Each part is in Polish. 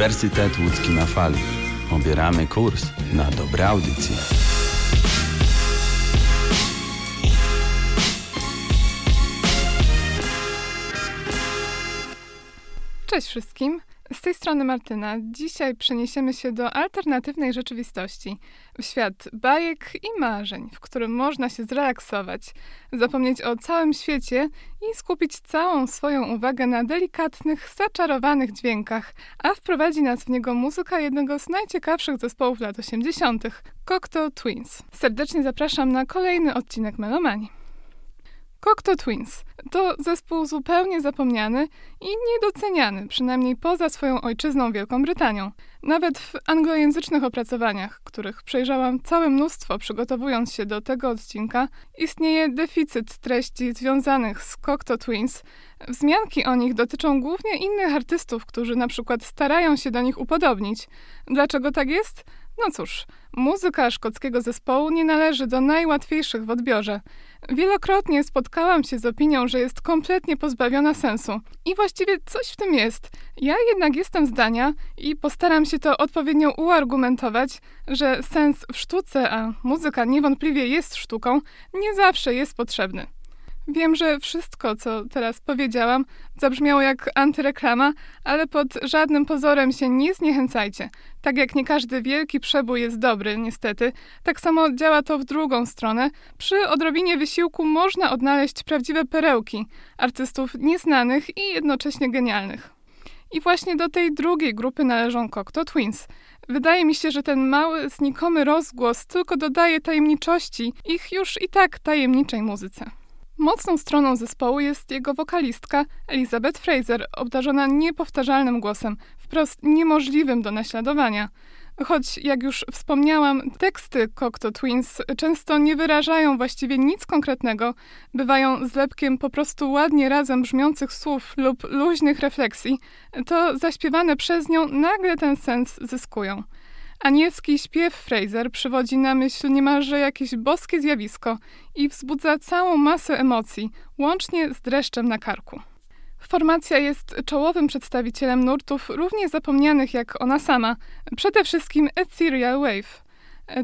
Uniwersytet Łódzki na Fali. Obieramy kurs na dobre audycje. Cześć wszystkim. Z tej strony Martyna. Dzisiaj przeniesiemy się do alternatywnej rzeczywistości. W świat bajek i marzeń, w którym można się zrelaksować, zapomnieć o całym świecie i skupić całą swoją uwagę na delikatnych, zaczarowanych dźwiękach, a wprowadzi nas w niego muzyka jednego z najciekawszych zespołów lat 80. Cocteau Twins. Serdecznie zapraszam na kolejny odcinek Melomanii. Cocteau Twins to zespół zupełnie zapomniany i niedoceniany, przynajmniej poza swoją ojczyzną Wielką Brytanią. Nawet w anglojęzycznych opracowaniach, których przejrzałam całe mnóstwo przygotowując się do tego odcinka, istnieje deficyt treści związanych z Cocteau Twins. Wzmianki o nich dotyczą głównie innych artystów, którzy na przykład starają się do nich upodobnić. Dlaczego tak jest? No cóż, muzyka szkockiego zespołu nie należy do najłatwiejszych w odbiorze. Wielokrotnie spotkałam się z opinią, że jest kompletnie pozbawiona sensu. I właściwie coś w tym jest. Ja jednak jestem zdania i postaram się to odpowiednio uargumentować, że sens w sztuce, a muzyka niewątpliwie jest sztuką, nie zawsze jest potrzebny. Wiem, że wszystko, co teraz powiedziałam, zabrzmiało jak antyreklama, ale pod żadnym pozorem się nie zniechęcajcie. Tak jak nie każdy wielki przebój jest dobry, niestety, tak samo działa to w drugą stronę. Przy odrobinie wysiłku można odnaleźć prawdziwe perełki artystów nieznanych i jednocześnie genialnych. I właśnie do tej drugiej grupy należą Cocteau Twins. Wydaje mi się, że ten mały, znikomy rozgłos tylko dodaje tajemniczości ich już i tak tajemniczej muzyce. Mocną stroną zespołu jest jego wokalistka Elizabeth Fraser, obdarzona niepowtarzalnym głosem, wprost niemożliwym do naśladowania. Choć, jak już wspomniałam, teksty Cocteau Twins często nie wyrażają właściwie nic konkretnego, bywają zlepkiem po prostu ładnie razem brzmiących słów lub luźnych refleksji, to zaśpiewane przez nią nagle ten sens zyskują. Anielski śpiew Fraser przywodzi na myśl niemalże jakieś boskie zjawisko i wzbudza całą masę emocji, łącznie z dreszczem na karku. Formacja jest czołowym przedstawicielem nurtów równie zapomnianych jak ona sama, przede wszystkim Ethereal Wave.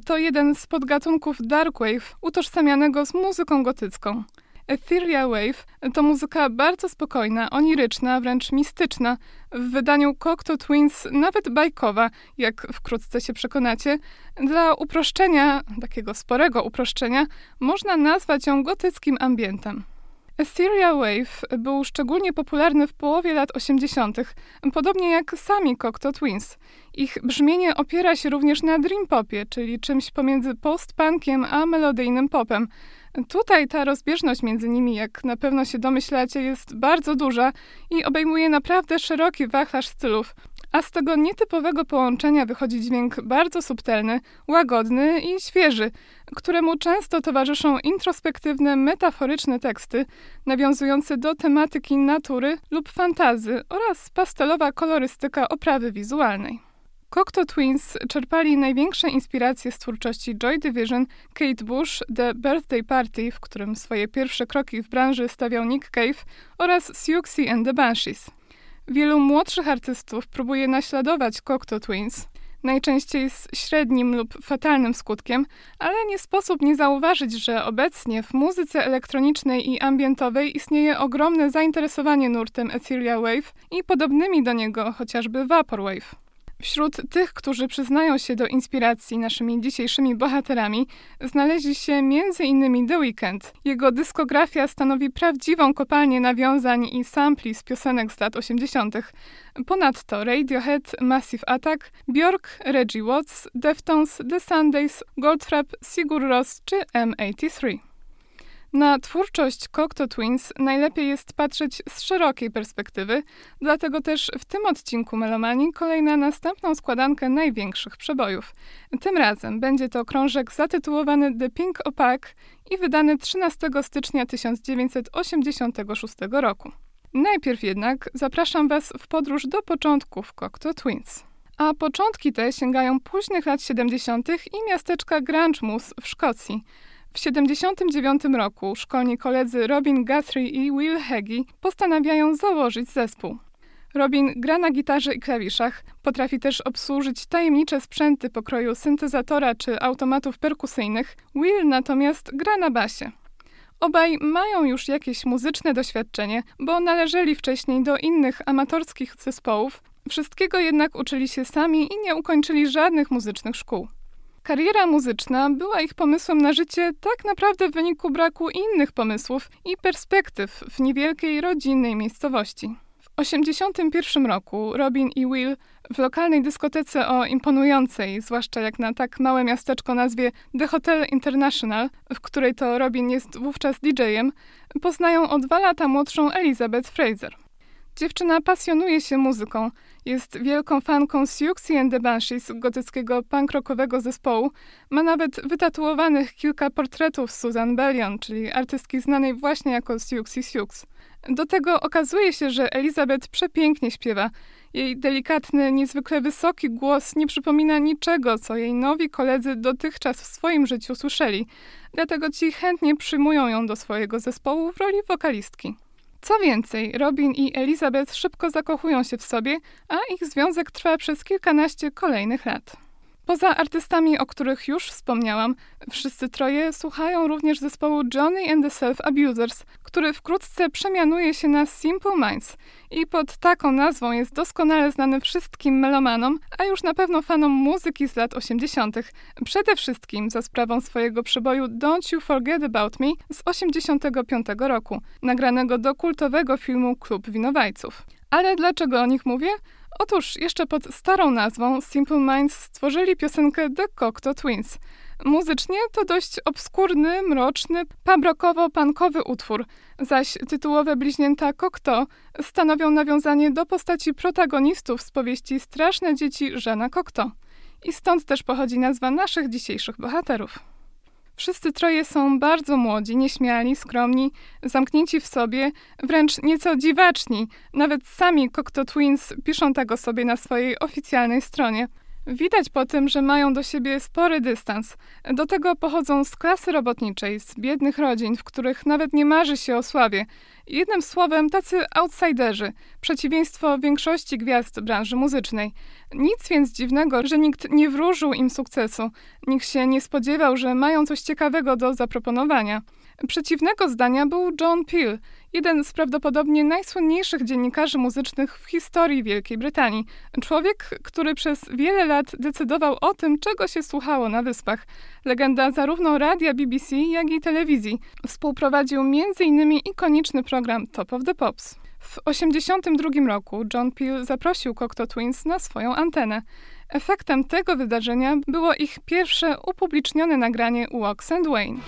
To jeden z podgatunków Dark Wave utożsamianego z muzyką gotycką. Ethereal Wave to muzyka bardzo spokojna, oniryczna, wręcz mistyczna. W wydaniu Cocteau Twins nawet bajkowa, jak wkrótce się przekonacie. Dla uproszczenia, takiego sporego uproszczenia, można nazwać ją gotyckim ambientem. Ethereal Wave był szczególnie popularny w połowie lat 80., podobnie jak sami Cocteau Twins. Ich brzmienie opiera się również na dream popie, czyli czymś pomiędzy post-punkiem a melodyjnym popem. Tutaj ta rozbieżność między nimi, jak na pewno się domyślacie, jest bardzo duża i obejmuje naprawdę szeroki wachlarz stylów. A z tego nietypowego połączenia wychodzi dźwięk bardzo subtelny, łagodny i świeży, któremu często towarzyszą introspektywne, metaforyczne teksty nawiązujące do tematyki natury lub fantazy oraz pastelowa kolorystyka oprawy wizualnej. Cocteau Twins czerpali największe inspiracje z twórczości Joy Division, Kate Bush, The Birthday Party, w którym swoje pierwsze kroki w branży stawiał Nick Cave, oraz Siouxsie and the Banshees. Wielu młodszych artystów próbuje naśladować Cocteau Twins, najczęściej z średnim lub fatalnym skutkiem, ale nie sposób nie zauważyć, że obecnie w muzyce elektronicznej i ambientowej istnieje ogromne zainteresowanie nurtem Ethereal Wave i podobnymi do niego chociażby Vaporwave. Wśród tych, którzy przyznają się do inspiracji naszymi dzisiejszymi bohaterami, znaleźli się m.in. The Weeknd. Jego dyskografia stanowi prawdziwą kopalnię nawiązań i sampli z piosenek z lat 80. Ponadto Radiohead, Massive Attack, Björk, Reggie Watts, Deftones, The Sundays, Goldfrapp, Sigur Rós czy M83. Na twórczość Cocteau Twins najlepiej jest patrzeć z szerokiej perspektywy, dlatego też w tym odcinku Melomanii kolejna następną składankę największych przebojów. Tym razem będzie to krążek zatytułowany The Pink Opaque i wydany 13 stycznia 1986 roku. Najpierw jednak zapraszam Was w podróż do początków Cocteau Twins. A początki te sięgają późnych lat 70. i miasteczka Grangemus w Szkocji – w 1979 roku szkolni koledzy Robin Guthrie i Will Heggie postanawiają założyć zespół. Robin gra na gitarze i klawiszach, potrafi też obsłużyć tajemnicze sprzęty pokroju syntezatora czy automatów perkusyjnych. Will natomiast gra na basie. Obaj mają już jakieś muzyczne doświadczenie, bo należeli wcześniej do innych amatorskich zespołów. Wszystkiego jednak uczyli się sami i nie ukończyli żadnych muzycznych szkół. Kariera muzyczna była ich pomysłem na życie tak naprawdę w wyniku braku innych pomysłów i perspektyw w niewielkiej rodzinnej miejscowości. W 1981 roku Robin i Will w lokalnej dyskotece o imponującej, zwłaszcza jak na tak małe miasteczko nazwie The Hotel International, w której to Robin jest wówczas DJ-em, poznają o dwa lata młodszą Elizabeth Fraser. Dziewczyna pasjonuje się muzyką, jest wielką fanką Siouxsie and the Banshees, gotyckiego punk rockowego zespołu. Ma nawet wytatuowanych kilka portretów Susan Bellion, czyli artystki znanej właśnie jako Siouxsie Sioux. Do tego okazuje się, że Elizabeth przepięknie śpiewa. Jej delikatny, niezwykle wysoki głos nie przypomina niczego, co jej nowi koledzy dotychczas w swoim życiu słyszeli. Dlatego ci chętnie przyjmują ją do swojego zespołu w roli wokalistki. Co więcej, Robin i Elizabeth szybko zakochują się w sobie, a ich związek trwa przez kilkanaście kolejnych lat. Poza artystami, o których już wspomniałam, wszyscy troje słuchają również zespołu Johnny and the Self Abusers, który wkrótce przemianuje się na Simple Minds i pod taką nazwą jest doskonale znany wszystkim melomanom, a już na pewno fanom muzyki z lat 80., przede wszystkim za sprawą swojego przeboju Don't You Forget About Me z 85 roku, nagranego do kultowego filmu Klub Winowajców. Ale dlaczego o nich mówię? Otóż jeszcze pod starą nazwą Simple Minds stworzyli piosenkę The Cocteau Twins. Muzycznie to dość obskurny, mroczny, pabrokowo-pankowy utwór, zaś tytułowe bliźnięta Cocteau stanowią nawiązanie do postaci protagonistów z powieści Straszne dzieci Żana Cocteau. I stąd też pochodzi nazwa naszych dzisiejszych bohaterów. Wszyscy troje są bardzo młodzi, nieśmiali, skromni, zamknięci w sobie, wręcz nieco dziwaczni. Nawet sami Cocteau Twins piszą tak o sobie na swojej oficjalnej stronie. Widać po tym, że mają do siebie spory dystans. Do tego pochodzą z klasy robotniczej, z biednych rodzin, w których nawet nie marzy się o sławie. Jednym słowem, tacy outsiderzy, przeciwieństwo większości gwiazd branży muzycznej. Nic więc dziwnego, że nikt nie wróżył im sukcesu. Nikt się nie spodziewał, że mają coś ciekawego do zaproponowania. Przeciwnego zdania był John Peel, jeden z prawdopodobnie najsłynniejszych dziennikarzy muzycznych w historii Wielkiej Brytanii. Człowiek, który przez wiele lat decydował o tym, czego się słuchało na wyspach. Legenda zarówno radia BBC, jak i telewizji. Współprowadził m.in. ikoniczny program Top of the Pops. W 1982 roku John Peel zaprosił Cocteau Twins na swoją antenę. Efektem tego wydarzenia było ich pierwsze upublicznione nagranie Walks and Wayne.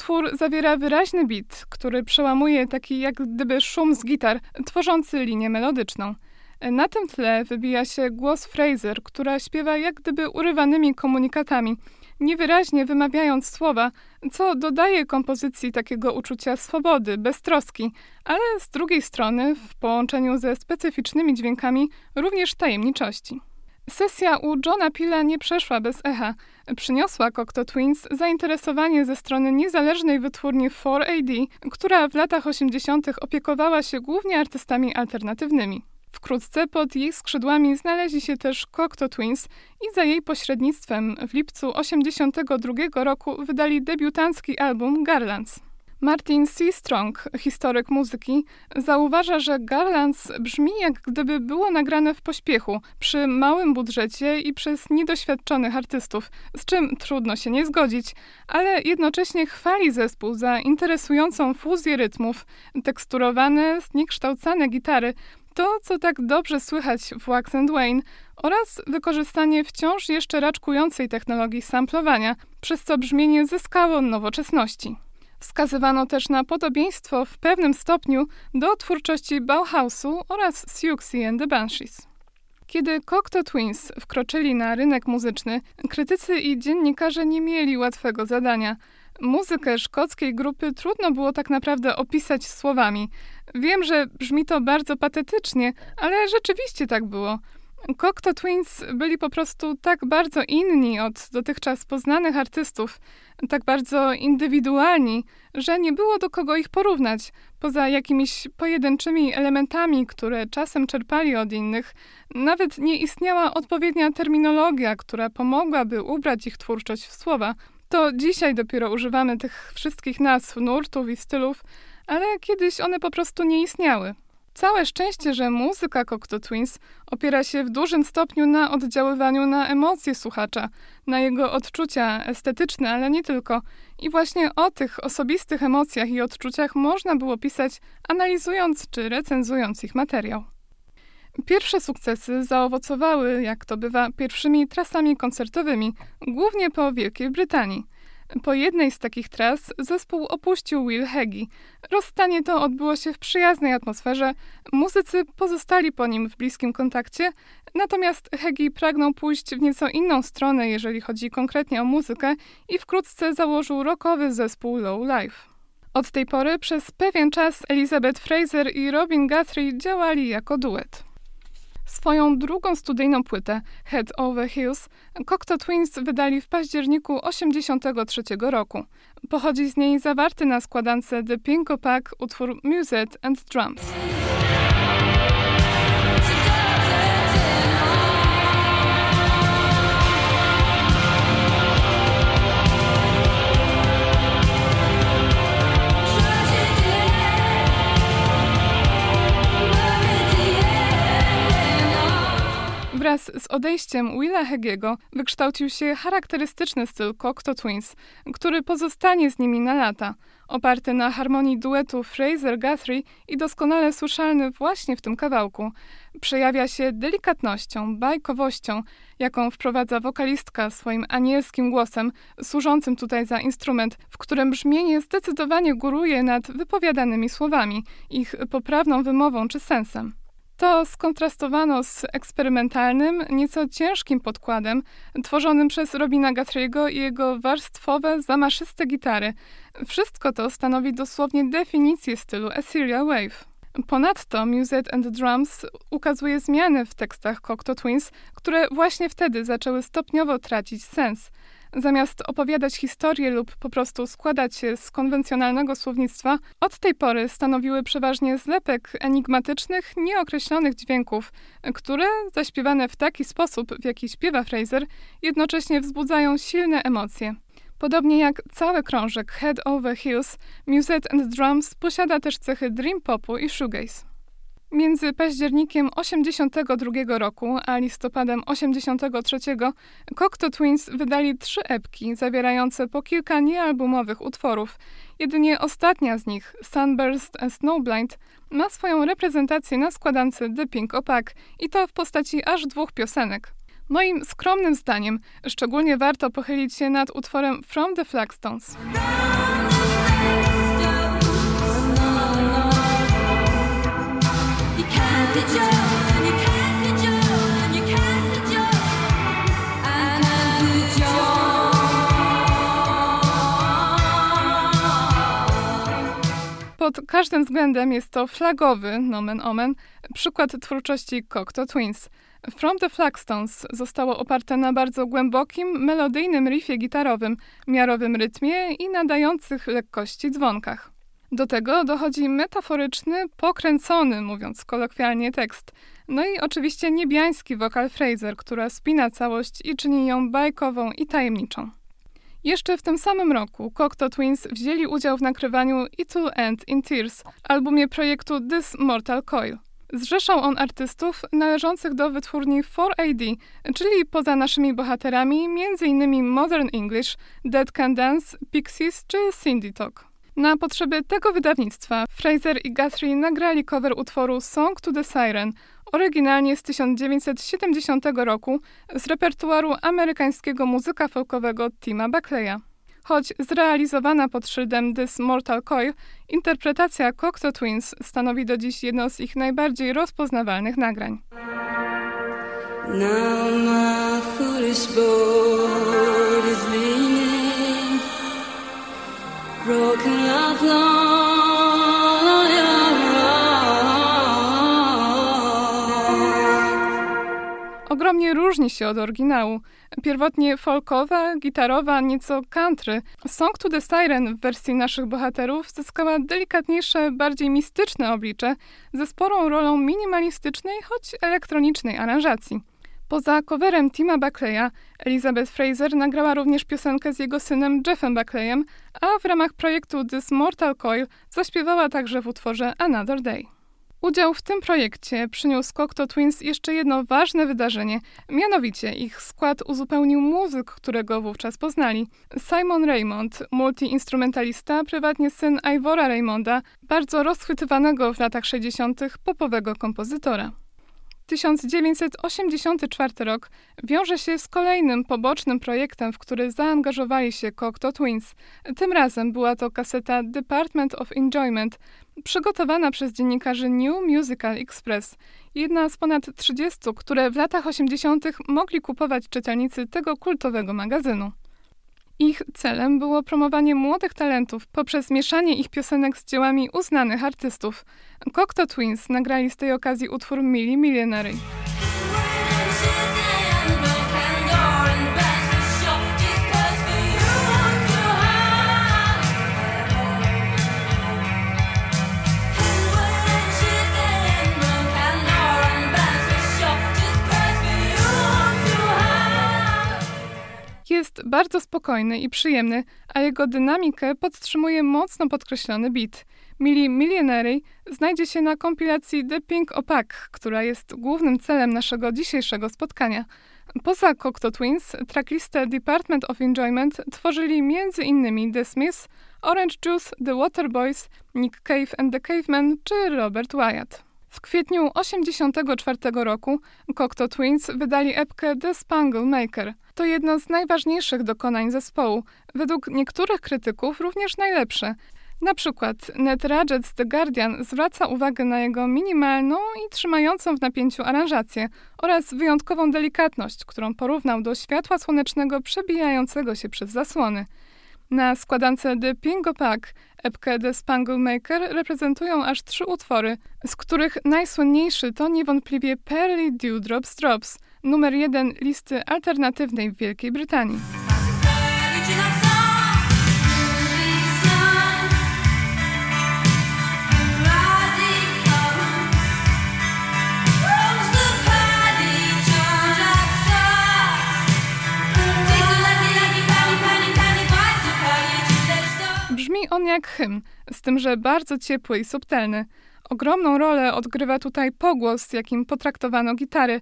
Utwór zawiera wyraźny beat, który przełamuje taki jak gdyby szum z gitar, tworzący linię melodyczną. Na tym tle wybija się głos Fraser, która śpiewa jak gdyby urywanymi komunikatami, niewyraźnie wymawiając słowa, co dodaje kompozycji takiego uczucia swobody, beztroski, ale z drugiej strony, w połączeniu ze specyficznymi dźwiękami, również tajemniczości. Sesja u Johna Pila nie przeszła bez echa. Przyniosła Cocteau Twins zainteresowanie ze strony niezależnej wytwórni 4AD, która w latach 80. opiekowała się głównie artystami alternatywnymi. Wkrótce pod jej skrzydłami znaleźli się też Cocteau Twins i za jej pośrednictwem w lipcu 1982 roku wydali debiutancki album Garlands. Martin C. Strong, historyk muzyki, zauważa, że Garlands brzmi jak gdyby było nagrane w pośpiechu, przy małym budżecie i przez niedoświadczonych artystów, z czym trudno się nie zgodzić, ale jednocześnie chwali zespół za interesującą fuzję rytmów, teksturowane, zniekształcane gitary, to, co tak dobrze słychać w Wax and Wayne oraz wykorzystanie wciąż jeszcze raczkującej technologii samplowania, przez co brzmienie zyskało nowoczesności. Wskazywano też na podobieństwo w pewnym stopniu do twórczości Bauhausu oraz Siouxsie and the Banshees. Kiedy Cocteau Twins wkroczyli na rynek muzyczny, krytycy i dziennikarze nie mieli łatwego zadania. Muzykę szkockiej grupy trudno było tak naprawdę opisać słowami. Wiem, że brzmi to bardzo patetycznie, ale rzeczywiście tak było. Cocteau Twins byli po prostu tak bardzo inni od dotychczas poznanych artystów, tak bardzo indywidualni, że nie było do kogo ich porównać, poza jakimiś pojedynczymi elementami, które czasem czerpali od innych. Nawet nie istniała odpowiednia terminologia, która pomogłaby ubrać ich twórczość w słowa. To dzisiaj dopiero używamy tych wszystkich nazw, nurtów i stylów, ale kiedyś one po prostu nie istniały. Całe szczęście, że muzyka Cocteau Twins opiera się w dużym stopniu na oddziaływaniu na emocje słuchacza, na jego odczucia estetyczne, ale nie tylko. I właśnie o tych osobistych emocjach i odczuciach można było pisać, analizując czy recenzując ich materiał. Pierwsze sukcesy zaowocowały, jak to bywa, pierwszymi trasami koncertowymi, głównie po Wielkiej Brytanii – po jednej z takich tras zespół opuścił Will Heggie. Rozstanie to odbyło się w przyjaznej atmosferze, muzycy pozostali po nim w bliskim kontakcie, natomiast Heggie pragnął pójść w nieco inną stronę, jeżeli chodzi konkretnie o muzykę i wkrótce założył rockowy zespół Low Life. Od tej pory przez pewien czas Elizabeth Fraser i Robin Guthrie działali jako duet. Swoją drugą studyjną płytę, Head Over Heels, Cocteau Twins wydali w październiku 1983 roku. Pochodzi z niej zawarty na składance The Pinko Pack utwór Music and Drums. Wraz z odejściem Willa Hegiego wykształcił się charakterystyczny styl Cocteau Twins, który pozostanie z nimi na lata, oparty na harmonii duetu Fraser-Guthrie i doskonale słyszalny właśnie w tym kawałku. Przejawia się delikatnością, bajkowością, jaką wprowadza wokalistka swoim anielskim głosem, służącym tutaj za instrument, w którym brzmienie zdecydowanie góruje nad wypowiadanymi słowami, ich poprawną wymową czy sensem. To skontrastowano z eksperymentalnym, nieco ciężkim podkładem tworzonym przez Robina Guthrie'ego i jego warstwowe, zamaszyste gitary. Wszystko to stanowi dosłownie definicję stylu Ethereal Wave. Ponadto Music and Drums ukazuje zmiany w tekstach Cocteau Twins, które właśnie wtedy zaczęły stopniowo tracić sens – Zamiast opowiadać historię lub po prostu składać się z konwencjonalnego słownictwa, od tej pory stanowiły przeważnie zlepek enigmatycznych, nieokreślonych dźwięków, które, zaśpiewane w taki sposób, w jaki śpiewa Fraser, jednocześnie wzbudzają silne emocje. Podobnie jak cały krążek Head Over Heels, Music and Drums posiada też cechy dream popu i shoegaze. Między październikiem 82 roku a listopadem 83 Cocteau Twins wydali trzy epki zawierające po kilka niealbumowych utworów. Jedynie ostatnia z nich, Sunburst and Snowblind, ma swoją reprezentację na składance The Pink Opak i to w postaci aż dwóch piosenek. Moim skromnym zdaniem szczególnie warto pochylić się nad utworem From the Flagstones. Pod każdym względem jest to flagowy, nomen omen, przykład twórczości Cocteau Twins. From the Flagstones zostało oparte na bardzo głębokim, melodyjnym riffie gitarowym, miarowym rytmie i nadających lekkości dzwonkach. Do tego dochodzi metaforyczny, pokręcony, mówiąc kolokwialnie, tekst. No i oczywiście niebiański wokal Fraser, która spina całość i czyni ją bajkową i tajemniczą. Jeszcze w tym samym roku Cocteau Twins wzięli udział w nakrywaniu It Will End in Tears, albumie projektu This Mortal Coil. Zrzeszał on artystów należących do wytwórni 4AD, czyli poza naszymi bohaterami m.in. Modern English, Dead Can Dance, Pixies czy Cindy Talk. Na potrzeby tego wydawnictwa Fraser i Guthrie nagrali cover utworu Song to the Siren, oryginalnie z 1970 roku z repertuaru amerykańskiego muzyka folkowego Tima Buckleya. Choć zrealizowana pod szyldem This Mortal Coil, interpretacja Cocteau Twins stanowi do dziś jedno z ich najbardziej rozpoznawalnych nagrań. Now my Ogromnie różni się od oryginału. Pierwotnie folkowa, gitarowa, nieco country. Song to the Siren w wersji naszych bohaterów zyskała delikatniejsze, bardziej mistyczne oblicze, ze sporą rolą minimalistycznej, choć elektronicznej aranżacji. Poza coverem Tima Buckleya, Elizabeth Fraser nagrała również piosenkę z jego synem Jeffem Buckleyem, a w ramach projektu This Mortal Coil zaśpiewała także w utworze Another Day. Udział w tym projekcie przyniósł Cocteau Twins jeszcze jedno ważne wydarzenie, mianowicie ich skład uzupełnił muzyk, którego wówczas poznali. Simon Raymond, multiinstrumentalista, prywatnie syn Ivora Raymonda, bardzo rozchwytywanego w latach 60. popowego kompozytora. 1984 rok wiąże się z kolejnym pobocznym projektem, w który zaangażowali się Cocteau Twins. Tym razem była to kaseta Department of Enjoyment, przygotowana przez dziennikarzy New Musical Express, jedna z ponad 30, które w latach 80. mogli kupować czytelnicy tego kultowego magazynu. Ich celem było promowanie młodych talentów poprzez mieszanie ich piosenek z dziełami uznanych artystów. Cocteau Twins nagrali z tej okazji utwór Mili Millionary. Jest bardzo spokojny i przyjemny, a jego dynamikę podtrzymuje mocno podkreślony beat. Mili Millionary znajdzie się na kompilacji The Pink Opaque, która jest głównym celem naszego dzisiejszego spotkania. Poza Cocteau Twins, tracklistę Department of Enjoyment tworzyli m.in. The Smiths, Orange Juice, The Waterboys, Nick Cave and the Cavemen czy Robert Wyatt. W kwietniu 1984 roku Cocteau Twins wydali epkę The Spangle Maker. To jedno z najważniejszych dokonań zespołu, według niektórych krytyków również najlepsze. Na przykład Ned Radget z The Guardian zwraca uwagę na jego minimalną i trzymającą w napięciu aranżację oraz wyjątkową delikatność, którą porównał do światła słonecznego przebijającego się przez zasłony. Na składance The Pingo Pack epkę The Spangle Maker reprezentują aż trzy utwory, z których najsłynniejszy to niewątpliwie Pearly Dewdrops Drops, numer jeden listy alternatywnej w Wielkiej Brytanii. Jak hymn, z tym, że bardzo ciepły i subtelny. Ogromną rolę odgrywa tutaj pogłos, jakim potraktowano gitary.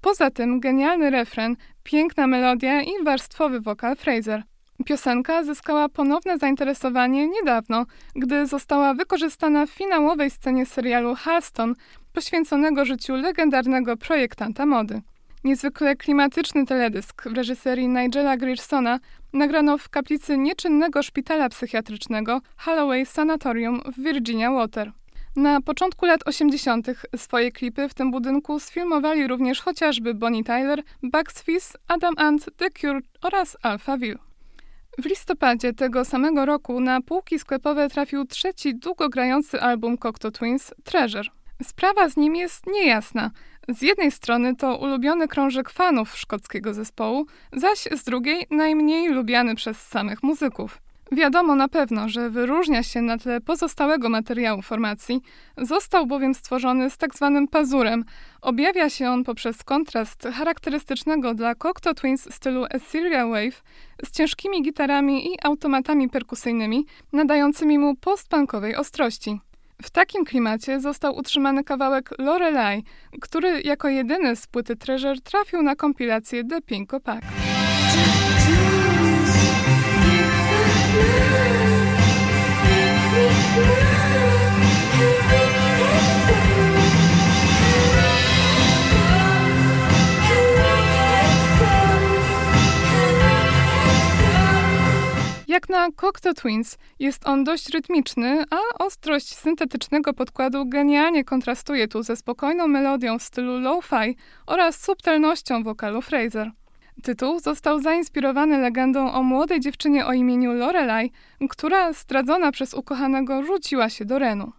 Poza tym genialny refren, piękna melodia i warstwowy wokal Fraser. Piosenka zyskała ponowne zainteresowanie niedawno, gdy została wykorzystana w finałowej scenie serialu Halston, poświęconego życiu legendarnego projektanta mody. Niezwykle klimatyczny teledysk w reżyserii Nigela Griersona nagrano w kaplicy nieczynnego szpitala psychiatrycznego Holloway Sanatorium w Virginia Water. Na początku lat 80. swoje klipy w tym budynku sfilmowali również chociażby Bonnie Tyler, Bugs Fizz, Adam Ant, The Cure oraz Alphaville. W listopadzie tego samego roku na półki sklepowe trafił trzeci długogrający album Cocteau Twins, Treasure. Sprawa z nim jest niejasna – z jednej strony to ulubiony krążek fanów szkockiego zespołu, zaś z drugiej najmniej lubiany przez samych muzyków. Wiadomo na pewno, że wyróżnia się na tle pozostałego materiału formacji, został bowiem stworzony z tak zwanym pazurem. Objawia się on poprzez kontrast charakterystycznego dla Cocteau Twins stylu Assyria Wave z ciężkimi gitarami i automatami perkusyjnymi nadającymi mu postpunkowej ostrości. W takim klimacie został utrzymany kawałek Lorelei, który jako jedyny z płyty Treasure trafił na kompilację The Pinko Pack. Jak na Cocteau Twins jest on dość rytmiczny, a ostrość syntetycznego podkładu genialnie kontrastuje tu ze spokojną melodią w stylu lo-fi oraz subtelnością wokalu Fraser. Tytuł został zainspirowany legendą o młodej dziewczynie o imieniu Lorelai, która zdradzona przez ukochanego rzuciła się do Renu.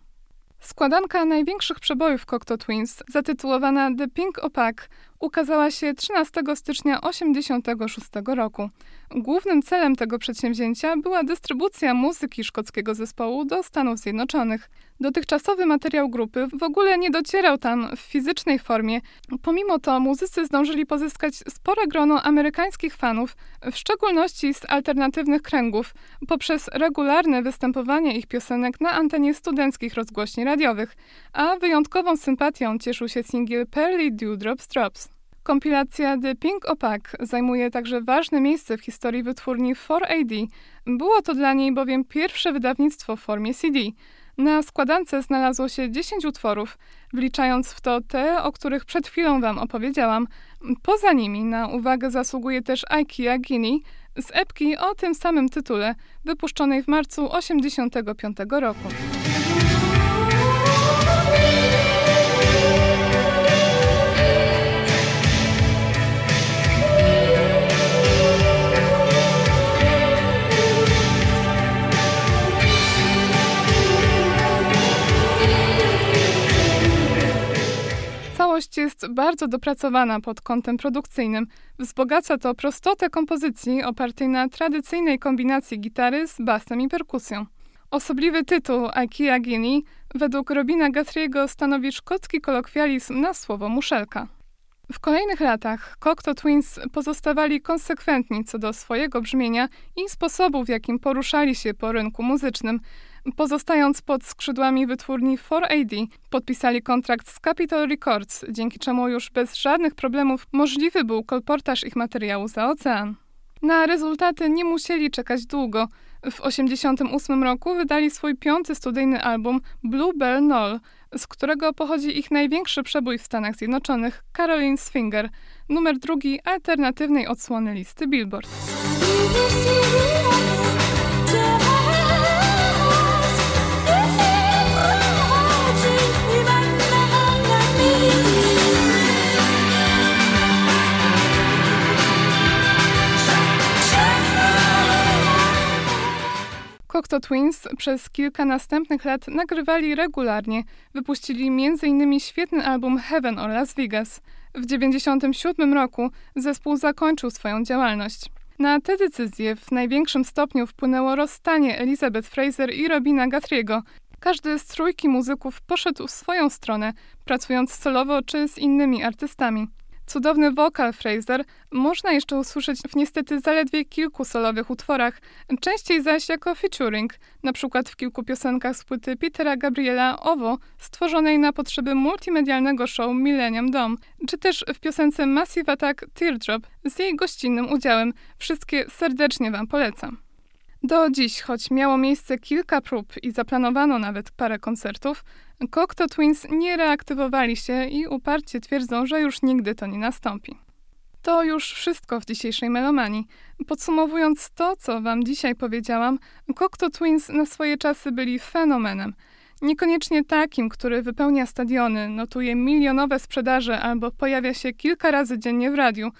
Składanka największych przebojów Cocteau Twins, zatytułowana The Pink Opak, ukazała się 13 stycznia 1986 roku. Głównym celem tego przedsięwzięcia była dystrybucja muzyki szkockiego zespołu do Stanów Zjednoczonych. Dotychczasowy materiał grupy w ogóle nie docierał tam w fizycznej formie. Pomimo to muzycy zdążyli pozyskać spore grono amerykańskich fanów, w szczególności z alternatywnych kręgów, poprzez regularne występowanie ich piosenek na antenie studenckich rozgłośni radiowych, a wyjątkową sympatią cieszył się singiel Pearly Dewdrops Drops. Kompilacja The Pink Opak zajmuje także ważne miejsce w historii wytwórni 4AD. Było to dla niej bowiem pierwsze wydawnictwo w formie CD. Na składance znalazło się 10 utworów, wliczając w to te, o których przed chwilą Wam opowiedziałam. Poza nimi na uwagę zasługuje też IKEA Guinea z epki o tym samym tytule, wypuszczonej w marcu 1985 roku. Całość jest bardzo dopracowana pod kątem produkcyjnym. Wzbogaca to prostotę kompozycji opartej na tradycyjnej kombinacji gitary z basem i perkusją. Osobliwy tytuł IKEA Guinea według Robina Guthrie'ego stanowi szkocki kolokwializm na słowo muszelka. W kolejnych latach Cocteau Twins pozostawali konsekwentni co do swojego brzmienia i sposobu, w jakim poruszali się po rynku muzycznym. Pozostając pod skrzydłami wytwórni 4AD, podpisali kontrakt z Capitol Records, dzięki czemu już bez żadnych problemów możliwy był kolportaż ich materiału za ocean. Na rezultaty nie musieli czekać długo. W 1988 roku wydali swój piąty studyjny album Blue Bell Knoll, z którego pochodzi ich największy przebój w Stanach Zjednoczonych, Caroline's Finger, numer drugi alternatywnej odsłony listy Billboard. Cocteau Twins przez kilka następnych lat nagrywali regularnie. Wypuścili m.in. świetny album Heaven or Las Vegas. W 1997 roku zespół zakończył swoją działalność. Na tę decyzję w największym stopniu wpłynęło rozstanie Elizabeth Fraser i Robina Guthrie'ego. Każdy z trójki muzyków poszedł w swoją stronę, pracując solowo czy z innymi artystami. Cudowny wokal Fraser można jeszcze usłyszeć w niestety zaledwie kilku solowych utworach, częściej zaś jako featuring, na przykład w kilku piosenkach z płyty Petera Gabriela Owo, stworzonej na potrzeby multimedialnego show Millennium Dome, czy też w piosence Massive Attack Teardrop z jej gościnnym udziałem. Wszystkie serdecznie Wam polecam. Do dziś, choć miało miejsce kilka prób i zaplanowano nawet parę koncertów, Cocteau Twins nie reaktywowali się i uparcie twierdzą, że już nigdy to nie nastąpi. To już wszystko w dzisiejszej melomanii. Podsumowując to, co wam dzisiaj powiedziałam, Cocteau Twins na swoje czasy byli fenomenem. Niekoniecznie takim, który wypełnia stadiony, notuje milionowe sprzedaże albo pojawia się kilka razy dziennie w radiu.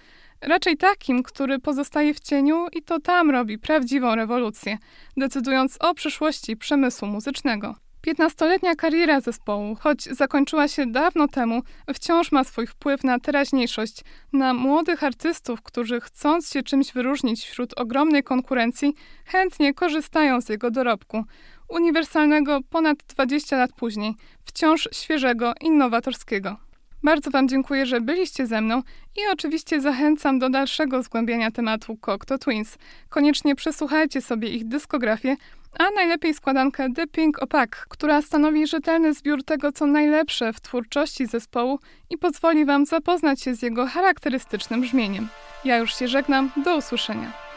Raczej takim, który pozostaje w cieniu i to tam robi prawdziwą rewolucję, decydując o przyszłości przemysłu muzycznego. Piętnastoletnia kariera zespołu, choć zakończyła się dawno temu, wciąż ma swój wpływ na teraźniejszość, na młodych artystów, którzy chcąc się czymś wyróżnić wśród ogromnej konkurencji, chętnie korzystają z jego dorobku. Uniwersalnego ponad 20 lat później, wciąż świeżego, innowatorskiego. Bardzo Wam dziękuję, że byliście ze mną i oczywiście zachęcam do dalszego zgłębiania tematu Cocteau Twins. Koniecznie przesłuchajcie sobie ich dyskografię, a najlepiej składankę Pink Opak, która stanowi rzetelny zbiór tego, co najlepsze w twórczości zespołu i pozwoli Wam zapoznać się z jego charakterystycznym brzmieniem. Ja już się żegnam, do usłyszenia.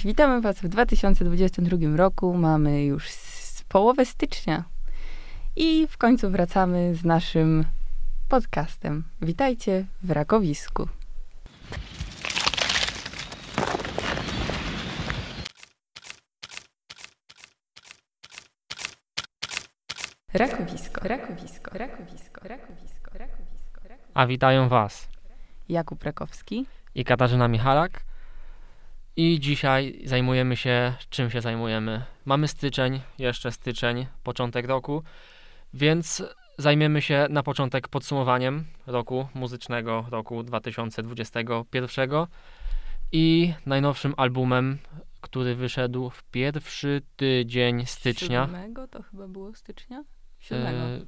Cześć, witamy Was w 2022 roku. Mamy już połowę stycznia i w końcu wracamy z naszym podcastem. Witajcie w Rakowisku. Rakowisko, rakowisko, rakowisko, rakowisko, rakowisko, rakowisko. A witają Was Jakub Rakowski. i Katarzyna Michalak. I dzisiaj zajmujemy się, czym się zajmujemy. Mamy styczeń, jeszcze styczeń, początek roku, więc zajmiemy się na początek podsumowaniem roku muzycznego, roku 2021 i najnowszym albumem, który wyszedł w pierwszy tydzień stycznia. Siódmego to chyba było stycznia? Siódmego. E,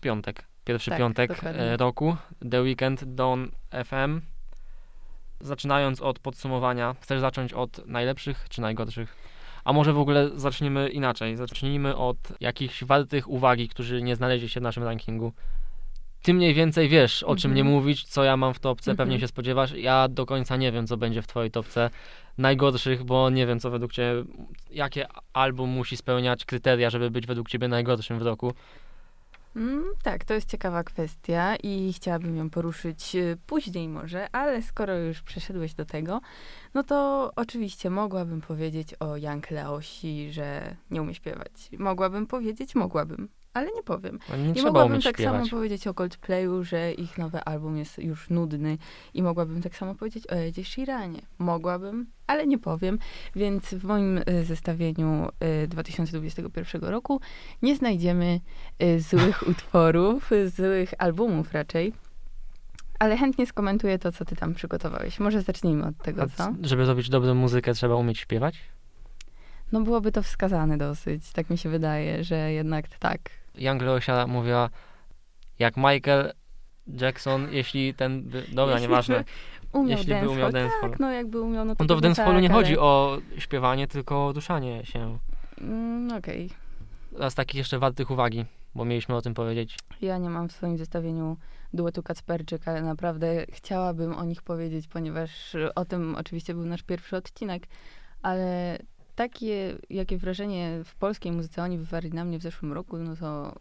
piątek. Pierwszy Tak, piątek dokładnie. e, roku. The Weekend Dawn FM. Zaczynając od podsumowania, chcesz zacząć od najlepszych czy najgorszych? A może w ogóle zaczniemy inaczej. Zacznijmy od jakichś wartych uwagi, którzy nie znaleźli się w naszym rankingu. Ty mniej więcej wiesz, o czym Mhm. nie mówić, co ja mam w topce, pewnie Mhm. się spodziewasz. Ja do końca nie wiem, co będzie w twojej topce najgorszych, bo nie wiem, co według ciebie, jakie album musi spełniać kryteria, żeby być według ciebie najgorszym w roku. Mm, tak, to jest ciekawa kwestia i chciałabym ją poruszyć e, później może, ale skoro już przeszedłeś do tego, no to oczywiście mogłabym powiedzieć o Jank Leosi, że nie umie śpiewać. Mogłabym powiedzieć, mogłabym, ale nie powiem. Nie I trzeba mogłabym tak śpiewać. samo powiedzieć o Coldplayu, że ich nowy album jest już nudny i mogłabym tak samo powiedzieć o Edzie Sheeranie. Mogłabym, ale nie powiem, więc w moim y, zestawieniu y, 2021 roku nie znajdziemy y, złych utworów, y, złych albumów raczej. Ale chętnie skomentuję to, co ty tam przygotowałeś. Może zacznijmy od tego, co? żeby zrobić dobrą muzykę, trzeba umieć śpiewać? No byłoby to wskazane dosyć, tak mi się wydaje, że jednak tak. Young Leosia mówiła, jak Michael Jackson, jeśli ten by... Dobra, Jeśli nieważne. Umiał Jeśli by umiał dancehall. Tak, no jakby umiał, no to On to w dancehallu nie tak, chodzi ale- o śpiewanie, tylko o duszanie się. Mm, Okej. Z takich jeszcze wartych uwagi, bo mieliśmy o tym powiedzieć. Ja nie mam w swoim zestawieniu duetu Kacperczyk, ale naprawdę chciałabym o nich powiedzieć, ponieważ o tym oczywiście był nasz pierwszy odcinek, ale takie, jakie wrażenie w polskiej muzyce oni wywarli na mnie w zeszłym roku, no to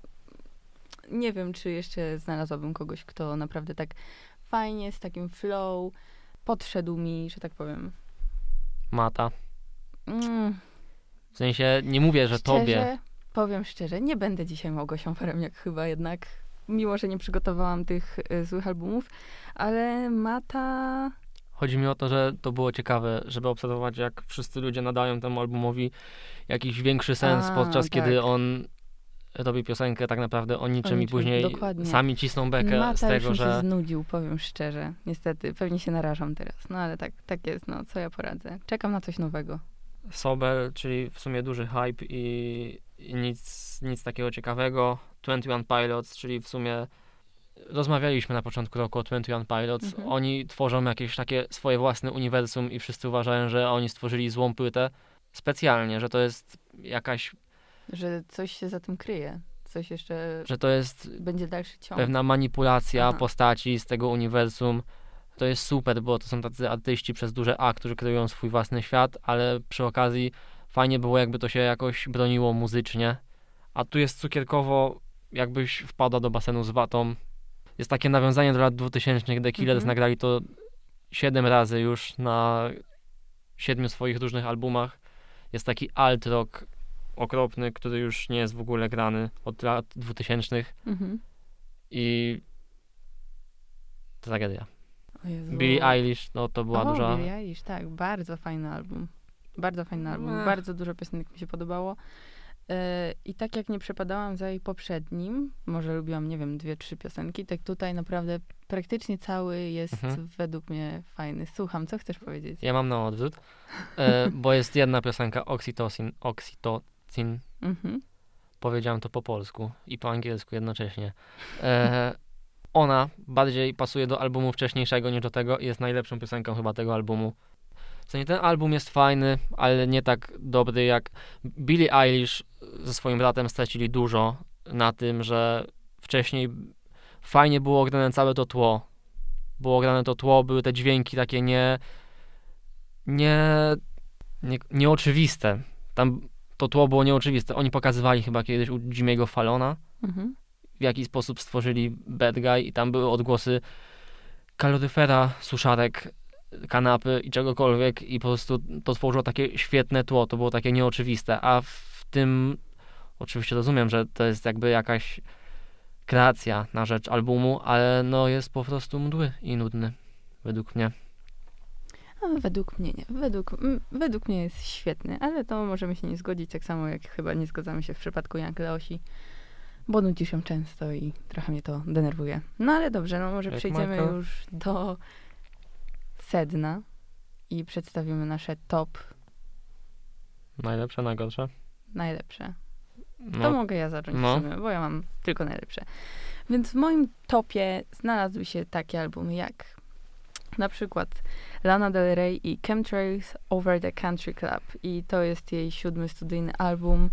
nie wiem, czy jeszcze znalazłabym kogoś, kto naprawdę tak fajnie, z takim flow, podszedł mi, że tak powiem. Mata. Mm, W sensie, nie mówię, że tobie. Szczerze, powiem szczerze, nie będę dzisiaj Małgosią Paremiak chyba jednak, mimo że nie przygotowałam tych y, złych albumów, ale Mata... Chodzi mi o to, że to było ciekawe, żeby obserwować, jak wszyscy ludzie nadają temu albumowi jakiś większy sens, A, podczas kiedy tak. on robi piosenkę tak naprawdę o niczym, i niczym, później dokładnie. sami cisną bekę Mata z już tego, się że znudził, powiem szczerze. Niestety, pewnie się narażam teraz, no ale tak, tak jest, no co ja poradzę. Czekam na coś nowego. Sober, czyli w sumie duży hype i, i nic, nic takiego ciekawego. 21 Pilots, czyli w sumie rozmawialiśmy na początku roku o 21 Pilots. Mhm. Oni tworzą jakieś takie swoje własne uniwersum i wszyscy uważają, że oni stworzyli złą płytę specjalnie, że to jest jakaś, Że coś się za tym kryje, coś jeszcze że to jest będzie dalszy ciąg. pewna manipulacja Aha. postaci z tego uniwersum. To jest super, bo to są tacy artyści przez duże A, którzy kreują swój własny świat, ale przy okazji fajnie było, jakby to się jakoś broniło muzycznie. A tu jest cukierkowo, jakbyś wpadła do basenu z watą. Jest takie nawiązanie do lat 2000. The Killers Mhm. nagrali to 7 razy już na siedmiu swoich różnych albumach. Jest taki alt rock okropny, który już nie jest w ogóle grany od lat 2000 Mhm. i tragedia. Billie Eilish, no to była o, duża... Billie Eilish, tak, bardzo fajny album. Bardzo fajny album, Ech. bardzo dużo piosenek mi się podobało. E, I tak jak nie przepadałam za jej poprzednim, może lubiłam, nie wiem, dwie, trzy piosenki, tak tutaj naprawdę praktycznie cały jest Mhm. według mnie fajny. Słucham, co chcesz powiedzieć? Ja mam na odwrót, e, bo jest jedna piosenka Oxytocin, Oxytocin, Mhm. powiedziałem to po polsku i po angielsku jednocześnie. E, ona bardziej pasuje do albumu wcześniejszego niż do tego i jest najlepszą piosenką chyba tego albumu. W sensie ten album jest fajny, ale nie tak dobry jak Billie Eilish ze swoim bratem stracili dużo na tym, że wcześniej fajnie było grane całe to tło. Było grane to tło, były te dźwięki takie nie nie nie, nieoczywiste. Tam to tło było nieoczywiste. Oni pokazywali chyba kiedyś u Jimmy'ego Fallona, Mhm. w jaki sposób stworzyli Bad Guy i tam były odgłosy kaloryfera, suszarek, kanapy i czegokolwiek i po prostu to tworzyło takie świetne tło, to było takie nieoczywiste, a w tym oczywiście rozumiem, że to jest jakby jakaś kreacja na rzecz albumu, ale no jest po prostu mdły i nudny, według mnie. A, według mnie nie. Według, m, według mnie jest świetny, ale to możemy się nie zgodzić, tak samo jak chyba nie zgadzamy się w przypadku Janka Leosi, bo nudzi się często i trochę mnie to denerwuje. No ale dobrze, no może Jak przejdziemy już do sedna i przedstawimy nasze top Najlepsze, najgorsze? najlepsze. To No, mogę ja zacząć no. sumie, bo ja mam tylko najlepsze. Więc w moim topie znalazły się takie albumy jak na przykład Lana Del Rey i Chemtrails Over the Country Club. I to jest jej siódmy studyjny album.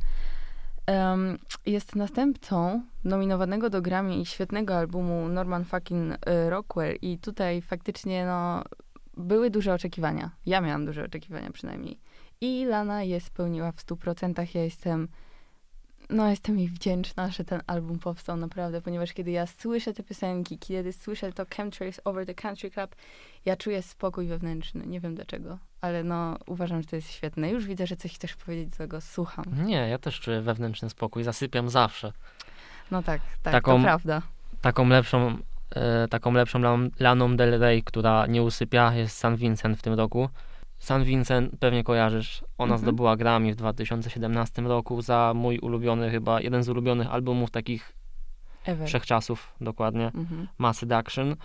Em, jest następcą nominowanego do Grammy i świetnego albumu Norman fucking y, Rockwell. I tutaj faktycznie no, były duże oczekiwania. Ja miałam duże oczekiwania przynajmniej. I Lana je spełniła w 100%. Ja jestem no, jestem jej wdzięczna, że ten album powstał naprawdę, ponieważ kiedy ja słyszę te piosenki, kiedy słyszę to Chemtrails Over the Country Club, ja czuję spokój wewnętrzny. Nie wiem dlaczego, ale no, uważam, że to jest świetne. Już widzę, że coś chcesz powiedzieć złego. Słucham. Nie, ja też czuję wewnętrzny spokój, zasypiam zawsze. No tak, tak, Taką- to prawda. Taką lepszą, taką lepszą Lan- Laną Del Rey, która nie usypia, jest San Vincent w tym roku. San Vincent pewnie kojarzysz. Ona Mhm. zdobyła Grammy w 2017 roku za mój ulubiony, chyba jeden z ulubionych albumów takich Ever. wszechczasów, dokładnie. Mhm. Mass Seduction.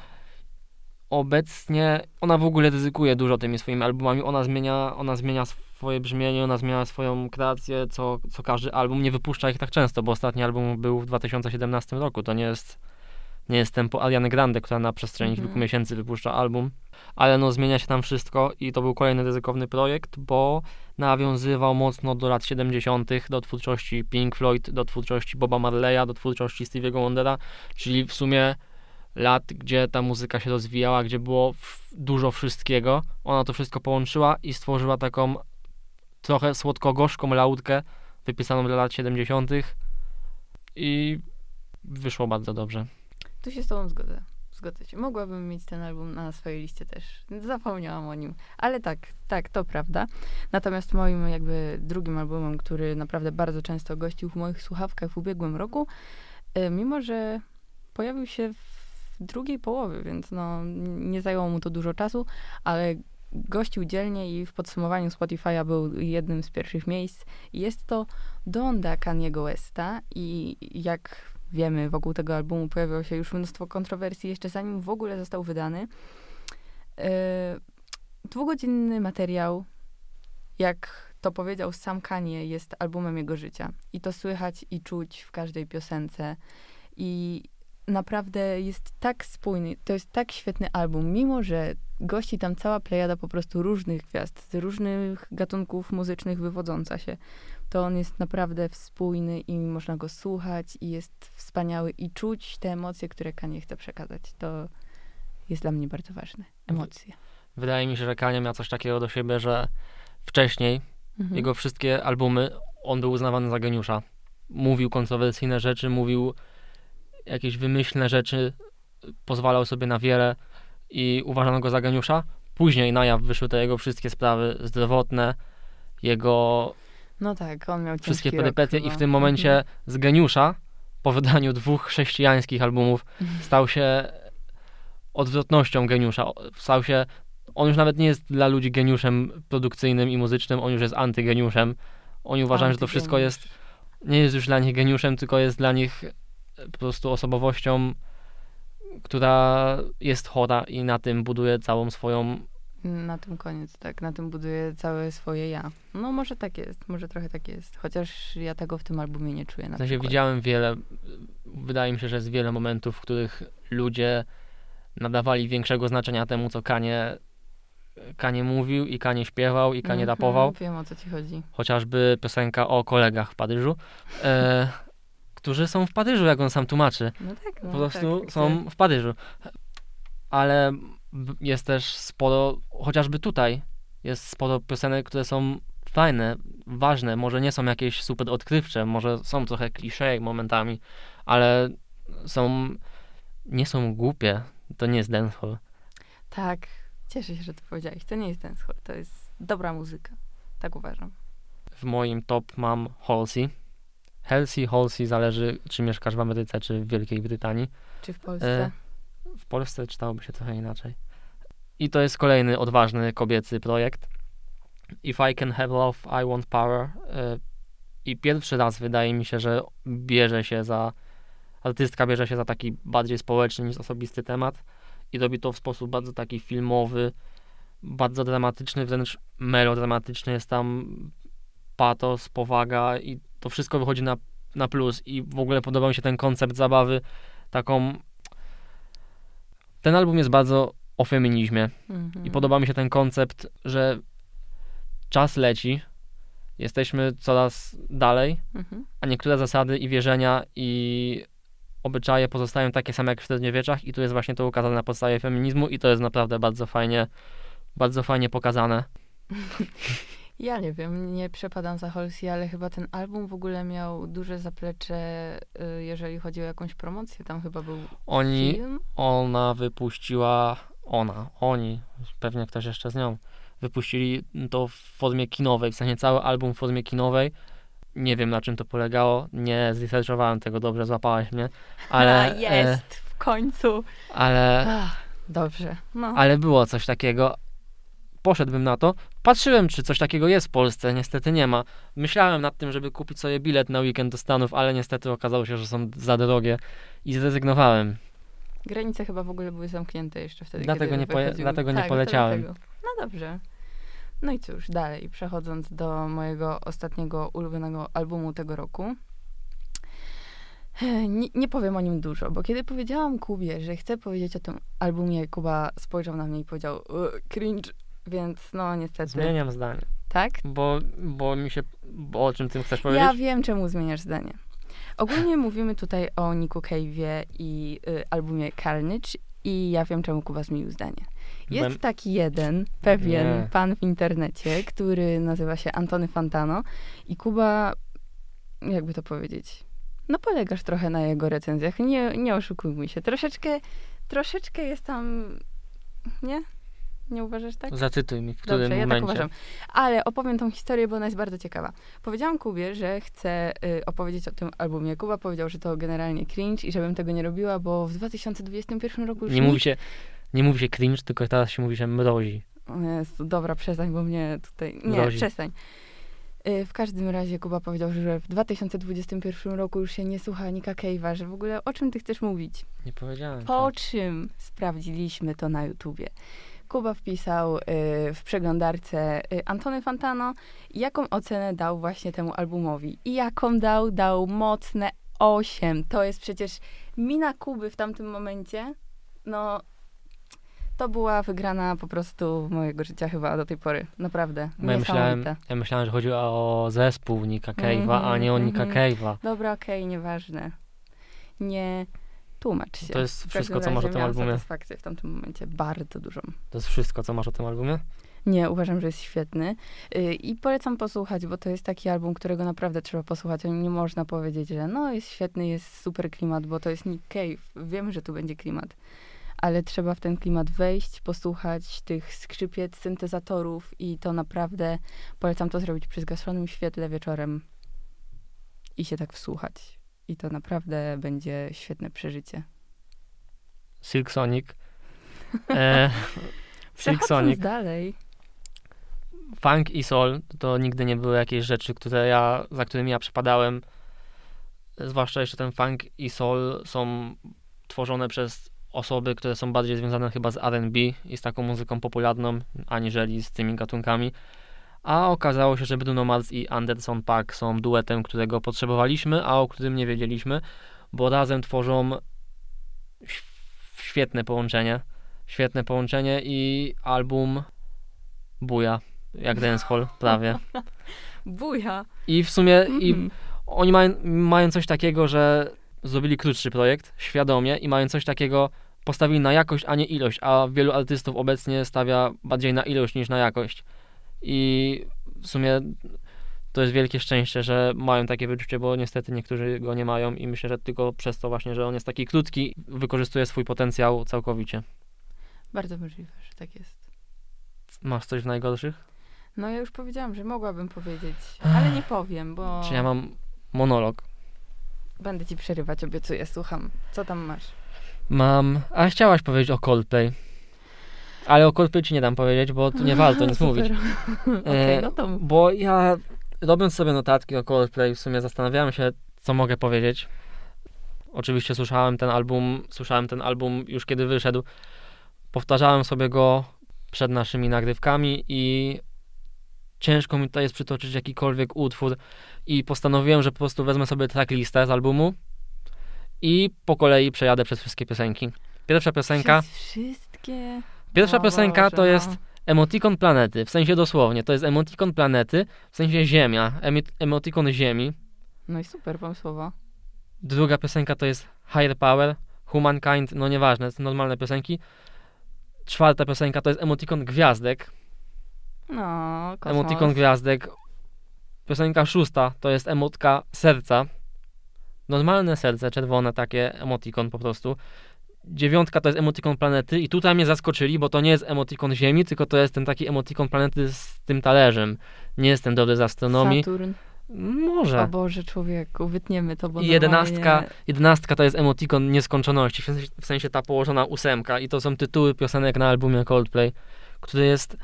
Obecnie ona w ogóle ryzykuje dużo tymi swoimi albumami. Ona zmienia, ona zmienia swoje brzmienie, ona zmienia swoją kreację, co, co każdy album. Nie wypuszcza ich tak często, bo ostatni album był w 2017 roku. To nie jest, nie jest tempo Ariany Grande, która na przestrzeni Mhm. kilku miesięcy wypuszcza album. Ale no zmienia się tam wszystko i to był kolejny ryzykowny projekt, bo nawiązywał mocno do lat 70., do twórczości Pink Floyd, do twórczości Boba Marleya, do twórczości Stevie'ego Wondera, czyli w sumie lat, gdzie ta muzyka się rozwijała, gdzie było dużo wszystkiego. Ona to wszystko połączyła i stworzyła taką trochę słodko-gorzką lautkę wypisaną dla lat 70. i wyszło bardzo dobrze. Tu się z tobą zgodzę. Zgodzę się. Mogłabym mieć ten album na swojej liście też. Zapomniałam o nim. Ale tak, tak, to prawda. Natomiast moim jakby drugim albumem, który naprawdę bardzo często gościł w moich słuchawkach w ubiegłym roku, e, mimo że pojawił się w drugiej połowie, więc no nie zajęło mu to dużo czasu, ale gościł dzielnie i w podsumowaniu Spotify'a był jednym z pierwszych miejsc. Jest to Donda Kaniego Westa i jak wiemy, wokół tego albumu pojawiło się już mnóstwo kontrowersji, jeszcze zanim w ogóle został wydany. Yy, dwugodzinny materiał, jak to powiedział sam Kanye, jest albumem jego życia. I to słychać i czuć w każdej piosence. I naprawdę jest tak spójny, to jest tak świetny album, mimo że gości tam cała plejada po prostu różnych gwiazd, z różnych gatunków muzycznych wywodząca się to on jest naprawdę spójny i można go słuchać i jest wspaniały i czuć te emocje, które Kanye chce przekazać. To jest dla mnie bardzo ważne. Emocje. Wydaje mi się, że Kanye miał coś takiego do siebie, że wcześniej Mhm. jego wszystkie albumy, on był uznawany za geniusza. Mówił kontrowersyjne rzeczy, mówił jakieś wymyślne rzeczy, pozwalał sobie na wiele i uważano go za geniusza. Później na jaw wyszły te jego wszystkie sprawy zdrowotne, jego No tak, on miał wszystkie perypetie i w tym momencie Mhm. z geniusza po wydaniu dwóch chrześcijańskich albumów stał się odwrotnością geniusza. Stał się, on już nawet nie jest dla ludzi geniuszem produkcyjnym i muzycznym, on już jest antygeniuszem. Oni uważają, że to wszystko jest, nie jest już dla nich geniuszem, tylko jest dla nich e, po prostu osobowością, która jest chora i na tym buduje całą swoją Na tym koniec, tak. Na tym buduje całe swoje ja. No może tak jest, może trochę tak jest. Chociaż ja tego w tym albumie nie czuję na W sensie przykład. widziałem wiele, wydaje mi się, że jest wiele momentów, w których ludzie nadawali większego znaczenia temu, co Kanie, Kanie mówił i Kanie śpiewał i Kanie Mhm, rapował. Wiem o co ci chodzi. Chociażby piosenka o kolegach w Paryżu, e, którzy są w Paryżu, jak on sam tłumaczy. No tak, no Po prostu tak, są w Paryżu. Ale jest też sporo, chociażby tutaj, jest sporo piosenek, które są fajne, ważne, może nie są jakieś super odkrywcze, może są trochę klisze momentami, ale są, nie są głupie. To nie jest dancehall. Tak, cieszę się, że to powiedziałeś. To nie jest dancehall, to jest dobra muzyka. Tak uważam. W moim top mam Halsey. Halsey, Halsey, zależy czy mieszkasz w Ameryce, czy w Wielkiej Brytanii. Czy w Polsce? E, Polsce czytałoby się trochę inaczej. I to jest kolejny odważny kobiecy projekt. If I Can Have Love, I Want Power. E, I pierwszy raz wydaje mi się, że bierze się za, artystka bierze się za taki bardziej społeczny niż osobisty temat i robi to w sposób bardzo taki filmowy, bardzo dramatyczny, wręcz melodramatyczny. Jest tam patos, powaga i to wszystko wychodzi na, na plus i w ogóle podobał mi się ten koncept zabawy, taką ten album jest bardzo o feminizmie Mhm. i podoba mi się ten koncept, że czas leci, jesteśmy coraz dalej, Mhm. a niektóre zasady i wierzenia i obyczaje pozostają takie same jak w średniowieczach i tu jest właśnie to ukazane na podstawie feminizmu i to jest naprawdę bardzo fajnie, bardzo fajnie pokazane. Ja nie wiem, nie przepadam za Halsey, ale chyba ten album w ogóle miał duże zaplecze, y, jeżeli chodzi o jakąś promocję. Tam chyba był Oni, film. ona wypuściła, ona, oni, pewnie ktoś jeszcze z nią, wypuścili to w formie kinowej, w sensie cały album w formie kinowej. Nie wiem na czym to polegało, nie zresearchowałem tego dobrze, złapałaś mnie, ale, A, e, jest, w końcu. ale, Ach, dobrze, no. ale było coś takiego. Poszedłbym na to. Patrzyłem, czy coś takiego jest w Polsce. Niestety nie ma. Myślałem nad tym, żeby kupić sobie bilet na weekend do Stanów, ale niestety okazało się, że są za drogie i zrezygnowałem. Granice chyba w ogóle były zamknięte jeszcze wtedy, Dlatego nie poje- dlatego nie tak, poleciałem. dlatego. No dobrze. No i cóż, dalej, przechodząc do mojego ostatniego ulubionego albumu tego roku. Nie, nie powiem o nim dużo, bo kiedy powiedziałam Kubie, że chcę powiedzieć o tym albumie, Kuba spojrzał na mnie i powiedział "E, cringe, więc no niestety. Zmieniam zdanie. Tak? Bo, bo mi się. Bo o czym ty chcesz powiedzieć? Ja wiem, czemu zmieniasz zdanie. Ogólnie mówimy tutaj o Niku Cave'ie i y, albumie Carnage i ja wiem, czemu Kuba zmienił zdanie. Jest Byłem- taki jeden, pewien Nie. pan w internecie, który nazywa się Antony Fantano i Kuba, jakby to powiedzieć, no polegasz trochę na jego recenzjach, nie, nie oszukujmy się. Troszeczkę, troszeczkę jest tam, nie? Nie uważasz tak? Zacytuj mi, w którym Dobrze, ja tak uważam. Ale opowiem tą historię, bo ona jest bardzo ciekawa. Powiedziałam Kubie, że chcę y, opowiedzieć o tym albumie. Kuba powiedział, że to generalnie cringe i żebym tego nie robiła, bo w 2021 roku już nie, mówi się, nie mówi się cringe, tylko teraz się mówi, że mrozi. Jezu, dobra, przestań, bo mnie tutaj... Nie, Mrozi. przestań. Y, W każdym razie Kuba powiedział, że w 2021 roku już się nie słucha Nika Cave'a, że w ogóle o czym ty chcesz mówić? Nie powiedziałem. Po tak. czym sprawdziliśmy to na YouTubie. Kuba wpisał y, w przeglądarce y, Antony Fantano, jaką ocenę dał właśnie temu albumowi. I jaką dał? Dał mocne 8. To jest przecież mina Kuby w tamtym momencie. No, to była wygrana po prostu mojego życia chyba do tej pory. Naprawdę. Bo ja myślałem, ja myślałem, że chodzi o zespół Nika Cave'a, a Mhm, nie o Nika mhm. Cave'a. Dobra, okej, nieważne. Nie tłumacz się. To jest wszystko, co masz o tym albumie. satysfakcję w tamtym momencie, bardzo dużą. To jest wszystko, co masz o tym albumie? Nie, uważam, że jest świetny. Yy, I polecam posłuchać, bo to jest taki album, którego naprawdę trzeba posłuchać. Nie można powiedzieć, że no jest świetny, jest super klimat, bo to jest Nick Cave. Wiemy, że tu będzie klimat. Ale trzeba w ten klimat wejść, posłuchać tych skrzypiec, syntezatorów i to naprawdę polecam to zrobić przy zgaszonym świetle wieczorem i się tak wsłuchać. I to naprawdę będzie świetne przeżycie. Silk Sonic. E, Silk Sonic. dalej. Funk i soul to nigdy nie były jakieś rzeczy, które ja, za którymi ja przepadałem. Zwłaszcza jeszcze ten funk i soul są tworzone przez osoby, które są bardziej związane chyba z R&B i z taką muzyką popularną, aniżeli z tymi gatunkami. A okazało się, że Bruno Mars i Anderson Paak są duetem, którego potrzebowaliśmy, a o którym nie wiedzieliśmy, bo razem tworzą świetne połączenie. Świetne połączenie i album buja, jak dancehall, prawie. Buja. I w sumie i Mhm. oni mają, mają coś takiego, że zrobili krótszy projekt, świadomie, i mają coś takiego, postawili na jakość, a nie ilość, a wielu artystów obecnie stawia bardziej na ilość niż na jakość. I w sumie to jest wielkie szczęście, że mają takie wyczucie, bo niestety niektórzy go nie mają i myślę, że tylko przez to właśnie, że on jest taki krótki, wykorzystuje swój potencjał całkowicie. Bardzo możliwe, że tak jest. Masz coś w najgorszych? No ja już powiedziałam, że mogłabym powiedzieć, ale nie powiem, bo Czy ja mam monolog? będę ci przerywać, obiecuję, słucham. Co tam masz? Mam. A chciałaś powiedzieć o Coldplay. Ale o Coldplay ci nie dam powiedzieć, bo tu nie warto nic mówić. Okej, E, no to. Bo ja robiąc sobie notatki o Coldplay, w sumie zastanawiałem się, co mogę powiedzieć. Oczywiście słyszałem ten album, słyszałem ten album już kiedy wyszedł. Powtarzałem sobie go przed naszymi nagrywkami i ciężko mi tutaj jest przytoczyć jakikolwiek utwór i postanowiłem, że po prostu wezmę sobie tracklistę z albumu i po kolei przejadę przez wszystkie piosenki. Pierwsza piosenka, Przez wszystkie. Pierwsza O piosenka to no. jest emotikon planety, w sensie dosłownie, to jest emotikon planety, w sensie ziemia, emi- emotikon ziemi. No i super pomysłowo. Druga piosenka to jest Higher Power, Humankind, no nieważne, to są normalne piosenki. Czwarta piosenka to jest emotikon gwiazdek, No, kosmos. emotikon gwiazdek. Piosenka szósta to jest emotka serca. Normalne serce, czerwone takie, emotikon po prostu. Dziewiątka to jest emotikon planety i tutaj mnie zaskoczyli, bo to nie jest emotikon ziemi, tylko to jest ten taki emotikon planety z tym talerzem. Nie jestem dobry z astronomii. Saturn. Może. O Boże, człowieku, wytniemy to, bo I jedenastka, jedenastka to jest emotikon nieskończoności, w sensie, w sensie ta położona ósemka i to są tytuły piosenek na albumie Coldplay, który jest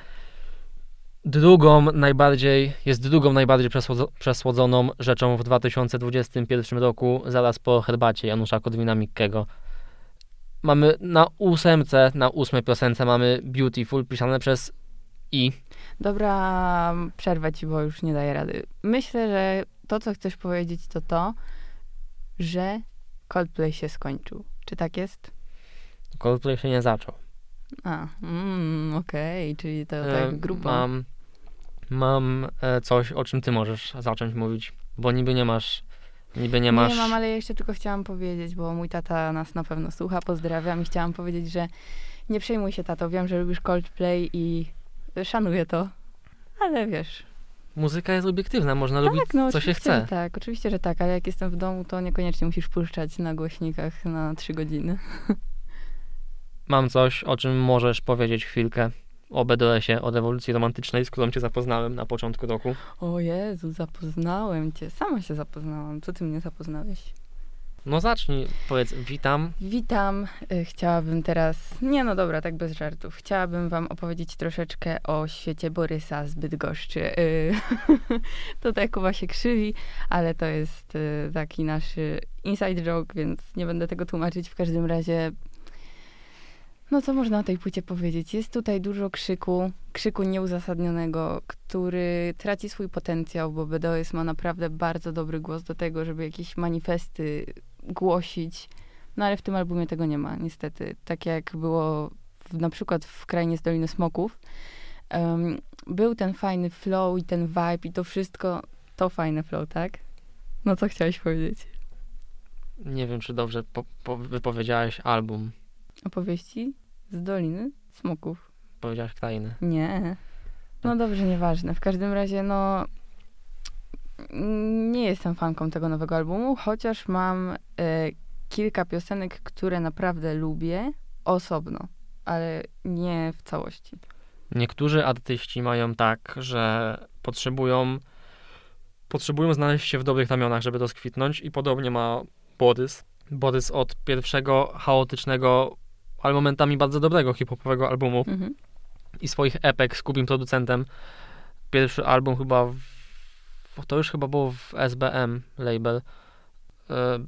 drugą najbardziej, jest drugą najbardziej przesłodzo- przesłodzoną rzeczą w 2021 roku, zaraz po herbacie Janusza Korwina-Mikkego. Mamy na ósemce, na ósmej piosence mamy Beautiful, pisane przez I. Dobra, przerwę ci, bo już nie daję rady. Myślę, że to, co chcesz powiedzieć, to to, że Coldplay się skończył. Czy tak jest? Coldplay się nie zaczął. A, mm, okej, czyli to E, tak grubo. Mam, mam e, coś, o czym ty możesz zacząć mówić, bo niby nie masz, niby nie masz... Nie mam, ale jeszcze tylko chciałam powiedzieć, bo mój tata nas na pewno słucha, pozdrawiam i chciałam powiedzieć, że nie przejmuj się, tato, wiem, że lubisz Coldplay i szanuję to, ale wiesz, Muzyka jest obiektywna, można lubić tak, no co się chce. tak, oczywiście, że tak, ale jak jestem w domu, to niekoniecznie musisz puszczać na głośnikach na trzy godziny. Mam coś, o czym możesz powiedzieć chwilkę o BDS-ie, o rewolucji romantycznej, z którą cię zapoznałem na początku roku. O Jezu, zapoznałem cię, sama się zapoznałam, co ty mnie zapoznałeś? No zacznij, powiedz witam. Witam. Y, Chciałabym teraz. Nie, no dobra, tak bez żartów. Chciałabym Wam opowiedzieć troszeczkę o świecie Borysa z Bydgoszczy. Y, Tutaj Kuba się krzywi, ale to jest y, taki nasz inside joke, więc nie będę tego tłumaczyć. W każdym razie. No co można o tej płycie powiedzieć? Jest tutaj dużo krzyku, krzyku nieuzasadnionego, który traci swój potencjał, bo BDOS ma naprawdę bardzo dobry głos do tego, żeby jakieś manifesty głosić. No ale w tym albumie tego nie ma, niestety. Tak jak było w, na przykład w Krainie z Doliny Smoków. em, był ten fajny flow i ten vibe i to wszystko, to fajne flow, tak? No co chciałeś powiedzieć? Nie wiem, czy dobrze po, po, wypowiedziałeś album. Opowieści z Doliny Smoków. Powiedziałeś krainy. Nie. No dobrze, nieważne. W każdym razie, no. Nie jestem fanką tego nowego albumu, chociaż mam e, kilka piosenek, które naprawdę lubię osobno, ale nie w całości. Niektórzy artyści mają tak, że potrzebują potrzebują znaleźć się w dobrych ramionach, żeby rozkwitnąć i podobnie ma Borys. Borys od pierwszego chaotycznego, ale momentami bardzo dobrego hip-hopowego albumu Mhm. i swoich epek z Kubim producentem. Pierwszy album chyba w, to już chyba było w SBM label. E,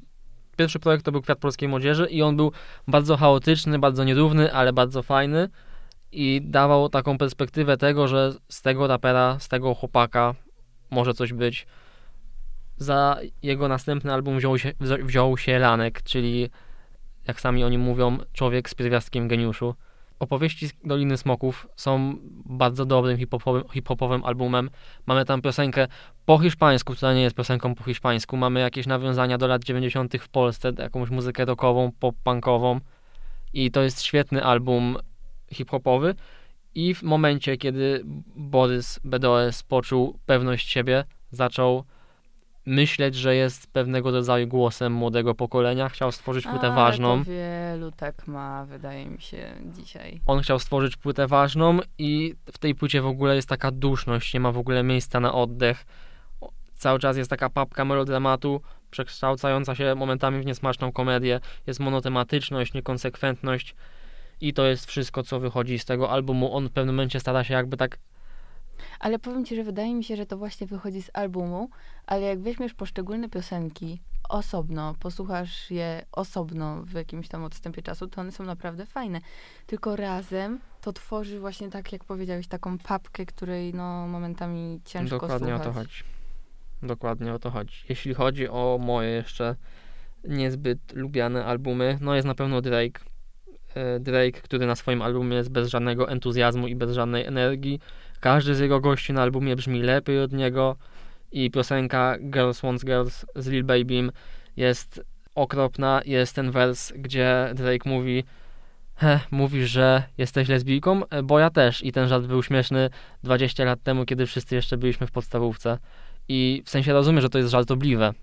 Pierwszy projekt to był Kwiat Polskiej Młodzieży i on był bardzo chaotyczny, bardzo nierówny, ale bardzo fajny i dawał taką perspektywę tego, że z tego rapera, z tego chłopaka może coś być. Za jego następny album wziął się, wziął się Lanek, czyli jak sami oni mówią, człowiek z pierwiastkiem geniuszu. Opowieści z Doliny Smoków są bardzo dobrym hip-hopowym, hip-hopowym albumem. Mamy tam piosenkę po hiszpańsku, która nie jest piosenką po hiszpańsku. Mamy jakieś nawiązania do lat 90. w Polsce, jakąś muzykę rockową, pop-punkową. I to jest świetny album hip-hopowy. I w momencie, kiedy Borys BDOS poczuł pewność siebie, zaczął myśleć, że jest pewnego rodzaju głosem młodego pokolenia, chciał stworzyć płytę Ale ważną. To wielu tak ma, wydaje mi się, dzisiaj. On chciał stworzyć płytę ważną i w tej płycie w ogóle jest taka duszność, nie ma w ogóle miejsca na oddech. Cały czas jest taka papka melodramatu, przekształcająca się momentami w niesmaczną komedię. Jest monotematyczność, niekonsekwentność i to jest wszystko, co wychodzi z tego albumu. On w pewnym momencie stara się jakby tak Ale powiem ci, że wydaje mi się, że to właśnie wychodzi z albumu, ale jak weźmiesz poszczególne piosenki osobno, posłuchasz je osobno w jakimś tam odstępie czasu, to one są naprawdę fajne. Tylko razem to tworzy właśnie tak, jak powiedziałeś, taką papkę, której no momentami ciężko Dokładnie słuchać. o to chodzi. Dokładnie o to chodzi. Jeśli chodzi o moje jeszcze niezbyt lubiane albumy, no jest na pewno Drake. E, Drake, który na swoim albumie jest bez żadnego entuzjazmu i bez żadnej energii. Każdy z jego gości na albumie brzmi lepiej od niego i piosenka Girls Wants Girls z Lil Babym jest okropna. Jest ten wers, gdzie Drake mówi He, mówisz, że jesteś lesbijką? Bo ja też. I ten żart był śmieszny 20 lat temu, kiedy wszyscy jeszcze byliśmy w podstawówce. I w sensie rozumiem, że to jest żartobliwe,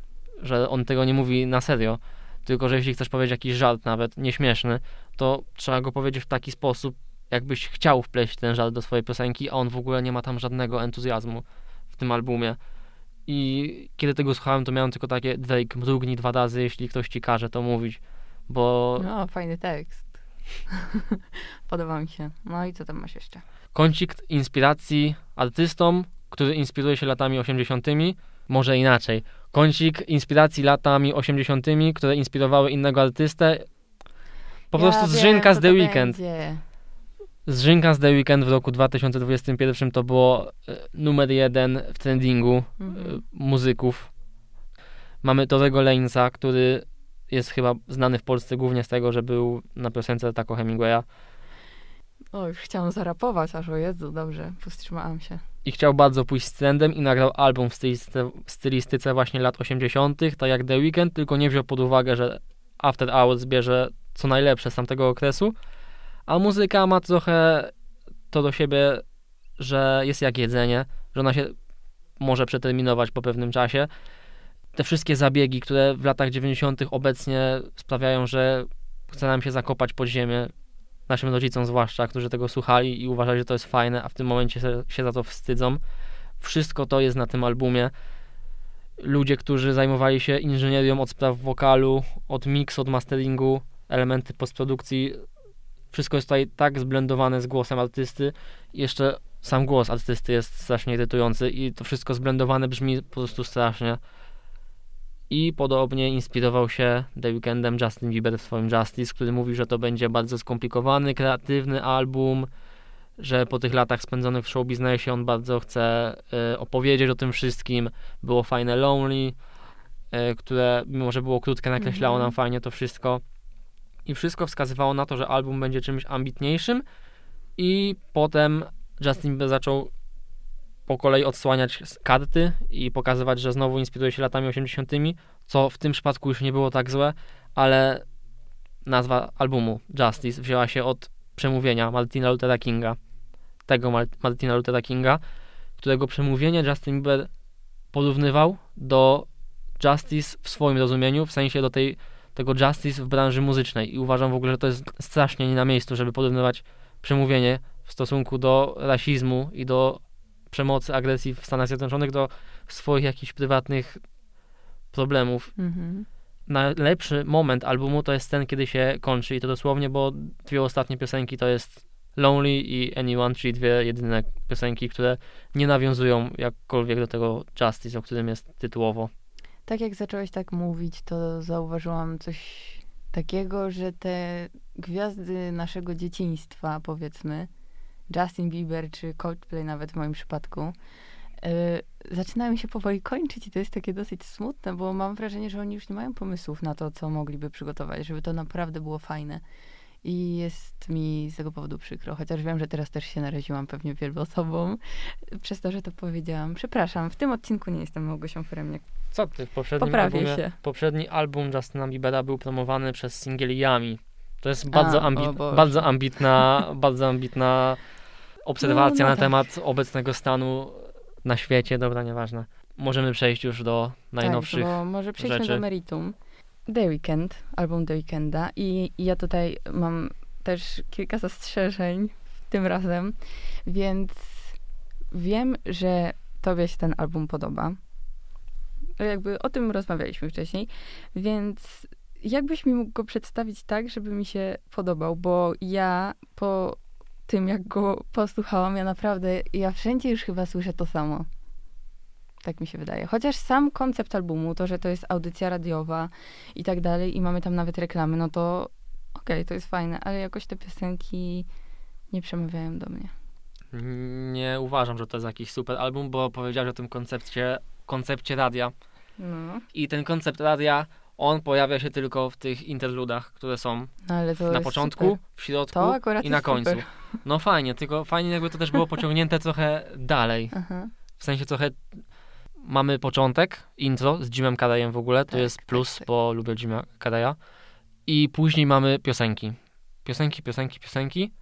że on tego nie mówi na serio, tylko że jeśli chcesz powiedzieć jakiś żart nawet nieśmieszny, to trzeba go powiedzieć w taki sposób, jakbyś chciał wpleść ten żart do swojej piosenki, a on w ogóle nie ma tam żadnego entuzjazmu w tym albumie. I kiedy tego słuchałem, to miałem tylko takie Drake, mrugnij dwa razy, jeśli ktoś ci każe to mówić, bo No, fajny tekst. Podoba mi się. No i co tam masz jeszcze? kącik inspiracji artystom, który inspiruje się latami 80., może inaczej. Kącik inspiracji latami 80., które inspirowały innego artystę. Po prostu ja wiem, z co The to Weeknd. będzie. Z The Weeknd w roku 2021 to było e, numer jeden w trendingu e, Mhm. muzyków. Mamy Torego Lanesa, który jest chyba znany w Polsce głównie z tego, że był na piosence Taco Hemingwaya. O, już chciałam zarapować, aż o Jezu, dobrze, powstrzymałam się. i chciał bardzo pójść z trendem i nagrał album w stylistyce, stylistyce właśnie lat 80., tak jak The Weeknd, tylko nie wziął pod uwagę, że After Hours bierze co najlepsze z tamtego okresu, a muzyka ma trochę to do siebie, że jest jak jedzenie, że ona się może przeterminować po pewnym czasie. Te wszystkie zabiegi, które w latach 90. obecnie sprawiają, że chce nam się zakopać pod ziemię, naszym rodzicom zwłaszcza, którzy tego słuchali i uważali, że to jest fajne, a w tym momencie się, za to wstydzą. Wszystko to jest na tym albumie. Ludzie, którzy zajmowali się inżynierią od spraw wokalu, od mixu, od masteringu, elementy postprodukcji, wszystko jest tutaj tak zblendowane z głosem artysty. Jeszcze sam głos artysty jest strasznie irytujący i to wszystko zblendowane brzmi po prostu strasznie. I podobnie inspirował się The Weekndem Justin Bieber w swoim Justice, który mówi, że to będzie bardzo skomplikowany, kreatywny album, że po tych latach spędzonych w show biznesie on bardzo chce e, opowiedzieć o tym wszystkim. Było fajne Lonely, e, które mimo, że było krótkie, nakreślało Mhm. nam fajnie to wszystko. I wszystko wskazywało na to, że album będzie czymś ambitniejszym i potem Justin Bieber zaczął po kolei odsłaniać karty i pokazywać, że znowu inspiruje się latami 80., co w tym przypadku już nie było tak złe, ale nazwa albumu Justice wzięła się od przemówienia Martina Luthera Kinga, tego Mar- Martina Luthera Kinga, którego przemówienie Justin Bieber porównywał do Justice w swoim rozumieniu, w sensie do tej, tego Justice w branży muzycznej i uważam w ogóle, że to jest strasznie nie na miejscu, żeby porównywać przemówienie w stosunku do rasizmu i do przemocy, agresji w Stanach Zjednoczonych do swoich jakichś prywatnych problemów. Mhm. Najlepszy moment albumu to jest ten, kiedy się kończy i to dosłownie, bo dwie ostatnie piosenki to jest Lonely i Anyone, czyli dwie jedyne piosenki, które nie nawiązują jakkolwiek do tego Justice, o którym jest tytułowo. Tak jak zacząłeś tak mówić, to zauważyłam coś takiego, że te gwiazdy naszego dzieciństwa, powiedzmy, Justin Bieber czy Coldplay nawet w moim przypadku, yy, zaczynają się powoli kończyć i to jest takie dosyć smutne, bo mam wrażenie, że oni już nie mają pomysłów na to, co mogliby przygotować, żeby to naprawdę było fajne. I jest mi z tego powodu przykro, chociaż wiem, że teraz też się naraziłam pewnie wielu osobom przez to, że to powiedziałam. Przepraszam, w tym odcinku nie jestem Małgosią Feremniak. Co ty w poprzednim Poprawię albumie? się. Poprzedni album Justina Biebera był promowany przez singiel Yami. To jest bardzo, A, ambi- bardzo ambitna, bardzo ambitna obserwacja No, no na tak. temat obecnego stanu na świecie, dobra, nieważne. Możemy przejść już do najnowszych. Tak, bo może przejdźmy rzeczy. do meritum. The Weeknd, album The Weeknda i i ja tutaj mam też kilka zastrzeżeń tym razem, więc wiem, że tobie się ten album podoba. Jakby o tym rozmawialiśmy wcześniej, więc jakbyś mi mógł go przedstawić tak, żeby mi się podobał, bo ja po tym, jak go posłuchałam, ja naprawdę, ja wszędzie już chyba słyszę to samo. Tak mi się wydaje. Chociaż sam koncept albumu, to, że to jest audycja radiowa i tak dalej, i mamy tam nawet reklamy, no to okej, to jest fajne, ale jakoś te piosenki nie przemawiają do mnie. Nie uważam, że to jest jakiś super album, bo powiedziałeś o tym koncepcie, koncepcie radia. No, I ten koncept radia, on pojawia się tylko w tych interludach, które są no na początku, Super. w środku i na końcu. super. No fajnie, tylko fajnie jakby to też było pociągnięte trochę dalej. Aha. W sensie trochę mamy początek, intro z Jimem Carreyem w ogóle, to Tak, jest tak, plus, tak. bo lubię Jima Carreya. I później mamy piosenki. Piosenki, piosenki, piosenki.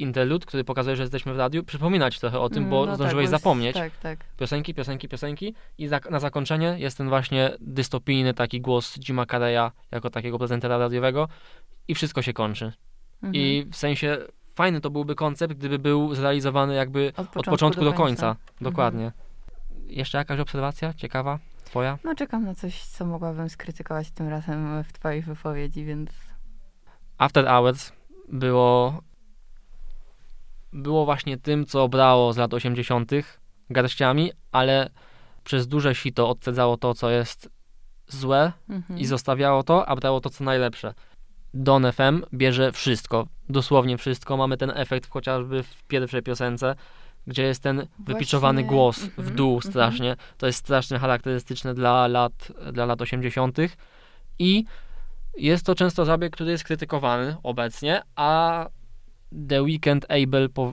Interlude, który pokazuje, że jesteśmy w radiu. Przypominać trochę o tym, Mm, bo no zdążyłeś tak, bo jest- zapomnieć. Tak, tak. Piosenki, piosenki, piosenki. I za, na zakończenie jest ten właśnie dystopijny taki głos Jima Carreya jako takiego prezentera radiowego. I wszystko się kończy. Mhm. I w sensie fajny to byłby koncept, gdyby był zrealizowany jakby od początku, do, końca. Dokładnie. Jeszcze jakaś obserwacja ciekawa? Twoja? No czekam na coś, co mogłabym skrytykować tym razem w twojej wypowiedzi, więc After Hours było było właśnie tym, co brało z lat 80. garściami, ale przez duże sito odcedzało to, co jest złe mhm. i zostawiało to, a brało to, co najlepsze. Don FM bierze wszystko, dosłownie wszystko. Mamy ten efekt chociażby w pierwszej piosence, gdzie jest ten wypiczowany Właśnie, głos w mhm, dół mhm. strasznie. To jest strasznie charakterystyczne dla lat, dla lat 80. I jest to często zabieg, który jest krytykowany obecnie, a The Weeknd Able po,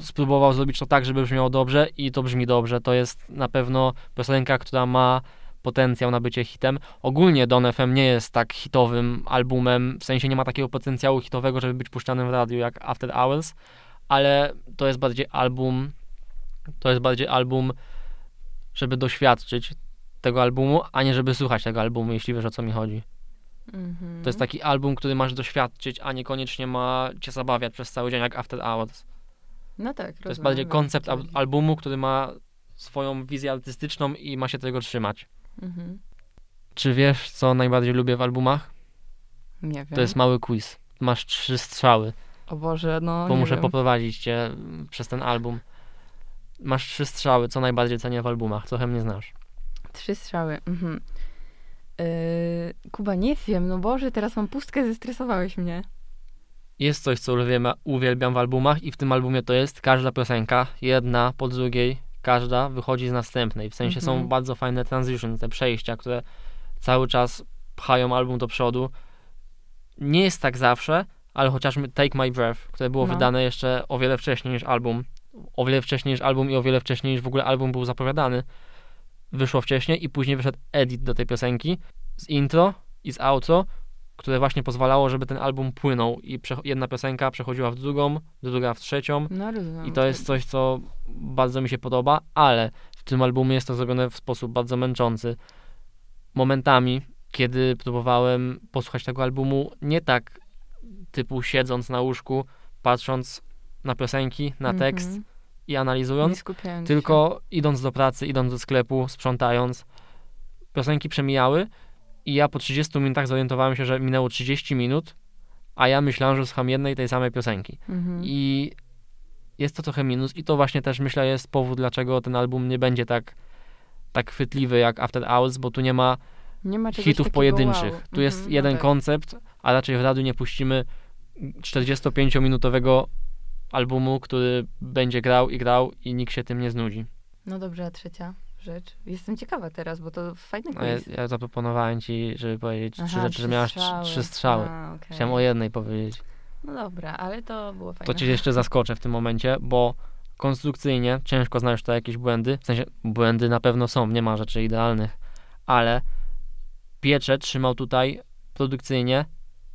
spróbował zrobić to tak, żeby brzmiało dobrze i to brzmi dobrze. To jest na pewno piosenka, która ma potencjał na bycie hitem. Ogólnie Don FM nie jest tak hitowym albumem, w sensie nie ma takiego potencjału hitowego, żeby być puszczanym w radiu jak After Hours, ale to jest bardziej album, to jest bardziej album, żeby doświadczyć tego albumu, a nie żeby słuchać tego albumu, jeśli wiesz o co mi chodzi. Mhm. To jest taki album, który masz doświadczyć, a niekoniecznie ma cię zabawiać przez cały dzień jak After Hours. No tak, To jest bardziej koncept al- albumu, który ma swoją wizję artystyczną i ma się tego trzymać. Mhm. Czy wiesz, co najbardziej lubię w albumach? Nie wiem. To jest mały quiz. Masz trzy strzały, O Boże, no bo muszę wiem. poprowadzić cię przez ten album. Masz trzy strzały, co najbardziej cenię w albumach. Trochę mnie znasz. Trzy strzały. Mhm. Yy, Kuba, nie wiem, no Boże, teraz mam pustkę, zestresowałeś mnie. Jest coś, co uwielbiam, uwielbiam w albumach i w tym albumie to jest każda piosenka, jedna po drugiej, każda wychodzi z następnej. W sensie są Mhm. bardzo fajne transition, te przejścia, które cały czas pchają album do przodu. Nie jest tak zawsze, ale chociażby Take My Breath, które było No. wydane jeszcze o wiele wcześniej niż album, o wiele wcześniej niż album i o wiele wcześniej niż w ogóle album był zapowiadany, wyszło wcześniej i później wyszedł edit do tej piosenki z intro i z outro, które właśnie pozwalało, żeby ten album płynął i jedna piosenka przechodziła w drugą, druga w trzecią No rozumiem. i to jest coś, co bardzo mi się podoba, ale w tym albumie jest to zrobione w sposób bardzo męczący. Momentami, kiedy próbowałem posłuchać tego albumu, nie tak typu siedząc na łóżku, patrząc na piosenki, na tekst Mhm. I analizując, tylko idąc do pracy, idąc do sklepu, sprzątając, piosenki przemijały i ja po 30 minutach zorientowałem się, że minęło 30 minut, a ja myślałem, że słucham jednej tej samej piosenki. się. Mhm. I jest to trochę minus i to właśnie też myślę jest powód, dlaczego ten album nie będzie tak, tak chwytliwy jak After Hours, bo tu nie ma Nie ma hitów pojedynczych. wow. Tu jest Mhm, jeden no tak. koncept, a raczej w radiu nie puścimy 45-minutowego albumu, który będzie grał i grał i nikt się tym nie znudzi. No dobrze, a trzecia rzecz. Jestem ciekawa teraz, bo to fajny A ja, quiz. ja zaproponowałem ci, żeby powiedzieć trzy Aha, rzeczy, że miałaś trz- trzy strzały. A, okej. Chciałem o jednej powiedzieć. No dobra, ale to było fajne. To cię jeszcze zaskoczę w tym momencie, bo konstrukcyjnie ciężko znaleźć tutaj jakieś błędy. W sensie błędy na pewno są, nie ma rzeczy idealnych, ale piecze trzymał tutaj produkcyjnie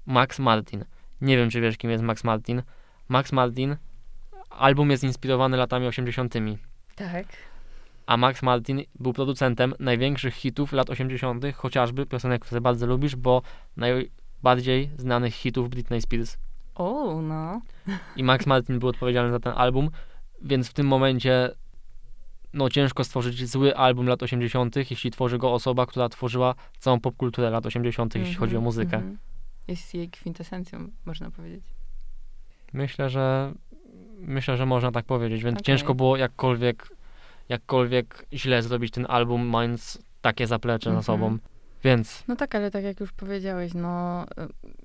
Max Martin. Nie wiem, czy wiesz, kim jest Max Martin. Max Martin, album jest inspirowany latami 80., Tak. a Max Martin był producentem największych hitów lat 80., chociażby piosenek, które bardzo lubisz, bo najbardziej znanych hitów Britney Spears. O, no. I Max Martin był odpowiedzialny za ten album, więc w tym momencie no ciężko stworzyć zły album lat 80., jeśli tworzy go osoba, która tworzyła całą popkulturę lat 80., jeśli chodzi o Mhm, muzykę. mhm. Jest jej kwintesencją, można powiedzieć. Myślę, że myślę, że można tak powiedzieć, więc Okej. ciężko było jakkolwiek jakkolwiek źle zrobić ten album, mając takie zaplecze za Mhm. sobą. Więc No tak, ale tak jak już powiedziałeś, no y,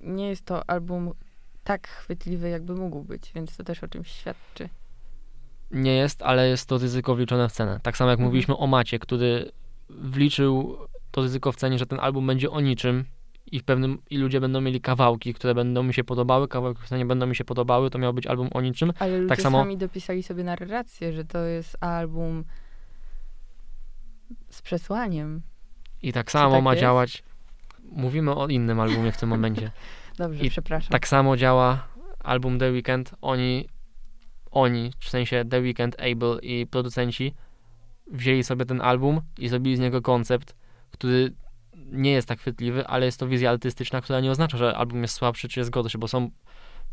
nie jest to album tak chwytliwy, jakby mógł być, więc to też o czymś świadczy. nie jest, ale jest to ryzyko wliczone w cenę. Tak samo jak Mhm. mówiliśmy o Macie, który wliczył to ryzyko w cenie, że ten album będzie o niczym i w pewnym i ludzie będą mieli kawałki, które będą mi się podobały, kawałki, które nie będą mi się podobały, to miał być album o niczym. Ale ludzie samo- sami dopisali sobie narrację, że to jest album z przesłaniem. I tak samo tak ma jest? działać. Mówimy o innym albumie w tym momencie. Dobrze, I przepraszam. Tak samo działa album The Weeknd. Oni, oni, w sensie The Weeknd, Able i producenci wzięli sobie ten album i zrobili z niego koncept, który nie jest tak chwytliwy, ale jest to wizja artystyczna, która nie oznacza, że album jest słabszy czy jest gorszy, bo są,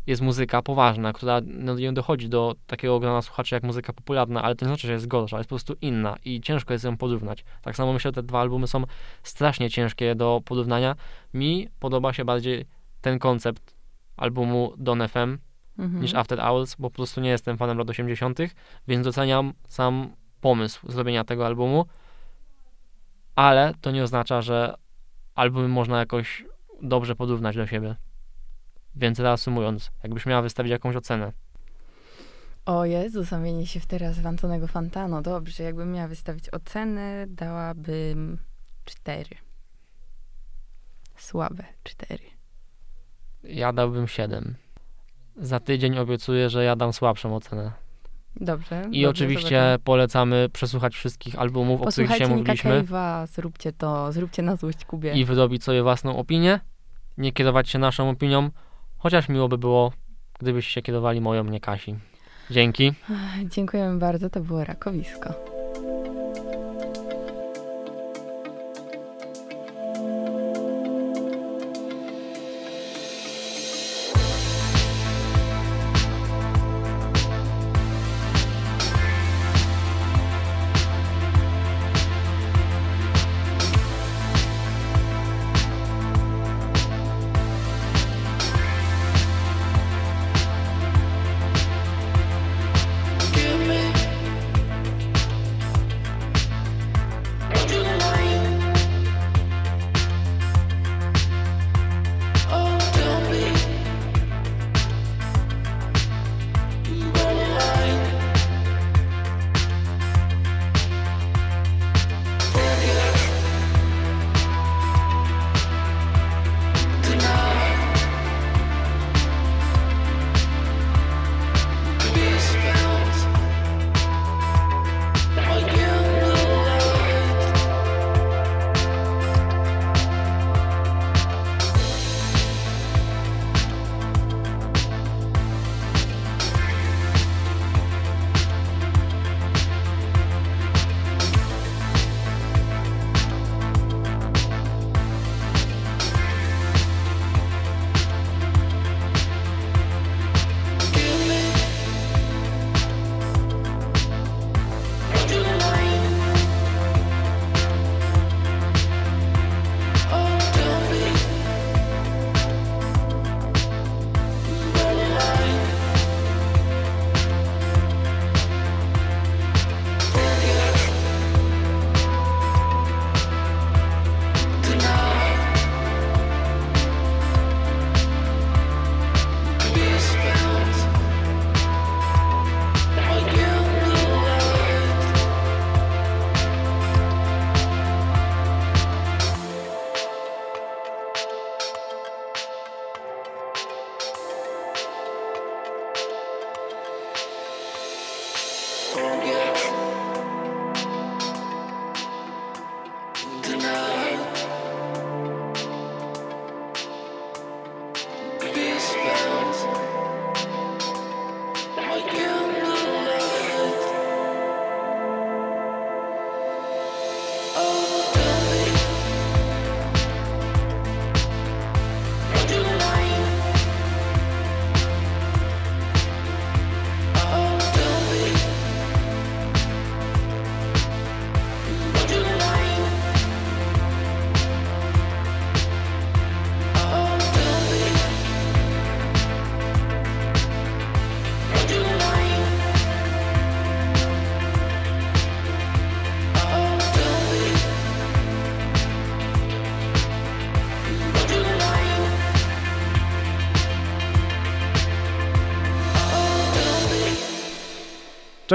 jest muzyka poważna, która no, nie dochodzi do takiego grona słuchaczy jak muzyka popularna, ale to nie znaczy, że jest gorsza, jest po prostu inna i ciężko jest ją porównać. Tak samo myślę, że te dwa albumy są strasznie ciężkie do porównania. Mi podoba się bardziej ten koncept albumu Don FM Mhm. niż After Hours, bo po prostu nie jestem fanem lat 80., więc doceniam sam pomysł zrobienia tego albumu, ale to nie oznacza, że albumy można jakoś dobrze porównać do siebie. Więc reasumując, jakbyś miała wystawić jakąś ocenę, O Jezu, zamienię się w teraz w Antonego Fantano. Dobrze, jakbym miała wystawić ocenę, dałabym cztery. Słabe cztery. ja dałbym 7. Za tydzień obiecuję, że ja dam słabszą ocenę. Dobrze. I dobrze, oczywiście polecamy przesłuchać wszystkich albumów, o których dzisiaj mówiliśmy. Cave'a, zróbcie to, zróbcie na złość Kubie. i wyrobić sobie własną opinię, nie kierować się naszą opinią, chociaż miło by było, gdybyście się kierowali moją, nie Kasi. Dzięki. Dziękujemy bardzo, to było Rakowisko.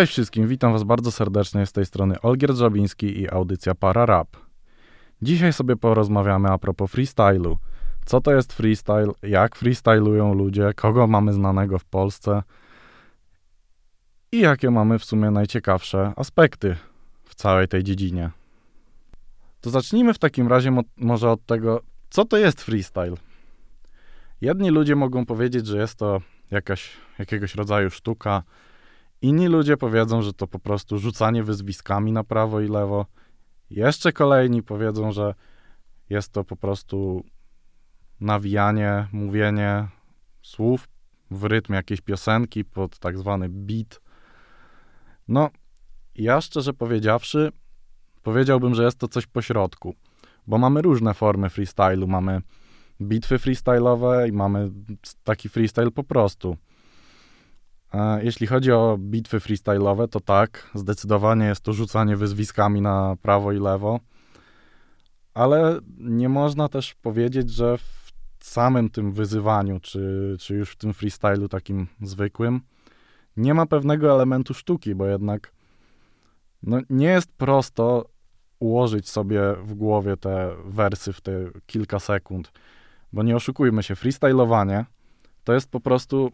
Cześć wszystkim, witam was bardzo serdecznie z tej strony Olgier Drzabiński i audycja Para Rap. Dzisiaj sobie porozmawiamy a propos freestylu. Co to jest freestyle, jak freestylują ludzie, kogo mamy znanego w Polsce i jakie mamy w sumie najciekawsze aspekty w całej tej dziedzinie. To zacznijmy w takim razie mo- może od tego, co to jest freestyle. Jedni ludzie mogą powiedzieć, że jest to jakaś, jakiegoś rodzaju sztuka, inni ludzie powiedzą, że to po prostu rzucanie wyzwiskami na prawo i lewo. Jeszcze kolejni powiedzą, że jest to po prostu nawijanie, mówienie słów w rytm jakiejś piosenki pod tak zwany beat. No, ja szczerze powiedziawszy, powiedziałbym, że jest to coś pośrodku, bo mamy różne formy freestylu. Mamy bitwy freestyle'owe i mamy taki freestyle po prostu. E, Jeśli chodzi o bitwy freestyle'owe, to tak, zdecydowanie jest to rzucanie wyzwiskami na prawo i lewo, ale nie można też powiedzieć, że w samym tym wyzywaniu, czy, czy już w tym freestylu takim zwykłym, nie ma pewnego elementu sztuki, bo jednak no, nie jest prosto ułożyć sobie w głowie te wersy w te kilka sekund, bo nie oszukujmy się, freestylowanie to jest po prostu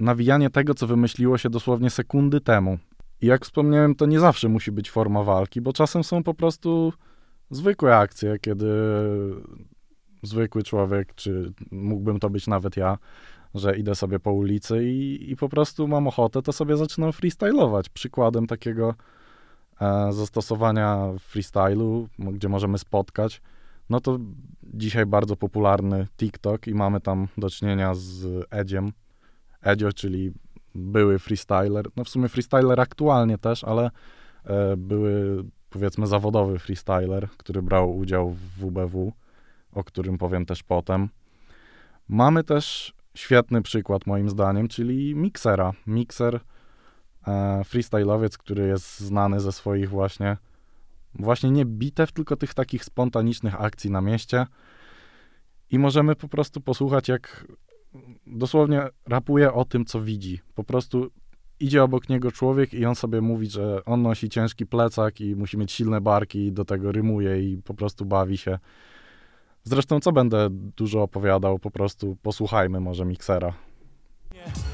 nawijanie tego, co wymyśliło się dosłownie sekundy temu. I jak wspomniałem, to nie zawsze musi być forma walki, bo czasem są po prostu zwykłe akcje, kiedy zwykły człowiek, czy mógłbym to być nawet ja, że idę sobie po ulicy i, i po prostu mam ochotę, to sobie zaczynam freestylować. Przykładem takiego e, zastosowania freestylu, gdzie możemy spotkać, no to dzisiaj bardzo popularny TikTok i mamy tam do czynienia z Edziem. Edzio, czyli były freestyler, no w sumie freestyler aktualnie też, ale e, były powiedzmy zawodowy freestyler, który brał udział w WBW, o którym powiem też potem. Mamy też świetny przykład moim zdaniem, czyli Mixera. Mixer, e, który jest znany ze swoich właśnie właśnie nie bitew, tylko tych takich spontanicznych akcji na mieście. I możemy po prostu posłuchać, jak dosłownie rapuje o tym, co widzi. Po prostu idzie obok niego człowiek i on sobie mówi, że on nosi ciężki plecak i musi mieć silne barki i do tego rymuje i po prostu bawi się. Zresztą co będę dużo opowiadał, po prostu posłuchajmy może miksera.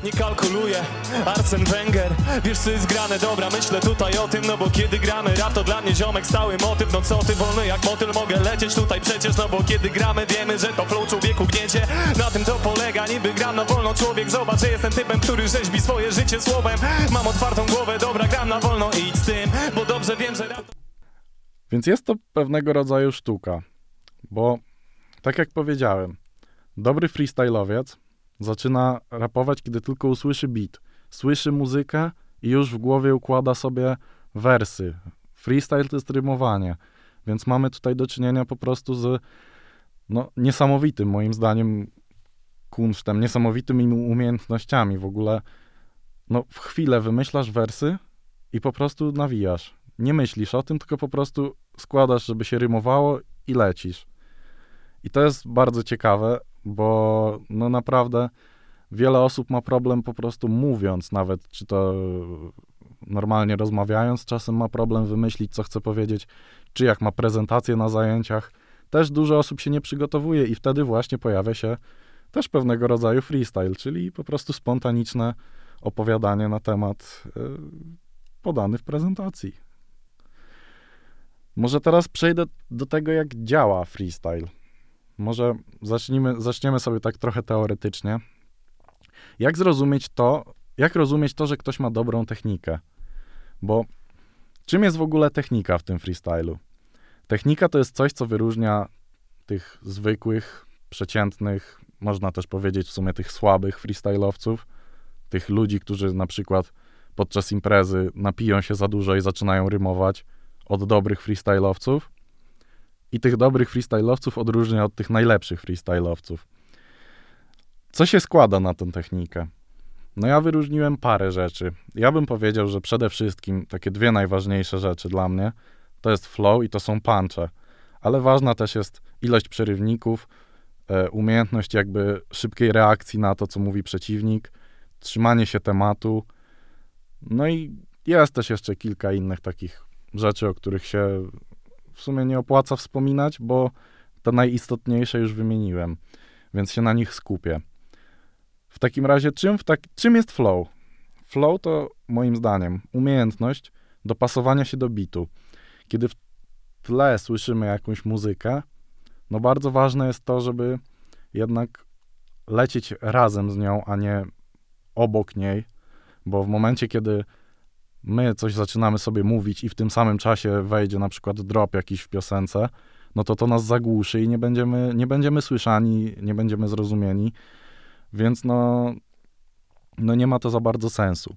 Nie kalkuluję, Arsen Wenger Wiesz co jest grane, dobra myślę tutaj o tym No bo kiedy gramy rap to dla mnie ziomek stały motyw. No co ty wolny jak motyl? Mogę lecieć tutaj przecież No bo kiedy gramy wiemy, że to flow człowieku gniecie. Na tym to polega, niby gram na wolno człowiek Zobacz, że jestem typem, który rzeźbi swoje życie słowem. Mam otwartą głowę, dobra gram na wolno idź z tym Bo dobrze wiem, że rap Więc jest to pewnego rodzaju sztuka, bo tak jak powiedziałem, dobry freestylowiec zaczyna rapować, kiedy tylko usłyszy beat. Słyszy muzykę i już w głowie układa sobie wersy. Freestyle to jest rymowanie, więc mamy tutaj do czynienia po prostu z no, niesamowitym, moim zdaniem, kunsztem, niesamowitymi umiejętnościami. W ogóle no, w chwilę wymyślasz wersy i po prostu nawijasz. Nie myślisz o tym, tylko po prostu składasz, żeby się rymowało i lecisz. I to jest bardzo ciekawe, bo no naprawdę wiele osób ma problem po prostu mówiąc, nawet czy to normalnie rozmawiając, czasem ma problem wymyślić, co chce powiedzieć, czy jak ma prezentację na zajęciach. Też dużo osób się nie przygotowuje i wtedy właśnie pojawia się też pewnego rodzaju freestyle, czyli po prostu spontaniczne opowiadanie na temat y, podany w prezentacji. Może teraz przejdę do tego, jak działa freestyle. Może zacznijmy, zaczniemy sobie tak trochę teoretycznie. Jak zrozumieć to, jak rozumieć to, że ktoś ma dobrą technikę? Bo czym jest w ogóle technika w tym freestylu? Technika to jest coś, co wyróżnia tych zwykłych, przeciętnych, można też powiedzieć w sumie tych słabych freestylowców, tych ludzi, którzy na przykład podczas imprezy napiją się za dużo i zaczynają rymować, od dobrych freestylowców i tych dobrych freestylowców odróżnia od tych najlepszych freestylowców. Co się składa na tę technikę? No ja wyróżniłem parę rzeczy. Ja bym powiedział, że przede wszystkim takie dwie najważniejsze rzeczy dla mnie to jest flow i to są punche. Ale ważna też jest ilość przerywników, e, umiejętność jakby szybkiej reakcji na to, co mówi przeciwnik, trzymanie się tematu No i jest też jeszcze kilka innych takich rzeczy, o których się w sumie nie opłaca wspominać, bo te najistotniejsze już wymieniłem, więc się na nich skupię. W takim razie, czym, w tak, czym jest flow? Flow to moim zdaniem umiejętność dopasowania się do bitu. Kiedy w tle słyszymy jakąś muzykę, no bardzo ważne jest to, żeby jednak lecieć razem z nią, a nie obok niej, bo w momencie, kiedy my coś zaczynamy sobie mówić i w tym samym czasie wejdzie na przykład drop jakiś w piosence, no to to nas zagłuszy i nie będziemy, nie będziemy słyszani, nie będziemy zrozumieni, więc no, no nie ma to za bardzo sensu.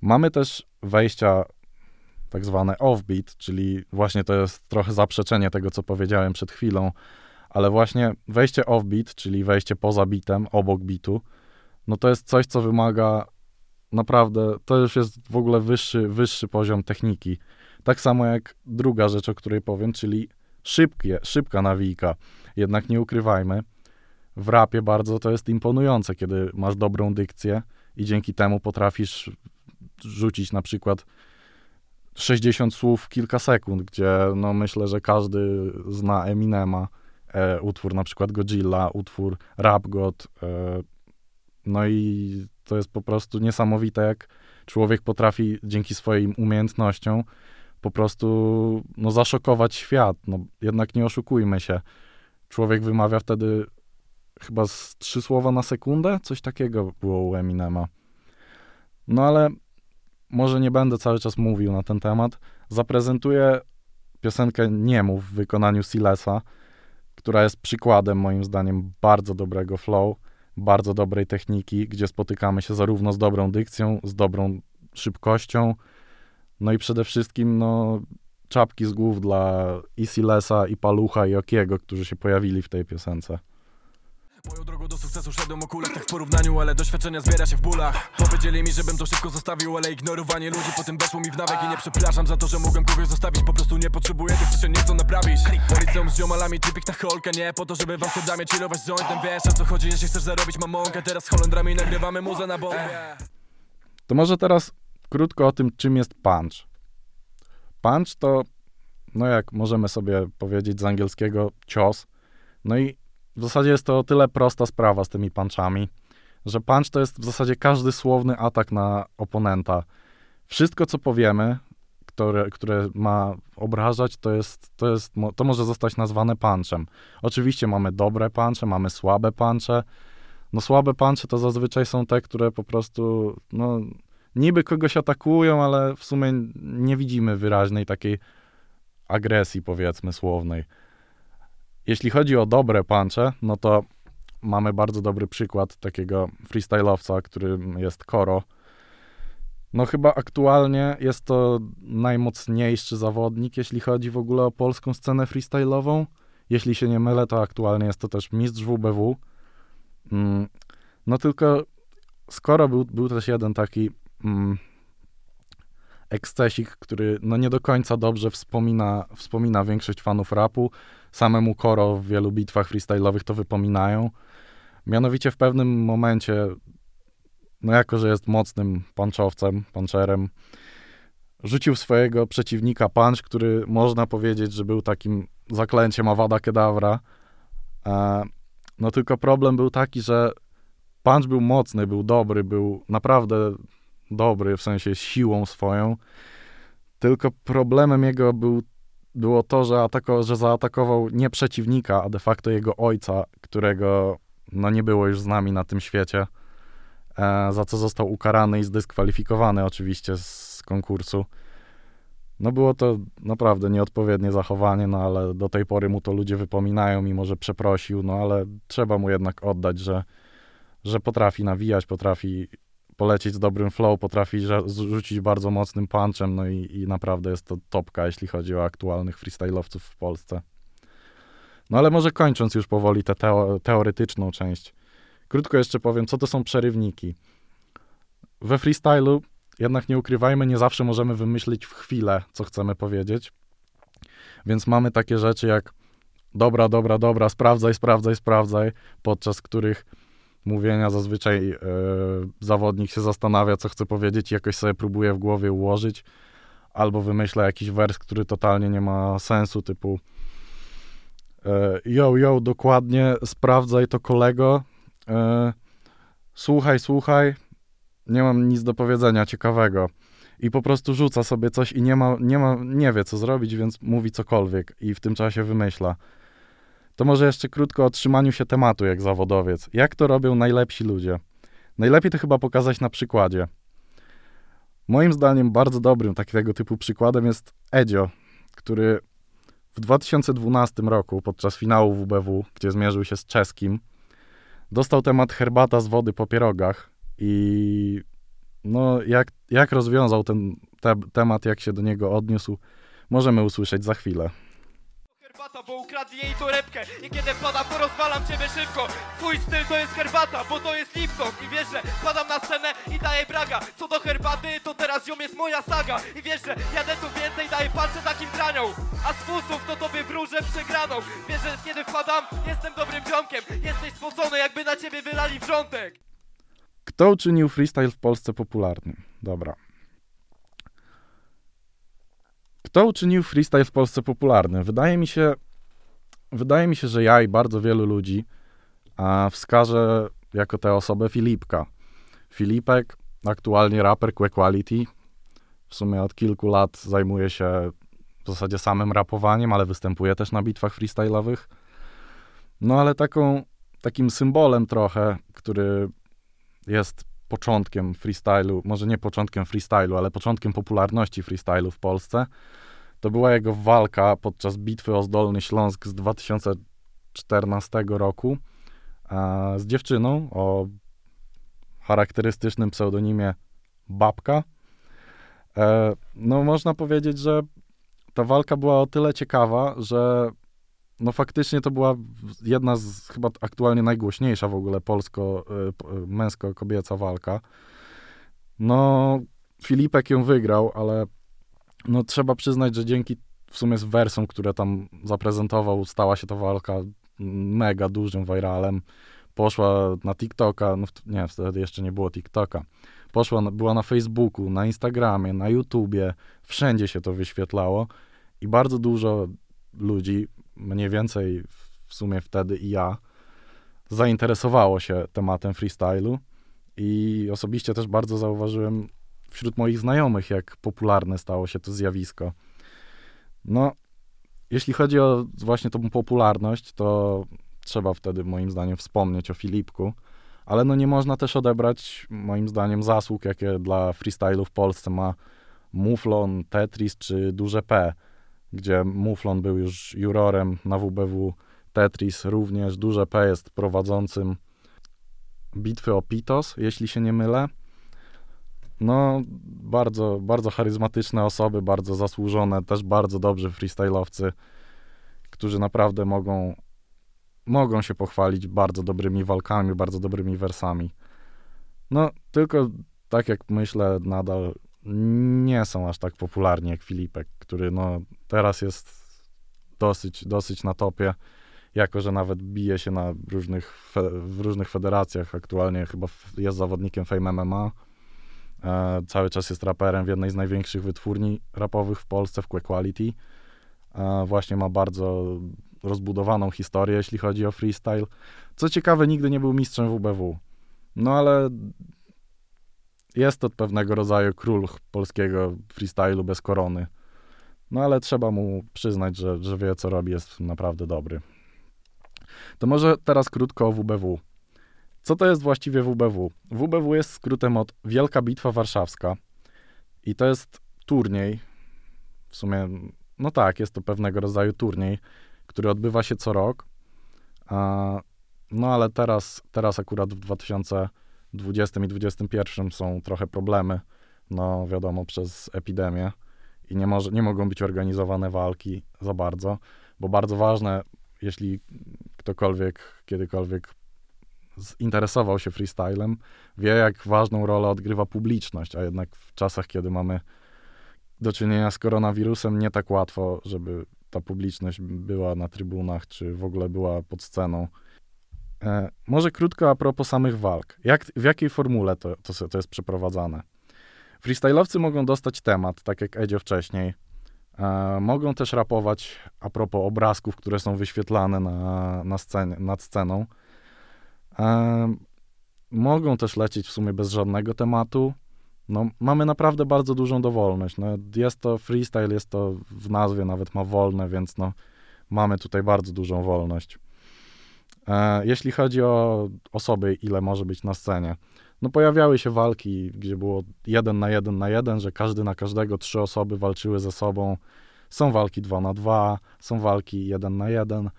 Mamy też wejścia tak zwane offbeat, czyli właśnie to jest trochę zaprzeczenie tego, co powiedziałem przed chwilą, ale właśnie wejście offbeat, czyli wejście poza bitem, obok bitu, no to jest coś, co wymaga naprawdę, to już jest w ogóle wyższy, wyższy poziom techniki. Tak samo jak druga rzecz, o której powiem, czyli szybkie, szybka nawijka. Jednak nie ukrywajmy, w rapie bardzo to jest imponujące, kiedy masz dobrą dykcję i dzięki temu potrafisz rzucić na przykład 60 słów w kilka sekund, gdzie no myślę, że każdy zna Eminema, e, utwór na przykład Godzilla, utwór Rap God, e, no i to jest po prostu niesamowite, jak człowiek potrafi dzięki swoim umiejętnościom po prostu no, zaszokować świat. No, jednak nie oszukujmy się. Człowiek wymawia wtedy chyba z trzy słowa na sekundę, coś takiego było u Eminema. No ale może nie będę cały czas mówił na ten temat. Zaprezentuję piosenkę Niemu w wykonaniu Silesa, która jest przykładem moim zdaniem bardzo dobrego flow bardzo dobrej techniki, gdzie spotykamy się zarówno z dobrą dykcją, z dobrą szybkością, no i przede wszystkim no, czapki z głów dla i Silesa, i Palucha, i Okiego, którzy się pojawili w tej piosence. Moją drogą do sukcesu szedłem o kulach tak w porównaniu, ale doświadczenia zbiera się w bólach. Powiedzieli mi, żebym to szybko zostawił, ale ignorowanie ludzi weszło mi w nawyk I nie przepraszam za to, że mogłem kogoś zostawić, po prostu nie potrzebuję tych, co się nie chcą naprawić. Po liceum z ziomalami, typik ta holka, nie po to, żeby chillować z jointem Wiesz o co chodzi, jeśli chcesz zarobić mamonkę, teraz z Holendrami nagrywamy muzę na bombie To może teraz krótko o tym, czym jest punch. Punch to, no jak możemy sobie powiedzieć z angielskiego, cios. No i w zasadzie jest to o tyle prosta sprawa z tymi punchami, że punch to jest w zasadzie każdy słowny atak na oponenta. Wszystko, co powiemy, które, które ma obrażać, to jest, to jest, to może zostać nazwane punchem. Oczywiście mamy dobre punche, mamy słabe punche. No słabe punche to zazwyczaj są te, które po prostu, no niby kogoś atakują, ale w sumie nie widzimy wyraźnej takiej agresji, powiedzmy, słownej. Jeśli chodzi o dobre punche, no to mamy bardzo dobry przykład takiego freestyle'owca, którym jest Koro. No chyba aktualnie jest to najmocniejszy zawodnik, jeśli chodzi w ogóle o polską scenę freestyle'ową. Jeśli się nie mylę, to aktualnie jest to też mistrz WBW. Mm, no tylko skoro był, był też jeden taki mm, ekscesik, który no nie do końca dobrze wspomina, wspomina większość fanów rapu. Samemu Koro w wielu bitwach freestyle'owych to wypominają. Mianowicie w pewnym momencie, no jako, że jest mocnym punchowcem, puncherem, rzucił swojego przeciwnika punch, który można powiedzieć, że był takim zaklęciem Awada Kedavra. E, no tylko problem był taki, że punch był mocny, był dobry, był naprawdę dobry, w sensie siłą swoją. Tylko problemem jego był, było to, że, atako, że zaatakował nie przeciwnika, a de facto jego ojca, którego no, nie było już z nami na tym świecie, e, za co został ukarany i zdyskwalifikowany oczywiście z konkursu. No było to naprawdę nieodpowiednie zachowanie, no ale do tej pory mu to ludzie wypominają, mimo że przeprosił, no ale trzeba mu jednak oddać, że, że potrafi nawijać, potrafi polecieć z dobrym flow, potrafi rzucić bardzo mocnym punchem, no i, i naprawdę jest to topka, jeśli chodzi o aktualnych freestyle'owców w Polsce. No ale może kończąc już powoli tę teo teoretyczną część, krótko jeszcze powiem, co to są przerywniki. We freestylu, jednak nie ukrywajmy, nie zawsze możemy wymyślić w chwilę, co chcemy powiedzieć. Więc mamy takie rzeczy jak dobra, dobra, dobra, sprawdzaj, sprawdzaj, sprawdzaj, podczas których mówienia. Zazwyczaj e, zawodnik się zastanawia, co chce powiedzieć jakoś sobie próbuje w głowie ułożyć. Albo wymyśla jakiś wers, który totalnie nie ma sensu, typu e, yo, yo, dokładnie, sprawdzaj to kolego, e, słuchaj, słuchaj, nie mam nic do powiedzenia ciekawego. I po prostu rzuca sobie coś i nie ma, nie ma, nie wie co zrobić, więc mówi cokolwiek i w tym czasie wymyśla. To może jeszcze krótko o trzymaniu się tematu jak zawodowiec. Jak to robią najlepsi ludzie? Najlepiej to chyba pokazać na przykładzie. Moim zdaniem bardzo dobrym takiego typu przykładem jest Edzio, który w 2012 roku podczas finału WBW, gdzie zmierzył się z czeskim, dostał temat herbata z wody po pierogach i no, jak, jak rozwiązał ten te, temat, jak się do niego odniósł, możemy usłyszeć za chwilę. Herbata, bo ukradli jej torebkę I kiedy padam, to rozwalam ciebie szybko. Twój styl to jest herbata, bo to jest Lipton I wiesz, że padam na scenę i daję braga. Co do herbaty, to teraz ziom jest moja saga. I wiesz, że jadę tu więcej, daję palce takim draniom A z fusów to tobie wróżę przegraną. Wiesz, że kiedy wpadam, jestem dobrym ziomkiem. Jesteś spocony, jakby na ciebie wylali wrzątek. Kto uczynił freestyle w Polsce popularnym? Dobra. Kto uczynił freestyle w Polsce popularnym? Wydaje mi się, wydaje mi się, że ja i bardzo wielu ludzi a wskażę jako tę osobę Filipka. Filipek, aktualnie raper Quality. W sumie od kilku lat zajmuje się w zasadzie samym rapowaniem, ale występuje też na bitwach freestyle'owych. No ale taką, takim symbolem trochę, który jest początkiem freestylu, może nie początkiem freestylu, ale początkiem popularności freestylu w Polsce, to była jego walka podczas bitwy o Zdolny Śląsk z 2014 roku z dziewczyną o charakterystycznym pseudonimie Babka. E, no można powiedzieć, że ta walka była o tyle ciekawa, że no faktycznie to była jedna z chyba aktualnie najgłośniejsza w ogóle polsko, y, męsko-kobieca walka. No, Filipek ją wygrał, ale no trzeba przyznać, że dzięki w sumie z wersom, które tam zaprezentował, stała się ta walka mega dużym viralem. Poszła na TikToka, no nie, wtedy jeszcze nie było TikToka. Poszła, była na Facebooku, na Instagramie, na YouTubie, wszędzie się to wyświetlało i bardzo dużo ludzi, mniej więcej w sumie wtedy i ja, zainteresowało się tematem freestylu i osobiście też bardzo zauważyłem wśród moich znajomych, jak popularne stało się to zjawisko. No, jeśli chodzi o właśnie tą popularność, to trzeba wtedy moim zdaniem wspomnieć o Filipku, ale no nie można też odebrać moim zdaniem zasług, jakie dla freestylu w Polsce ma Muflon, Tetris czy Duże P gdzie Muflon był już jurorem na WBW, Tetris również, Duże P jest prowadzącym bitwy o Pitos, jeśli się nie mylę. No, bardzo, bardzo charyzmatyczne osoby, bardzo zasłużone, też bardzo dobrzy freestylowcy, którzy naprawdę mogą, mogą się pochwalić bardzo dobrymi walkami, bardzo dobrymi wersami. No, tylko tak jak myślę, nadal nie są aż tak popularni jak Filipek, który no, teraz jest dosyć, dosyć na topie, jako że nawet bije się na różnych, w różnych federacjach. Aktualnie chyba jest zawodnikiem Fame MMA. E, cały czas jest raperem w jednej z największych wytwórni rapowych w Polsce, w Quality. E, właśnie ma bardzo rozbudowaną historię, jeśli chodzi o freestyle. Co ciekawe, nigdy nie był mistrzem WBW. No ale jest to pewnego rodzaju król polskiego freestylu bez korony. No ale trzeba mu przyznać, że, że wie, co robi, jest naprawdę dobry. To może teraz krótko o WBW. Co to jest właściwie WBW? WBW jest skrótem od Wielka Bitwa Warszawska i to jest turniej, w sumie, no tak, jest to pewnego rodzaju turniej, który odbywa się co rok. No ale teraz, teraz akurat w 2020 i 2021 są trochę problemy, no wiadomo, przez epidemię i nie, może, nie mogą być organizowane walki za bardzo, bo bardzo ważne, jeśli ktokolwiek kiedykolwiek zinteresował się freestylem, wie, jak ważną rolę odgrywa publiczność, a jednak w czasach, kiedy mamy do czynienia z koronawirusem, nie tak łatwo, żeby ta publiczność była na trybunach, czy w ogóle była pod sceną. E, może krótko a propos samych walk. Jak, w jakiej formule to, to, to jest przeprowadzane? Freestyle'owcy mogą dostać temat, tak jak Edzio wcześniej. E, mogą też rapować a propos obrazków, które są wyświetlane na, na scenie, nad sceną. E, mogą też lecieć w sumie bez żadnego tematu. No, mamy naprawdę bardzo dużą dowolność. No, jest to freestyle, jest to w nazwie, nawet ma wolne, więc no, mamy tutaj bardzo dużą wolność. E, jeśli chodzi o osoby, ile może być na scenie, no pojawiały się walki, gdzie było jeden na jeden na jeden, że każdy na każdego, trzy osoby walczyły ze sobą. Są walki dwa na dwa, są walki jeden na jeden.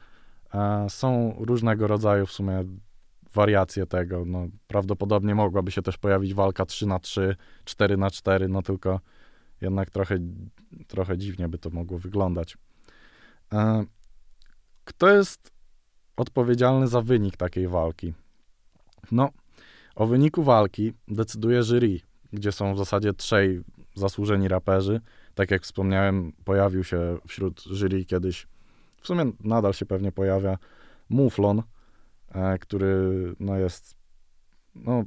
E, są różnego rodzaju w sumie wariacje tego. No, prawdopodobnie mogłaby się też pojawić walka 3 na 3 4 na 4 no tylko jednak trochę, trochę dziwnie by to mogło wyglądać. E, kto jest odpowiedzialny za wynik takiej walki? No, o wyniku walki decyduje jury, gdzie są w zasadzie trzej zasłużeni raperzy. Tak jak wspomniałem, pojawił się wśród jury kiedyś, w sumie nadal się pewnie pojawia, Muflon, e, który no, jest no,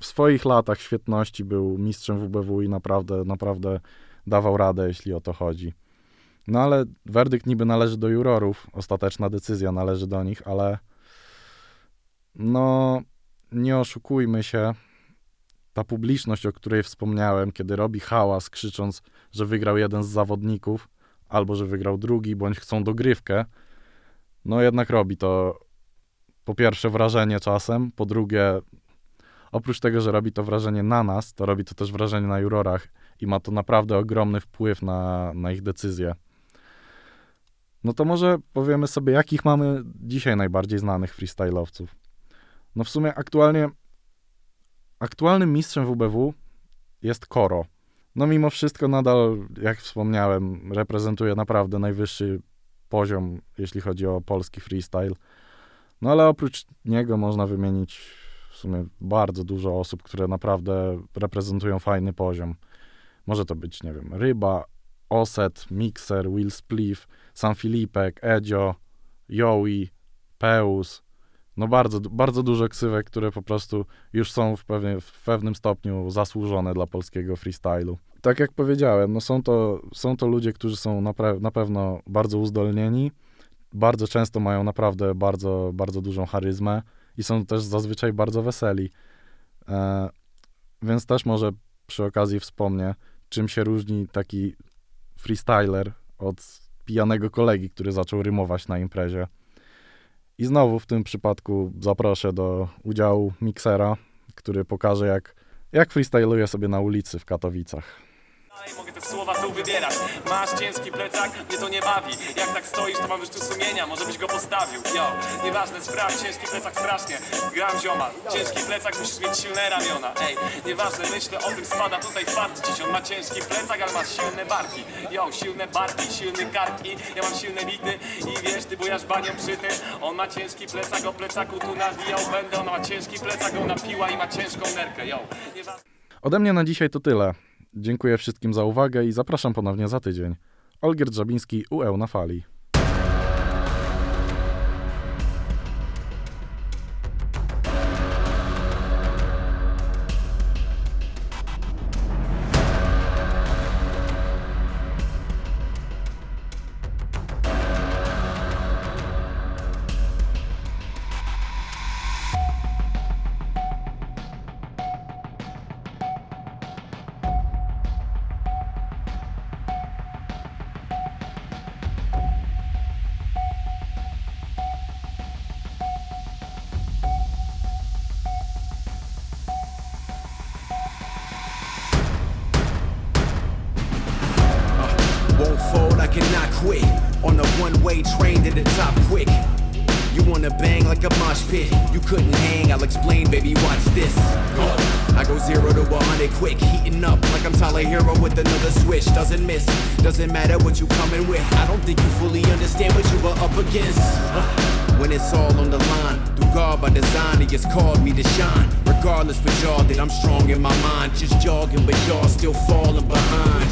w swoich latach świetności był mistrzem WBW i naprawdę, naprawdę dawał radę, jeśli o to chodzi. No ale werdykt niby należy do jurorów, ostateczna decyzja należy do nich, ale no nie oszukujmy się, ta publiczność, o której wspomniałem, kiedy robi hałas, krzycząc, że wygrał jeden z zawodników, albo że wygrał drugi, bądź chcą dogrywkę, no jednak robi to. Po pierwsze wrażenie czasem, po drugie, oprócz tego, że robi to wrażenie na nas, to robi to też wrażenie na jurorach i ma to naprawdę ogromny wpływ na, na ich decyzje. No to może powiemy sobie, jakich mamy dzisiaj najbardziej znanych freestyle'owców. No w sumie aktualnie aktualnym mistrzem WBW jest Koro. No mimo wszystko nadal, jak wspomniałem, reprezentuje naprawdę najwyższy poziom, jeśli chodzi o polski freestyle. No ale oprócz niego można wymienić w sumie bardzo dużo osób, które naprawdę reprezentują fajny poziom. Może to być, nie wiem, Ryba, Oset, Mixer, Will Spliff, Sam Filipek, Edzio, Joey, Peus, no bardzo, bardzo dużo ksywek, które po prostu już są w, pewnie, w pewnym stopniu zasłużone dla polskiego freestylu. Tak jak powiedziałem, no są, to, są to ludzie, którzy są na, na pewno bardzo uzdolnieni, bardzo często mają naprawdę bardzo, bardzo dużą charyzmę i są też zazwyczaj bardzo weseli. E, więc też może przy okazji wspomnę, czym się różni taki freestyler od pijanego kolegi, który zaczął rymować na imprezie. I znowu w tym przypadku zaproszę do udziału miksera, który pokaże, jak, jak freestyluje sobie na ulicy w Katowicach. Mogę te słowa tu wybierać. Masz ciężki plecak, mnie to nie bawi. Jak tak stoisz, to mam już tu sumienia. Może byś go postawił, yo Nieważne, sprawdź, ciężki plecak strasznie. Gram zioma, ciężki plecak, musisz mieć silne ramiona. Ej, nieważne, myślę o tym, spada tutaj fart dziś. On ma ciężki plecak, ale ma silne barki. Yo, silne barki, silny kark i ja mam silne bity I wiesz, ty bujasz banią przy tym On ma ciężki plecak, o plecaku tu nawijał. Będę Ona ma ciężki plecak, ona piła i ma ciężką nerkę, yo Nieważne. Ode mnie na dzisiaj to tyle. Dziękuję wszystkim za uwagę i zapraszam ponownie za tydzień. Olgierd Żabiński, UEł na fali. Quit. On a one way train to the top quick. You wanna bang like a mosh pit. You couldn't hang, I'll explain, baby, watch this. I go zero to 100 quick, heating up like I'm Tyler Hero with another switch. Doesn't miss, doesn't matter what you coming with. I don't think you fully understand what you are up against. When it's all on the line, through God by design, He just called me to shine. Regardless for y'all that I'm strong in my mind, just jogging, but y'all still falling behind.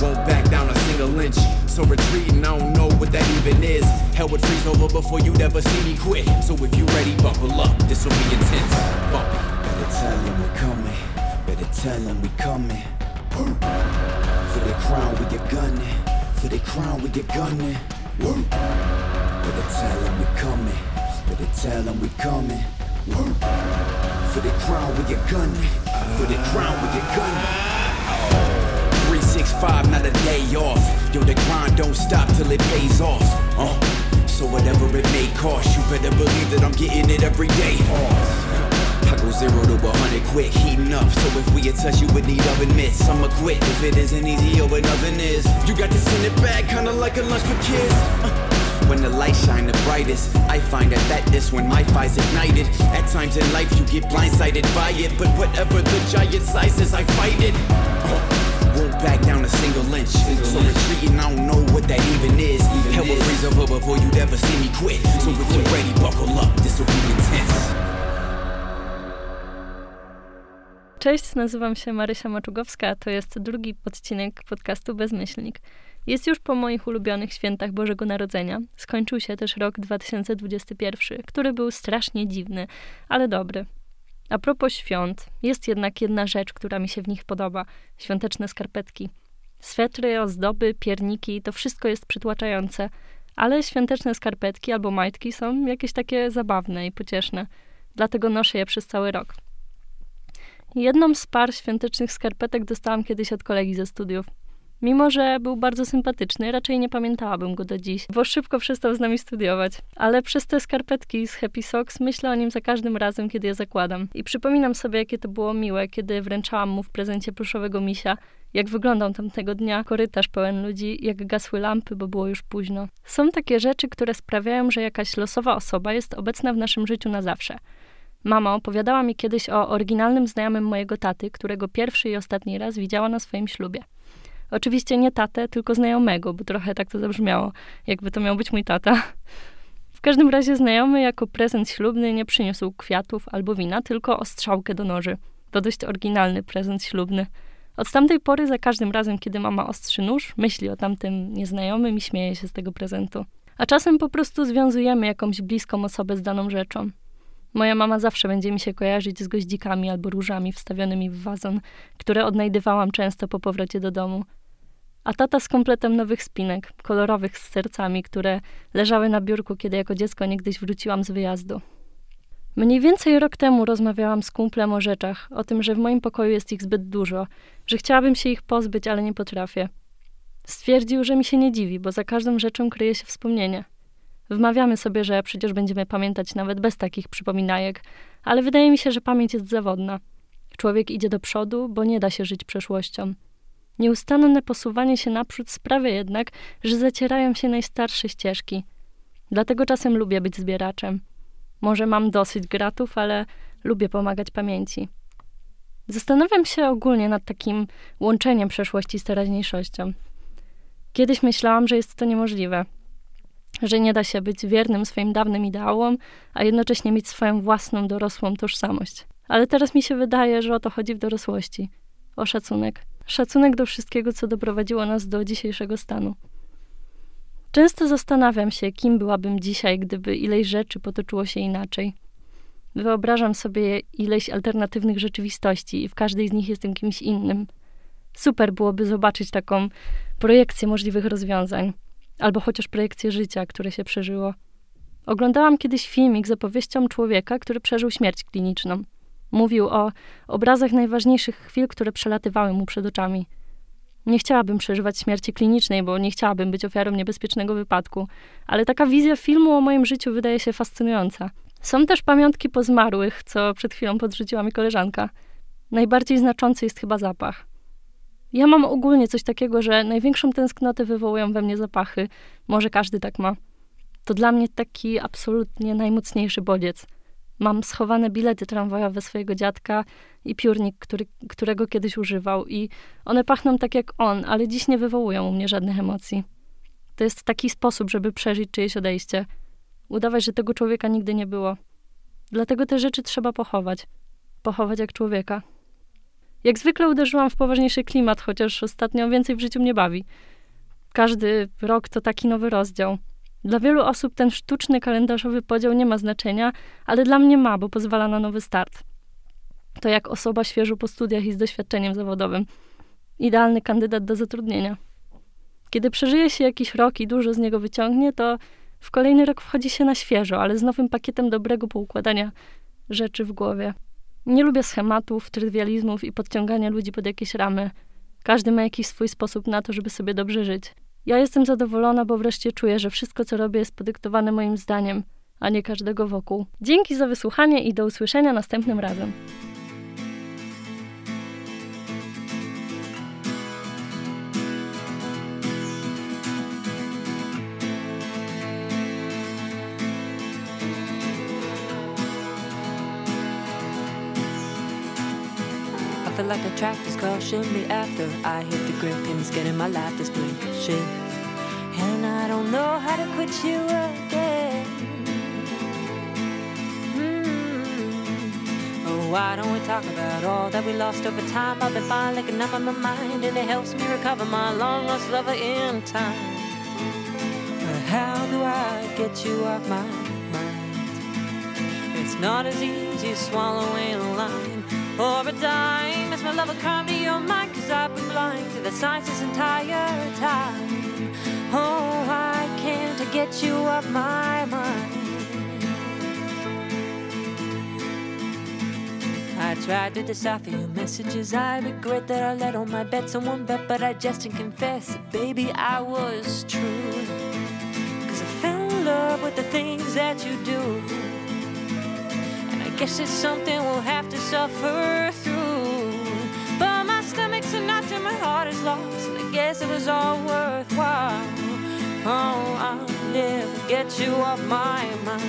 Won't back down a single inch. So retreating, I don't know what that even is. Hell would freeze over before you'd ever see me quit. So if you ready, buckle up, this'll be intense. Bumpy. Better tell him we coming. Better tell him we coming. For the crown we get gunning. For the crown we get gunning. Better tell him we coming. Better tell him we coming. For the crown we get gunning. For the crown we get gunning. 365, not a day off. Yo, the grind don't stop till it pays off. Uh, so whatever it may cost, you better believe that I'm getting it every day. I go zero to a hundred quick, heating up. So if we touch, you would need oven mitts. I'ma quit if it isn't easy what nothing is. You got to send it back, kinda like a lunch for kids. Uh, when the light shine the brightest, I find that that is when my fire's ignited. At times in life, you get blindsided by it, but whatever the giant size is, I fight it. Back down a single inch. So retreating, I don't know what that even is. Hell will freeze over before you'd ever see me quit. So if you're ready, buckle up, be intense. Cześć, nazywam się Marysia Maczugowska, a to jest drugi odcinek podcastu Bezmyślnik. Jest już po moich ulubionych świętach Bożego Narodzenia. Skończył się też rok 2021, który był strasznie dziwny, ale dobry. A propos świąt, jest jednak jedna rzecz, która mi się w nich podoba: świąteczne skarpetki. Swetry, ozdoby, pierniki to wszystko jest przytłaczające, ale świąteczne skarpetki albo majtki są jakieś takie zabawne i pocieszne. Dlatego noszę je przez cały rok. Jedną z par świątecznych skarpetek dostałam kiedyś od kolegi ze studiów. Mimo, że był bardzo sympatyczny, raczej nie pamiętałabym go do dziś, bo szybko przestał z nami studiować. Ale przez te skarpetki z Happy Socks myślę o nim za każdym razem, kiedy je zakładam. I przypominam sobie, jakie to było miłe, kiedy wręczałam mu w prezencie pluszowego misia, jak wyglądał tamtego dnia korytarz pełen ludzi, jak gasły lampy, bo było już późno. Są takie rzeczy, które sprawiają, że jakaś losowa osoba jest obecna w naszym życiu na zawsze. Mama opowiadała mi kiedyś o oryginalnym znajomym mojego taty, którego pierwszy i ostatni raz widziała na swoim ślubie. Oczywiście nie tatę, tylko znajomego, bo trochę tak to zabrzmiało, jakby to miał być mój tata. W każdym razie znajomy jako prezent ślubny nie przyniósł kwiatów albo wina, tylko ostrzałkę do noży. To dość oryginalny prezent ślubny. Od tamtej pory za każdym razem, kiedy mama ostrzy nóż, myśli o tamtym nieznajomym i śmieje się z tego prezentu. A czasem po prostu związujemy jakąś bliską osobę z daną rzeczą. Moja mama zawsze będzie mi się kojarzyć z goździkami albo różami wstawionymi w wazon, które odnajdywałam często po powrocie do domu. A tata z kompletem nowych spinek, kolorowych z sercami, które leżały na biurku, kiedy jako dziecko niegdyś wróciłam z wyjazdu. Mniej więcej rok temu rozmawiałam z kumplem o rzeczach, o tym, że w moim pokoju jest ich zbyt dużo, że chciałabym się ich pozbyć, ale nie potrafię. Stwierdził, że mi się nie dziwi, bo za każdą rzeczą kryje się wspomnienie. Wmawiamy sobie, że przecież będziemy pamiętać nawet bez takich przypominajek, ale wydaje mi się, że pamięć jest zawodna. Człowiek idzie do przodu, bo nie da się żyć przeszłością. Nieustanne posuwanie się naprzód sprawia jednak, że zacierają się najstarsze ścieżki. Dlatego czasem lubię być zbieraczem. Może mam dosyć gratów, ale lubię pomagać pamięci. Zastanawiam się ogólnie nad takim łączeniem przeszłości z teraźniejszością. Kiedyś myślałam, że jest to niemożliwe, że nie da się być wiernym swoim dawnym ideałom, a jednocześnie mieć swoją własną dorosłą tożsamość. Ale teraz mi się wydaje, że o to chodzi w dorosłości o szacunek. Szacunek do wszystkiego, co doprowadziło nas do dzisiejszego stanu. Często zastanawiam się, kim byłabym dzisiaj, gdyby ileś rzeczy potoczyło się inaczej. Wyobrażam sobie ileś alternatywnych rzeczywistości i w każdej z nich jestem kimś innym. Super byłoby zobaczyć taką projekcję możliwych rozwiązań, albo chociaż projekcję życia, które się przeżyło. Oglądałam kiedyś filmik z opowieścią człowieka, który przeżył śmierć kliniczną. Mówił o obrazach najważniejszych chwil, które przelatywały mu przed oczami. Nie chciałabym przeżywać śmierci klinicznej, bo nie chciałabym być ofiarą niebezpiecznego wypadku, ale taka wizja filmu o moim życiu wydaje się fascynująca. Są też pamiątki po zmarłych, co przed chwilą podrzuciła mi koleżanka. Najbardziej znaczący jest chyba zapach. Ja mam ogólnie coś takiego, że największą tęsknotę wywołują we mnie zapachy. Może każdy tak ma. To dla mnie taki absolutnie najmocniejszy bodziec. Mam schowane bilety tramwajowe swojego dziadka i piórnik, który, którego kiedyś używał, i one pachną tak jak on, ale dziś nie wywołują u mnie żadnych emocji. To jest taki sposób, żeby przeżyć czyjeś odejście. Udawać, że tego człowieka nigdy nie było. Dlatego te rzeczy trzeba pochować. Pochować jak człowieka. Jak zwykle uderzyłam w poważniejszy klimat, chociaż ostatnio więcej w życiu mnie bawi. każdy rok to taki nowy rozdział. Dla wielu osób ten sztuczny kalendarzowy podział nie ma znaczenia, ale dla mnie ma, bo pozwala na nowy start. To jak osoba świeżo po studiach i z doświadczeniem zawodowym. Idealny kandydat do zatrudnienia. Kiedy przeżyje się jakiś rok i dużo z niego wyciągnie, to w kolejny rok wchodzi się na świeżo, ale z nowym pakietem dobrego poukładania rzeczy w głowie. Nie lubię schematów, trywializmów i podciągania ludzi pod jakieś ramy. Każdy ma jakiś swój sposób na to, żeby sobie dobrze żyć. Ja jestem zadowolona, bo wreszcie czuję, że wszystko, co robię, jest podyktowane moim zdaniem, a nie każdego wokół. Dzięki za wysłuchanie i do usłyszenia następnym razem. Feel like a tractor's caution me after I hit the grip and it's getting my life display shift. And I don't know how to quit you again. Mm. Oh, why don't we talk about all that we lost over time? I've been fine looking up on my mind, and it helps me recover my long lost lover in time. But how do I get you off my mind? It's not as easy as swallowing a line or a dime. As my lover come to your mind, cause I've been blind to the signs this entire time. Oh, I can't get you off my mind. I tried to decipher your messages. I regret that I let all my bets on one bet, but I just didn't confess baby, I was true. Cause I fell in love with the things that you do. And I guess it's something we'll have to suffer through. Heart is lost. And I guess it was all worthwhile. Oh, I'll never get you off my mind.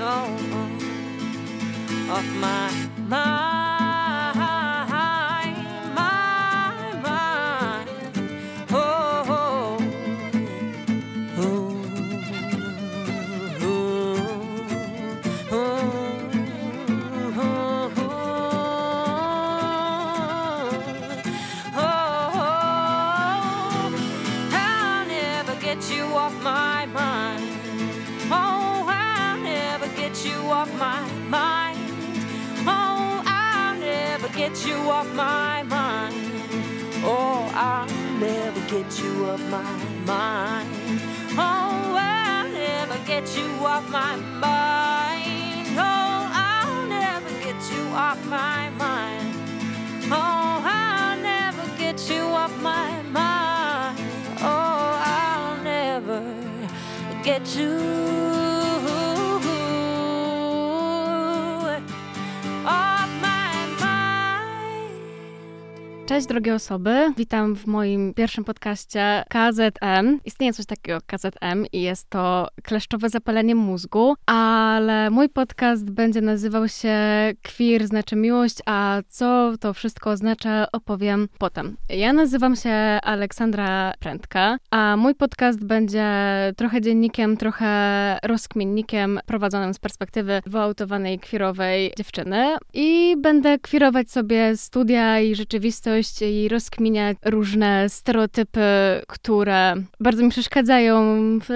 Oh, oh off my mind, get you off my mind. Oh, I'll never get you off my mind. Oh, I'll never get you off my mind. Oh, I'll never get you off my mind. Oh, I'll never get you Cześć drogie osoby, witam w moim pierwszym podcaście KZM. Istnieje coś takiego KZM i jest to kleszczowe zapalenie mózgu, ale mój podcast będzie nazywał się Queer znaczy miłość, a co to wszystko oznacza opowiem potem. Ja nazywam się Aleksandra Prędka, a mój podcast będzie trochę dziennikiem, trochę rozkminnikiem prowadzonym z perspektywy wyautowanej queerowej dziewczyny i będę queerować sobie studia i rzeczywistość i rozkminiać różne stereotypy, które bardzo mi przeszkadzają w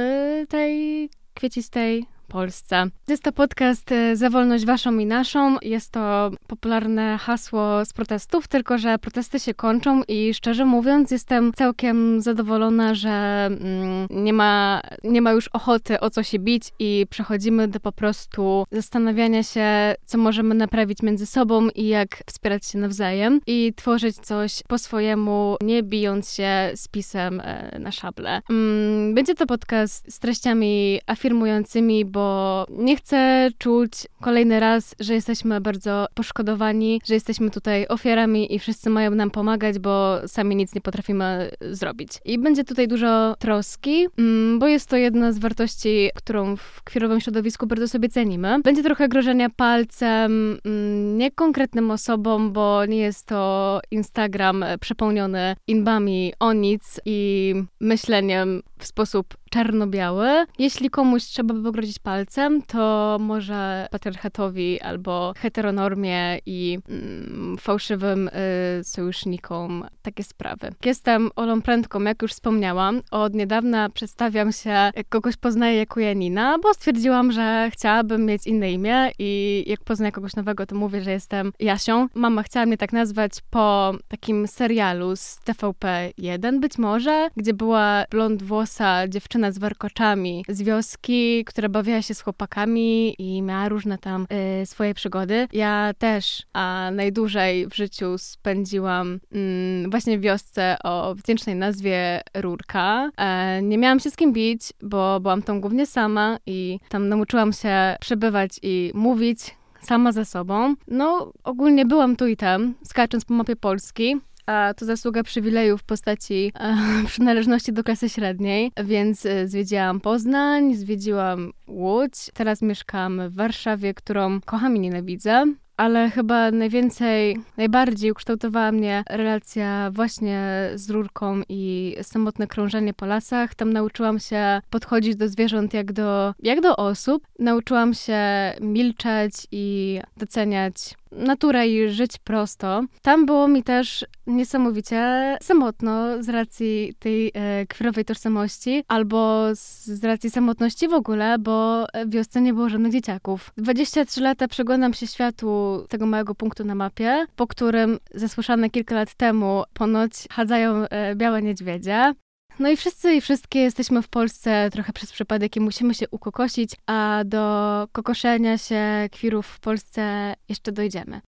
tej kwiecistej Polsce. Jest to podcast e, Za wolność waszą i naszą. Jest to popularne hasło z protestów, tylko że protesty się kończą i szczerze mówiąc jestem całkiem zadowolona, że mm, nie, ma, nie ma już ochoty o co się bić i przechodzimy do po prostu zastanawiania się, co możemy naprawić między sobą i jak wspierać się nawzajem i tworzyć coś po swojemu, nie bijąc się z pisem e, na szable. Mm, Będzie to podcast z treściami afirmującymi, bo nie chcę czuć kolejny raz, że jesteśmy bardzo poszkodowani, że jesteśmy tutaj ofiarami i wszyscy mają nam pomagać, bo sami nic nie potrafimy zrobić. I będzie tutaj dużo troski, mm, bo jest to jedna z wartości, którą w kwirowym środowisku bardzo sobie cenimy. Będzie trochę grożenia palcem, mm, nie konkretnym osobom, bo nie jest to Instagram przepełniony inbami o nic i myśleniem w sposób czarno-biały. Jeśli komuś trzeba by pogrozić palcem, to może patriarchatowi albo heteronormie i mm, fałszywym y, sojusznikom takie sprawy. Jestem Olą Prędką, jak już wspomniałam. Od niedawna przedstawiam się, jak kogoś poznaję jako Janina, bo stwierdziłam, że chciałabym mieć inne imię i jak poznaję kogoś nowego, to mówię, że jestem Jasią. Mama chciała mnie tak nazwać po takim serialu z TVP1 być może, gdzie była blond włosa dziewczyna z warkoczami z wioski, która bawiła się z chłopakami i miała różne tam y, swoje przygody. Ja też, a najdłużej w życiu spędziłam mm, właśnie w wiosce o wdzięcznej nazwie Rurka. E, nie miałam się z kim bić, bo byłam tam głównie sama i tam nauczyłam się przebywać i mówić sama ze sobą. No, ogólnie byłam tu i tam, skacząc po mapie Polski. A to zasługa przywileju w postaci e, przynależności do klasy średniej, więc e, zwiedziłam Poznań, zwiedziłam Łódź. Teraz mieszkam w Warszawie, którą kocham i nienawidzę ale chyba najwięcej, najbardziej ukształtowała mnie relacja właśnie z rurką i samotne krążenie po lasach. Tam nauczyłam się podchodzić do zwierząt jak do, jak do osób. Nauczyłam się milczeć i doceniać naturę i żyć prosto. Tam było mi też niesamowicie samotno z racji tej e, kwirowej tożsamości, albo z, z racji samotności w ogóle, bo w wiosce nie było żadnych dzieciaków. 23 lata przeglądam się światu tego małego punktu na mapie, po którym zasłyszane kilka lat temu ponoć chadzają e, białe niedźwiedzie. No i wszyscy i wszystkie jesteśmy w Polsce trochę przez przypadek i musimy się ukokosić, a do kokoszenia się kwirów w Polsce jeszcze dojdziemy.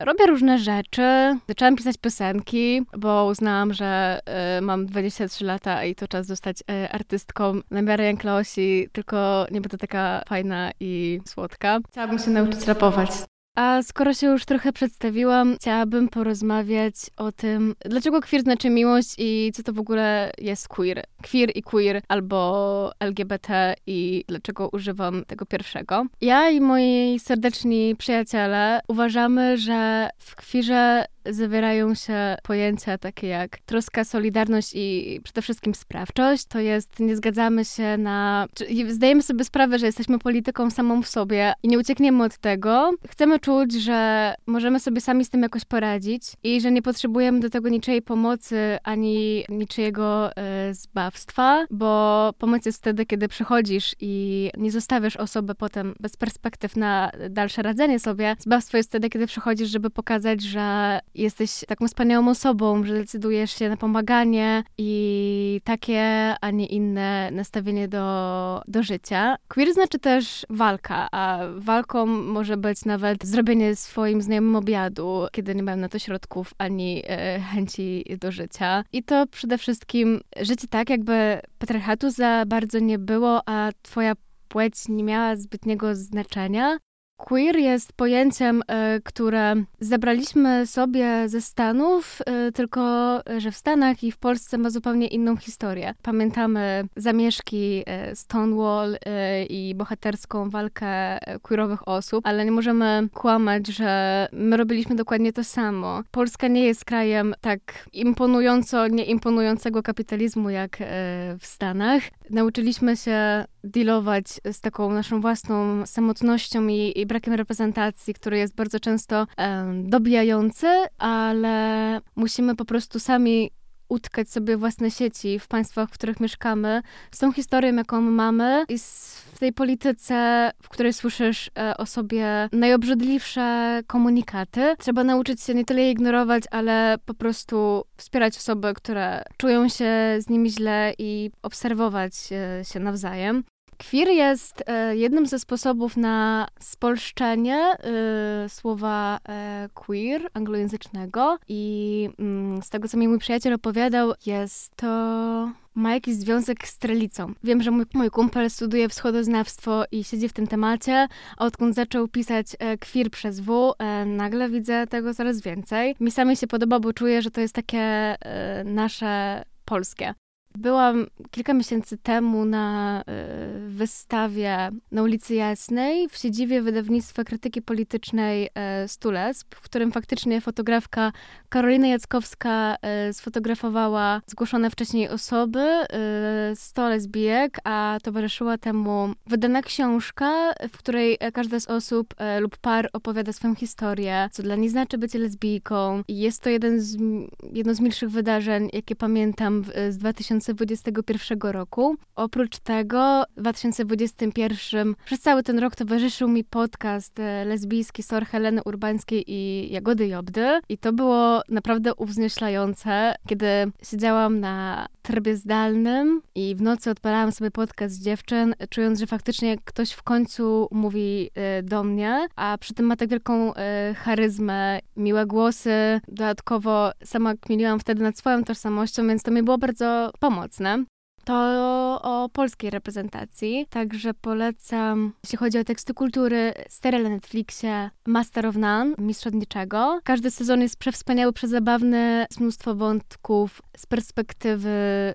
Robię różne rzeczy. Zaczęłam pisać piosenki, bo uznałam, że y, mam 23 lata i to czas zostać y, artystką na miarę Janklosi, tylko nie będę taka fajna i słodka. Chciałabym się nauczyć rapować. A skoro się już trochę przedstawiłam, chciałabym porozmawiać o tym, dlaczego queer znaczy miłość i co to w ogóle jest queer. Queer i queer albo LGBT i dlaczego używam tego pierwszego. Ja i moi serdeczni przyjaciele uważamy, że w queerze zawierają się pojęcia takie jak troska, solidarność i przede wszystkim sprawczość. To jest, nie zgadzamy się na. Zdajemy sobie sprawę, że jesteśmy polityką samą w sobie i nie uciekniemy od tego. Chcemy czuć, że możemy sobie sami z tym jakoś poradzić i że nie potrzebujemy do tego niczyjej pomocy ani niczyjego e, zbawstwa, bo pomoc jest wtedy, kiedy przychodzisz i nie zostawiasz osoby potem bez perspektyw na dalsze radzenie sobie. Zbawstwo jest wtedy, kiedy przychodzisz, żeby pokazać, że jesteś taką wspaniałą osobą, że decydujesz się na pomaganie i takie, a nie inne nastawienie do, do życia. Queer znaczy też walka, a walką może być nawet zrobienie swoim znajomym obiadu, kiedy nie mają na to środków ani e, chęci do życia. I to przede wszystkim życie tak, jakby patriarchatu za bardzo nie było, a twoja płeć nie miała zbytniego znaczenia. Queer jest pojęciem, e, które zabraliśmy sobie ze Stanów, e, tylko że w Stanach i w Polsce ma zupełnie inną historię. Pamiętamy zamieszki e, Stonewall i bohaterską walkę queerowych osób, ale nie możemy kłamać, że my robiliśmy dokładnie to samo. Polska nie jest krajem tak imponująco nieimponującego kapitalizmu jak w Stanach. Nauczyliśmy się dealować z taką naszą własną samotnością i, i brakiem reprezentacji, który jest bardzo często dobijający, ale musimy po prostu sami utkać sobie własne sieci w państwach, w których mieszkamy, z tą historią, jaką mamy i w tej polityce, w której słyszysz e, o sobie najobrzydliwsze komunikaty. Trzeba nauczyć się nie tyle je ignorować, ale po prostu wspierać osoby, które czują się z nimi źle i obserwować e, się nawzajem. Queer jest e, jednym ze sposobów na spolszczenie e, słowa e, queer anglojęzycznego i mm, z tego, co mi mój przyjaciel opowiadał, jest to ma jakiś związek z strelicą. Wiem, że mój, mój kumpel studiuje wschodoznawstwo i siedzi w tym temacie, a odkąd zaczął pisać e, queer przez W, e, nagle widzę tego coraz więcej. Mi samej się podoba, bo czuję, że to jest takie e, nasze polskie. Byłam kilka miesięcy temu na y, wystawie na ulicy Jasnej w siedzibie wydawnictwa krytyki politycznej y, Stulesp, w którym faktycznie fotografka Karolina Jackowska y, sfotografowała zgłoszone wcześniej osoby, y, 100 lesbijek, a towarzyszyła temu wydana książka, w której każda z osób lub par opowiada swoją historię, co dla niej znaczy bycie lesbijką. Jest to jeden z, jedno z milszych wydarzeń, jakie pamiętam z 2021 roku. Oprócz tego w 2021 przez cały ten rok towarzyszył mi podcast e, lesbijski Sor Heleny Urbańskiej i Jagody Jobdy. I to było naprawdę uwznieślające, kiedy siedziałam na trybie zdalnym i w nocy odpalałam sobie podcast z dziewczyn, czując, że faktycznie ktoś w końcu mówi y, do mnie, a przy tym ma tak wielką y, charyzmę, miłe głosy. Dodatkowo sama kminiłam wtedy nad swoją tożsamością, więc to mi było bardzo pomocne. To o polskiej reprezentacji, także polecam, jeśli chodzi o teksty kultury, serial na Netflixie Master of None, Mistrzodniczego. Każdy sezon jest przewspaniały, przezabawny, z mnóstwo wątków z perspektywy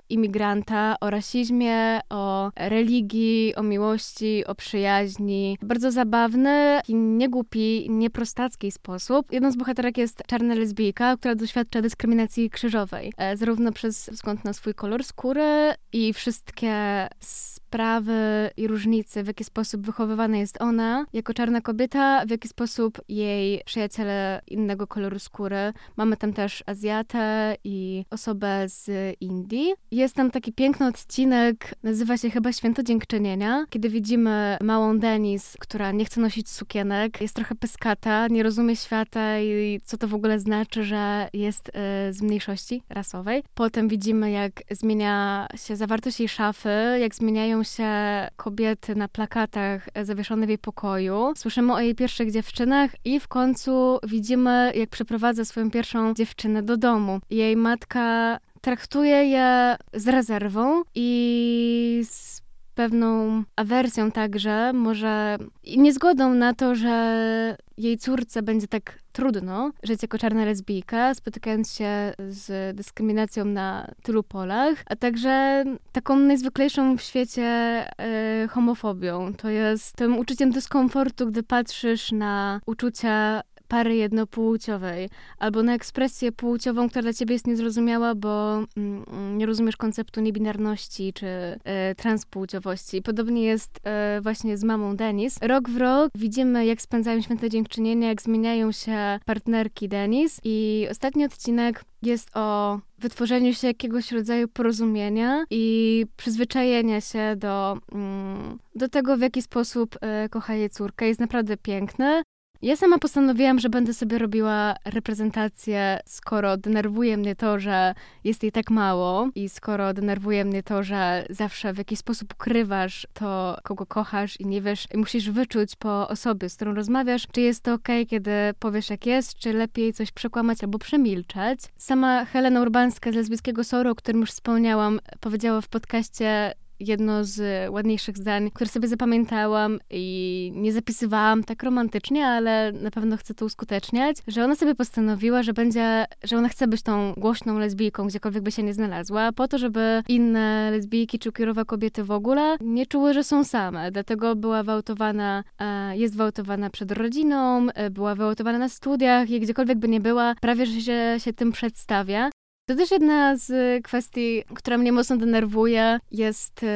imigranta o rasizmie, o religii, o miłości, o przyjaźni. Bardzo zabawny, i niegłupi, nieprostacki sposób. Jedną z bohaterek jest czarna lesbijka, która doświadcza dyskryminacji krzyżowej, e, zarówno przez wzgląd na swój kolor skóry i wszystkie sprawy i różnice, w jaki sposób wychowywana jest ona jako czarna kobieta, w jaki sposób jej przyjaciele innego koloru skóry. Mamy tam też Azjatę i osobę z Indii. Jest tam taki piękny odcinek, nazywa się chyba Święto Dziękczynienia, kiedy widzimy małą Denis, która nie chce nosić sukienek, jest trochę pyskata, nie rozumie świata i co to w ogóle znaczy, że jest y, z mniejszości rasowej. Potem widzimy, jak zmienia się zawartość jej szafy, jak zmieniają się kobiety na plakatach zawieszone w jej pokoju. Słyszymy o jej pierwszych dziewczynach i w końcu widzimy, jak przeprowadza swoją pierwszą dziewczynę do domu. Jej matka traktuje je z rezerwą i z pewną awersją także, może niezgodą na to, że jej córce będzie tak trudno żyć jako czarna lesbijka, spotykając się z dyskryminacją na tylu polach, a także taką najzwyklejszą w świecie e, homofobią. To jest tym uczuciem dyskomfortu, gdy patrzysz na uczucia pary jednopłciowej, albo na ekspresję płciową, która dla ciebie jest niezrozumiała, bo mm, nie rozumiesz konceptu niebinarności czy e, transpłciowości. Podobnie jest e, właśnie z mamą Denis. Rok w rok widzimy, jak spędzają święte dziękczynienia, jak zmieniają się partnerki Denis i ostatni odcinek jest o wytworzeniu się jakiegoś rodzaju porozumienia i przyzwyczajenia się do, mm, do tego, w jaki sposób e, kocha jej córkę. Jest naprawdę piękny. Ja sama postanowiłam, że będę sobie robiła reprezentację, skoro denerwuje mnie to, że jest jej tak mało i skoro denerwuje mnie to, że zawsze w jakiś sposób ukrywasz to, kogo kochasz i nie wiesz, i musisz wyczuć po osobie, z którą rozmawiasz, czy jest to ok, kiedy powiesz jak jest, czy lepiej coś przekłamać albo przemilczeć. Sama Helena Urbańska z lesbijskiego Soru, o którym już wspomniałam, powiedziała w podcaście jedno z ładniejszych zdań, które sobie zapamiętałam i nie zapisywałam tak romantycznie, ale na pewno chcę to uskuteczniać, że ona sobie postanowiła, że będzie, że ona chce być tą głośną lesbijką, gdziekolwiek by się nie znalazła, po to, żeby inne lesbijki czy queerowe kobiety w ogóle nie czuły, że są same. Dlatego była gwałtowana, e, jest gwałtowana przed rodziną, e, była gwałtowana na studiach i gdziekolwiek by nie była, prawie że się, się tym przedstawia. To też jedna z kwestii, która mnie mocno denerwuje, jest y,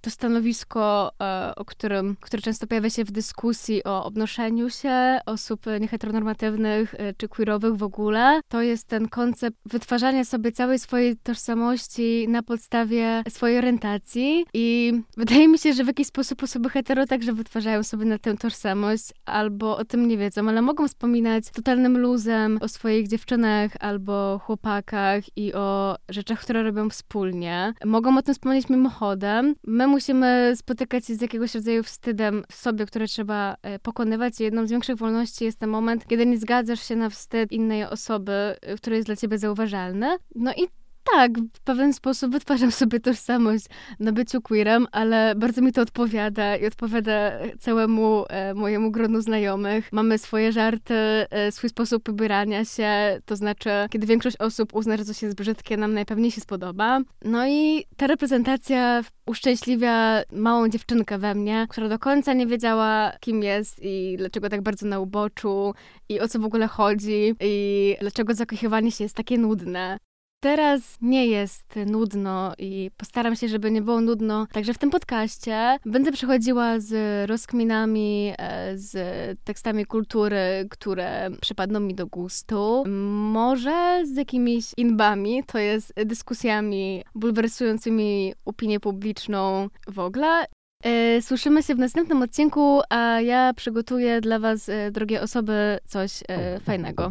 to stanowisko, e, o którym, które często pojawia się w dyskusji o obnoszeniu się osób nieheteronormatywnych y, czy queerowych w ogóle. To jest ten koncept wytwarzania sobie całej swojej tożsamości na podstawie swojej orientacji i wydaje mi się, że w jakiś sposób osoby hetero także wytwarzają sobie na tę tożsamość albo o tym nie wiedzą, ale mogą wspominać totalnym luzem o swoich dziewczynach albo chłopakach i o rzeczach, które robią wspólnie. Mogą o tym wspomnieć mimochodem. My musimy spotykać się z jakiegoś rodzaju wstydem w sobie, które trzeba e, pokonywać. Jedną z większych wolności jest ten moment, kiedy nie zgadzasz się na wstyd innej osoby, e, który jest dla ciebie zauważalny. No i tak, w pewien sposób wytwarzam sobie tożsamość na byciu queerem, ale bardzo mi to odpowiada i odpowiada całemu e, mojemu gronu znajomych. Mamy swoje żarty, e, swój sposób ubierania się, to znaczy, kiedy większość osób uzna, że coś jest brzydkie, nam najpewniej się spodoba. No i ta reprezentacja uszczęśliwia małą dziewczynkę we mnie, która do końca nie wiedziała, kim jest i dlaczego tak bardzo na uboczu i o co w ogóle chodzi i dlaczego zakochiwanie się jest takie nudne. Teraz nie jest nudno i postaram się, żeby nie było nudno. Także w tym podcaście będę przychodziła z rozkminami, e, z tekstami kultury, które przypadną mi do gustu. Może z jakimiś inbami, to jest dyskusjami bulwersującymi opinię publiczną w ogóle. E, Słyszymy się w następnym odcinku, a ja przygotuję dla Was, e, drogie osoby, coś fajnego.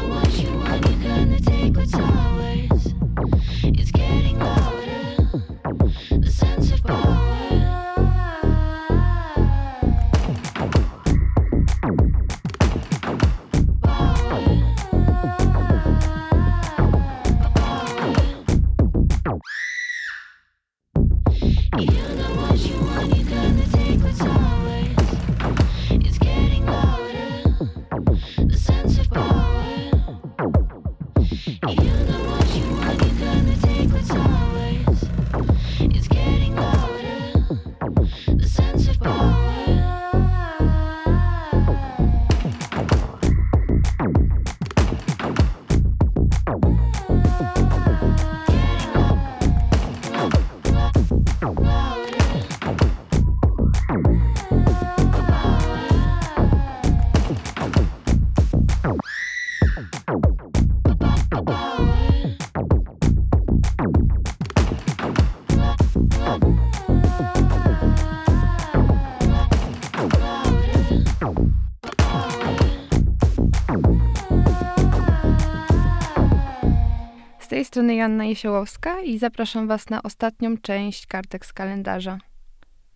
strony Janna Jesiołowska i zapraszam Was na ostatnią część kartek z kalendarza.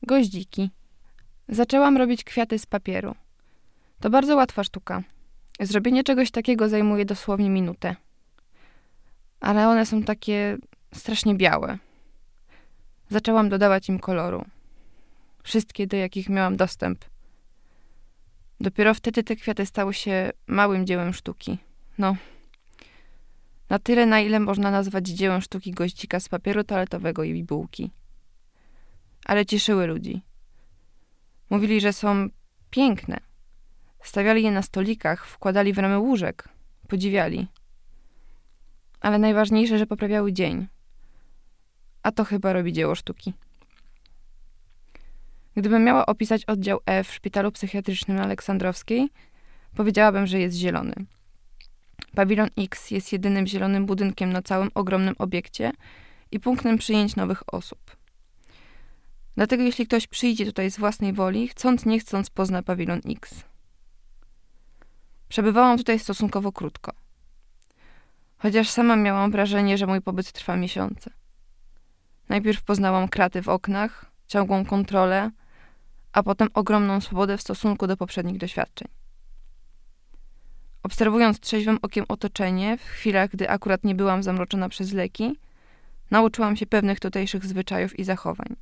Goździki. Zaczęłam robić kwiaty z papieru. To bardzo łatwa sztuka. Zrobienie czegoś takiego zajmuje dosłownie minutę. Ale one są takie strasznie białe. Zaczęłam dodawać im koloru. Wszystkie, do jakich miałam dostęp. Dopiero wtedy te kwiaty stały się małym dziełem sztuki. No, na tyle, na ile można nazwać dziełem sztuki goździka z papieru toaletowego i bułki. Ale cieszyły ludzi. Mówili, że są piękne. Stawiali je na stolikach, wkładali w ramy łóżek. Podziwiali. Ale najważniejsze, że poprawiały dzień. A to chyba robi dzieło sztuki. Gdybym miała opisać oddział F w szpitalu psychiatrycznym Aleksandrowskiej, powiedziałabym, że jest zielony. Pawilon X jest jedynym zielonym budynkiem na całym ogromnym obiekcie i punktem przyjęć nowych osób. Dlatego jeśli ktoś przyjdzie tutaj z własnej woli, chcąc nie chcąc pozna pawilon X. Przebywałam tutaj stosunkowo krótko. Chociaż sama miałam wrażenie, że mój pobyt trwa miesiące. Najpierw poznałam kraty w oknach, ciągłą kontrolę, a potem ogromną swobodę w stosunku do poprzednich doświadczeń. Obserwując trzeźwym okiem otoczenie, w chwilach, gdy akurat nie byłam zamroczona przez leki, nauczyłam się pewnych tutejszych zwyczajów i zachowań.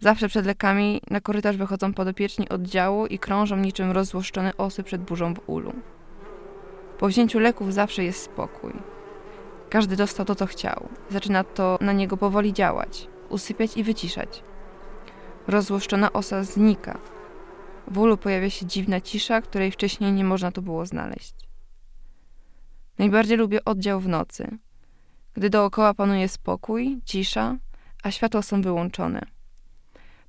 Zawsze przed lekami na korytarz wychodzą podopieczni oddziału i krążą niczym rozzłoszczone osy przed burzą w ulu. Po wzięciu leków zawsze jest spokój. Każdy dostał to, co chciał. Zaczyna to na niego powoli działać, usypiać i wyciszać. Rozzłoszczona osa znika, w ulu pojawia się dziwna cisza, której wcześniej nie można tu było znaleźć. Najbardziej lubię oddział w nocy, gdy dookoła panuje spokój, cisza, a światła są wyłączone.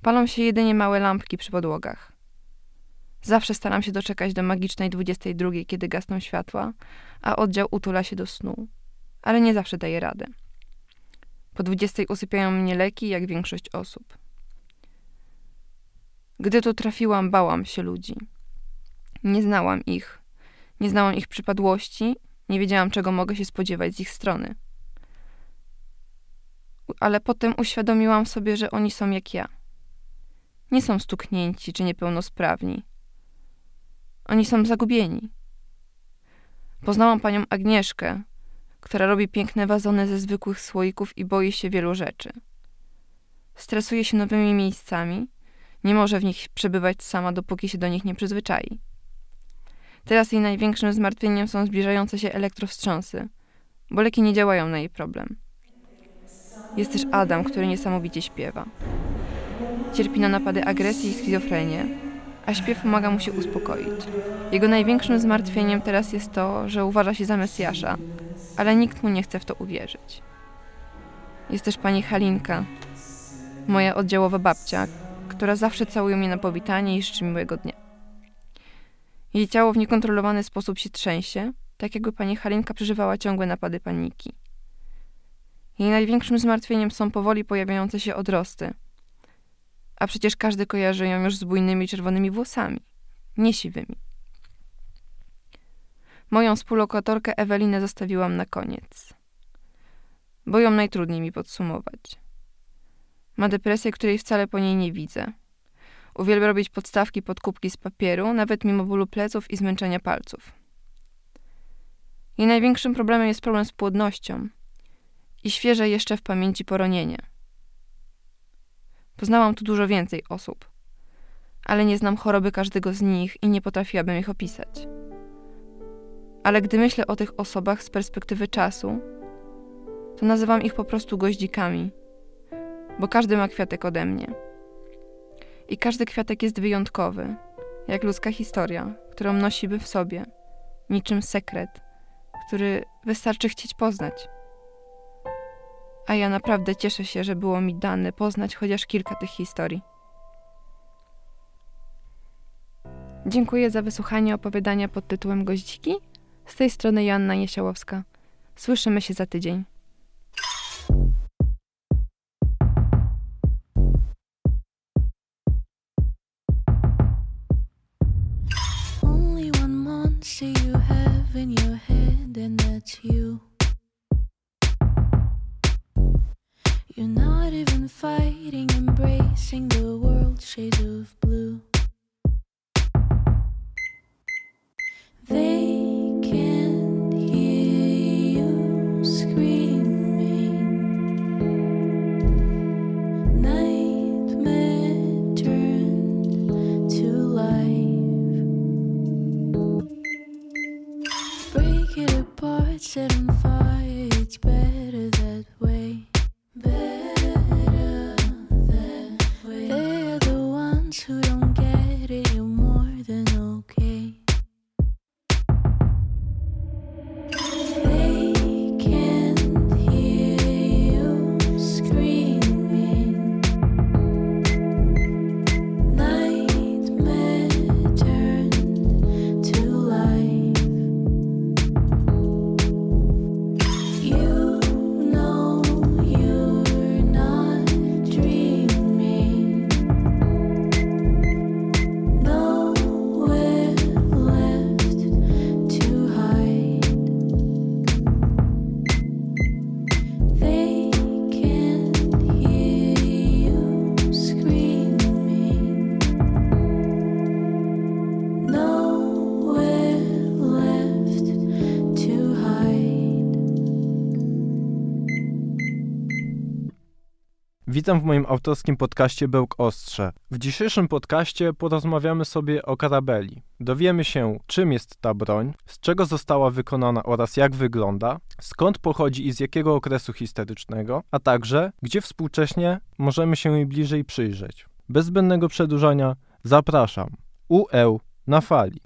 Palą się jedynie małe lampki przy podłogach. Zawsze staram się doczekać do magicznej 22, kiedy gasną światła, a oddział utula się do snu. Ale nie zawsze daje radę. Po 20 usypiają mnie leki, jak większość osób. Gdy tu trafiłam, bałam się ludzi. Nie znałam ich. Nie znałam ich przypadłości, nie wiedziałam, czego mogę się spodziewać z ich strony. Ale potem uświadomiłam sobie, że oni są jak ja. Nie są stuknięci czy niepełnosprawni. Oni są zagubieni. Poznałam panią Agnieszkę, która robi piękne wazony ze zwykłych słoików i boi się wielu rzeczy. Stresuje się nowymi miejscami, nie może w nich przebywać sama, dopóki się do nich nie przyzwyczai. Teraz jej największym zmartwieniem są zbliżające się elektrowstrząsy, bo leki nie działają na jej problem. Jest też Adam, który niesamowicie śpiewa. Cierpi na napady agresji i schizofrenię, a śpiew pomaga mu się uspokoić. Jego największym zmartwieniem teraz jest to, że uważa się za Mesjasza, ale nikt mu nie chce w to uwierzyć. Jest też pani Halinka, moja oddziałowa babcia, która zawsze całuje mnie na powitanie i życzy miłego dnia. Jej ciało w niekontrolowany sposób się trzęsie, tak jakby pani Halinka przeżywała ciągłe napady paniki. Jej największym zmartwieniem są powoli pojawiające się odrosty, a przecież każdy kojarzy ją już z bujnymi czerwonymi włosami, nie siwymi. Moją współlokatorkę Ewelinę zostawiłam na koniec, bo ją najtrudniej mi podsumować. Ma depresję, której wcale po niej nie widzę. Uwielbia robić podstawki pod kubki z papieru, nawet mimo bólu pleców i zmęczenia palców. Jej największym problemem jest problem z płodnością i świeże jeszcze w pamięci poronienie. Poznałam tu dużo więcej osób, ale nie znam choroby każdego z nich i nie potrafiłabym ich opisać. Ale gdy myślę o tych osobach z perspektywy czasu, to nazywam ich po prostu goździkami, bo każdy ma kwiatek ode mnie. I każdy kwiatek jest wyjątkowy, jak ludzka historia, którą nosimy w sobie, niczym sekret, który wystarczy chcieć poznać. A ja naprawdę cieszę się, że było mi dane poznać chociaż kilka tych historii. Dziękuję za wysłuchanie opowiadania pod tytułem Goździki. Z tej strony Joanna Jesiałowska. Słyszymy się za tydzień. Monster you have in your head, and that's you. You're not even fighting, embracing the world shades of blue. Witam w moim autorskim podcaście Bełk Ostrze. W dzisiejszym podcaście porozmawiamy sobie o karabeli. Dowiemy się, czym jest ta broń, z czego została wykonana oraz jak wygląda, skąd pochodzi i z jakiego okresu historycznego, a także gdzie współcześnie możemy się jej bliżej przyjrzeć. Bez zbędnego przedłużania zapraszam. UE na fali.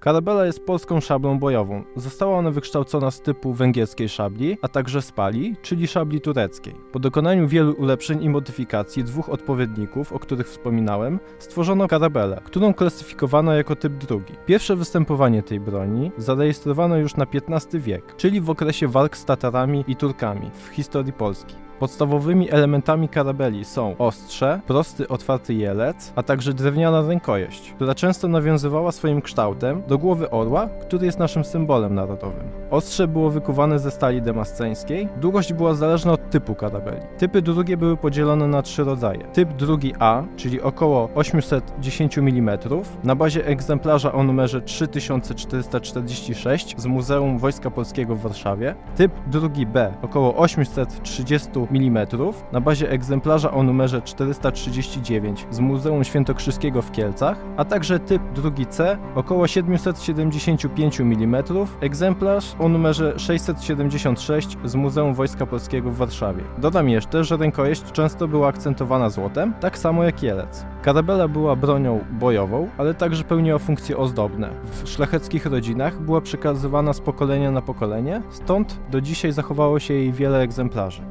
Karabela jest polską szablą bojową. Została ona wykształcona z typu węgierskiej szabli, a także z pali, czyli szabli tureckiej. Po dokonaniu wielu ulepszeń i modyfikacji dwóch odpowiedników, o których wspominałem, stworzono karabelę, którą klasyfikowano jako typ drugi. Pierwsze występowanie tej broni zarejestrowano już na XV wiek, czyli w okresie walk z Tatarami i Turkami w historii Polski. Podstawowymi elementami karabeli są ostrze, prosty otwarty jelec, a także drewniana rękojeść, która często nawiązywała swoim kształtem do głowy orła, który jest naszym symbolem narodowym. Ostrze było wykuwane ze stali demasceńskiej, długość była zależna od typu karabeli. Typy drugie były podzielone na trzy rodzaje. Typ drugi A, czyli około 810 mm, na bazie egzemplarza o numerze 3446 z Muzeum Wojska Polskiego w Warszawie. Typ drugi B, około 830 mm, na bazie egzemplarza o numerze 439 z Muzeum Świętokrzyskiego w Kielcach, a także typ drugi C, około 775 mm, egzemplarz o numerze 676 z Muzeum Wojska Polskiego w Warszawie. Dodam jeszcze, że rękojeść często była akcentowana złotem, tak samo jak jelec. Karabela była bronią bojową, ale także pełniła funkcje ozdobne. W szlacheckich rodzinach była przekazywana z pokolenia na pokolenie, stąd do dzisiaj zachowało się jej wiele egzemplarzy.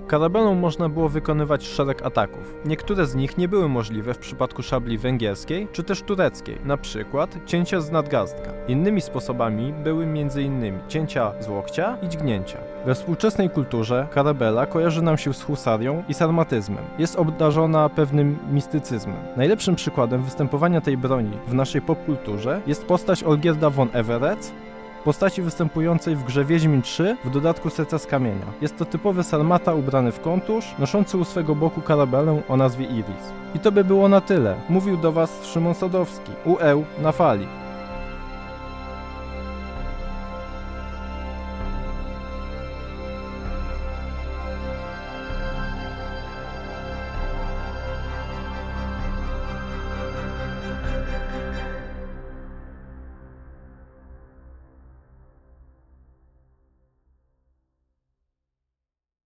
Można było wykonywać szereg ataków. Niektóre z nich nie były możliwe w przypadku szabli węgierskiej czy też tureckiej, na przykład cięcia z nadgarstka. Innymi sposobami były m.in. cięcia z łokcia i dźgnięcia. We współczesnej kulturze karabela kojarzy nam się z husarią i sarmatyzmem. Jest obdarzona pewnym mistycyzmem. Najlepszym przykładem występowania tej broni w naszej popkulturze jest postać Olgierda von Everett, postaci występującej w grze Wiedźmin 3, w dodatku Serca z Kamienia. Jest to typowy sarmata ubrany w kontusz, noszący u swego boku karabelę o nazwie Iris. I to by było na tyle. Mówił do Was Szymon Sadowski, UE na fali.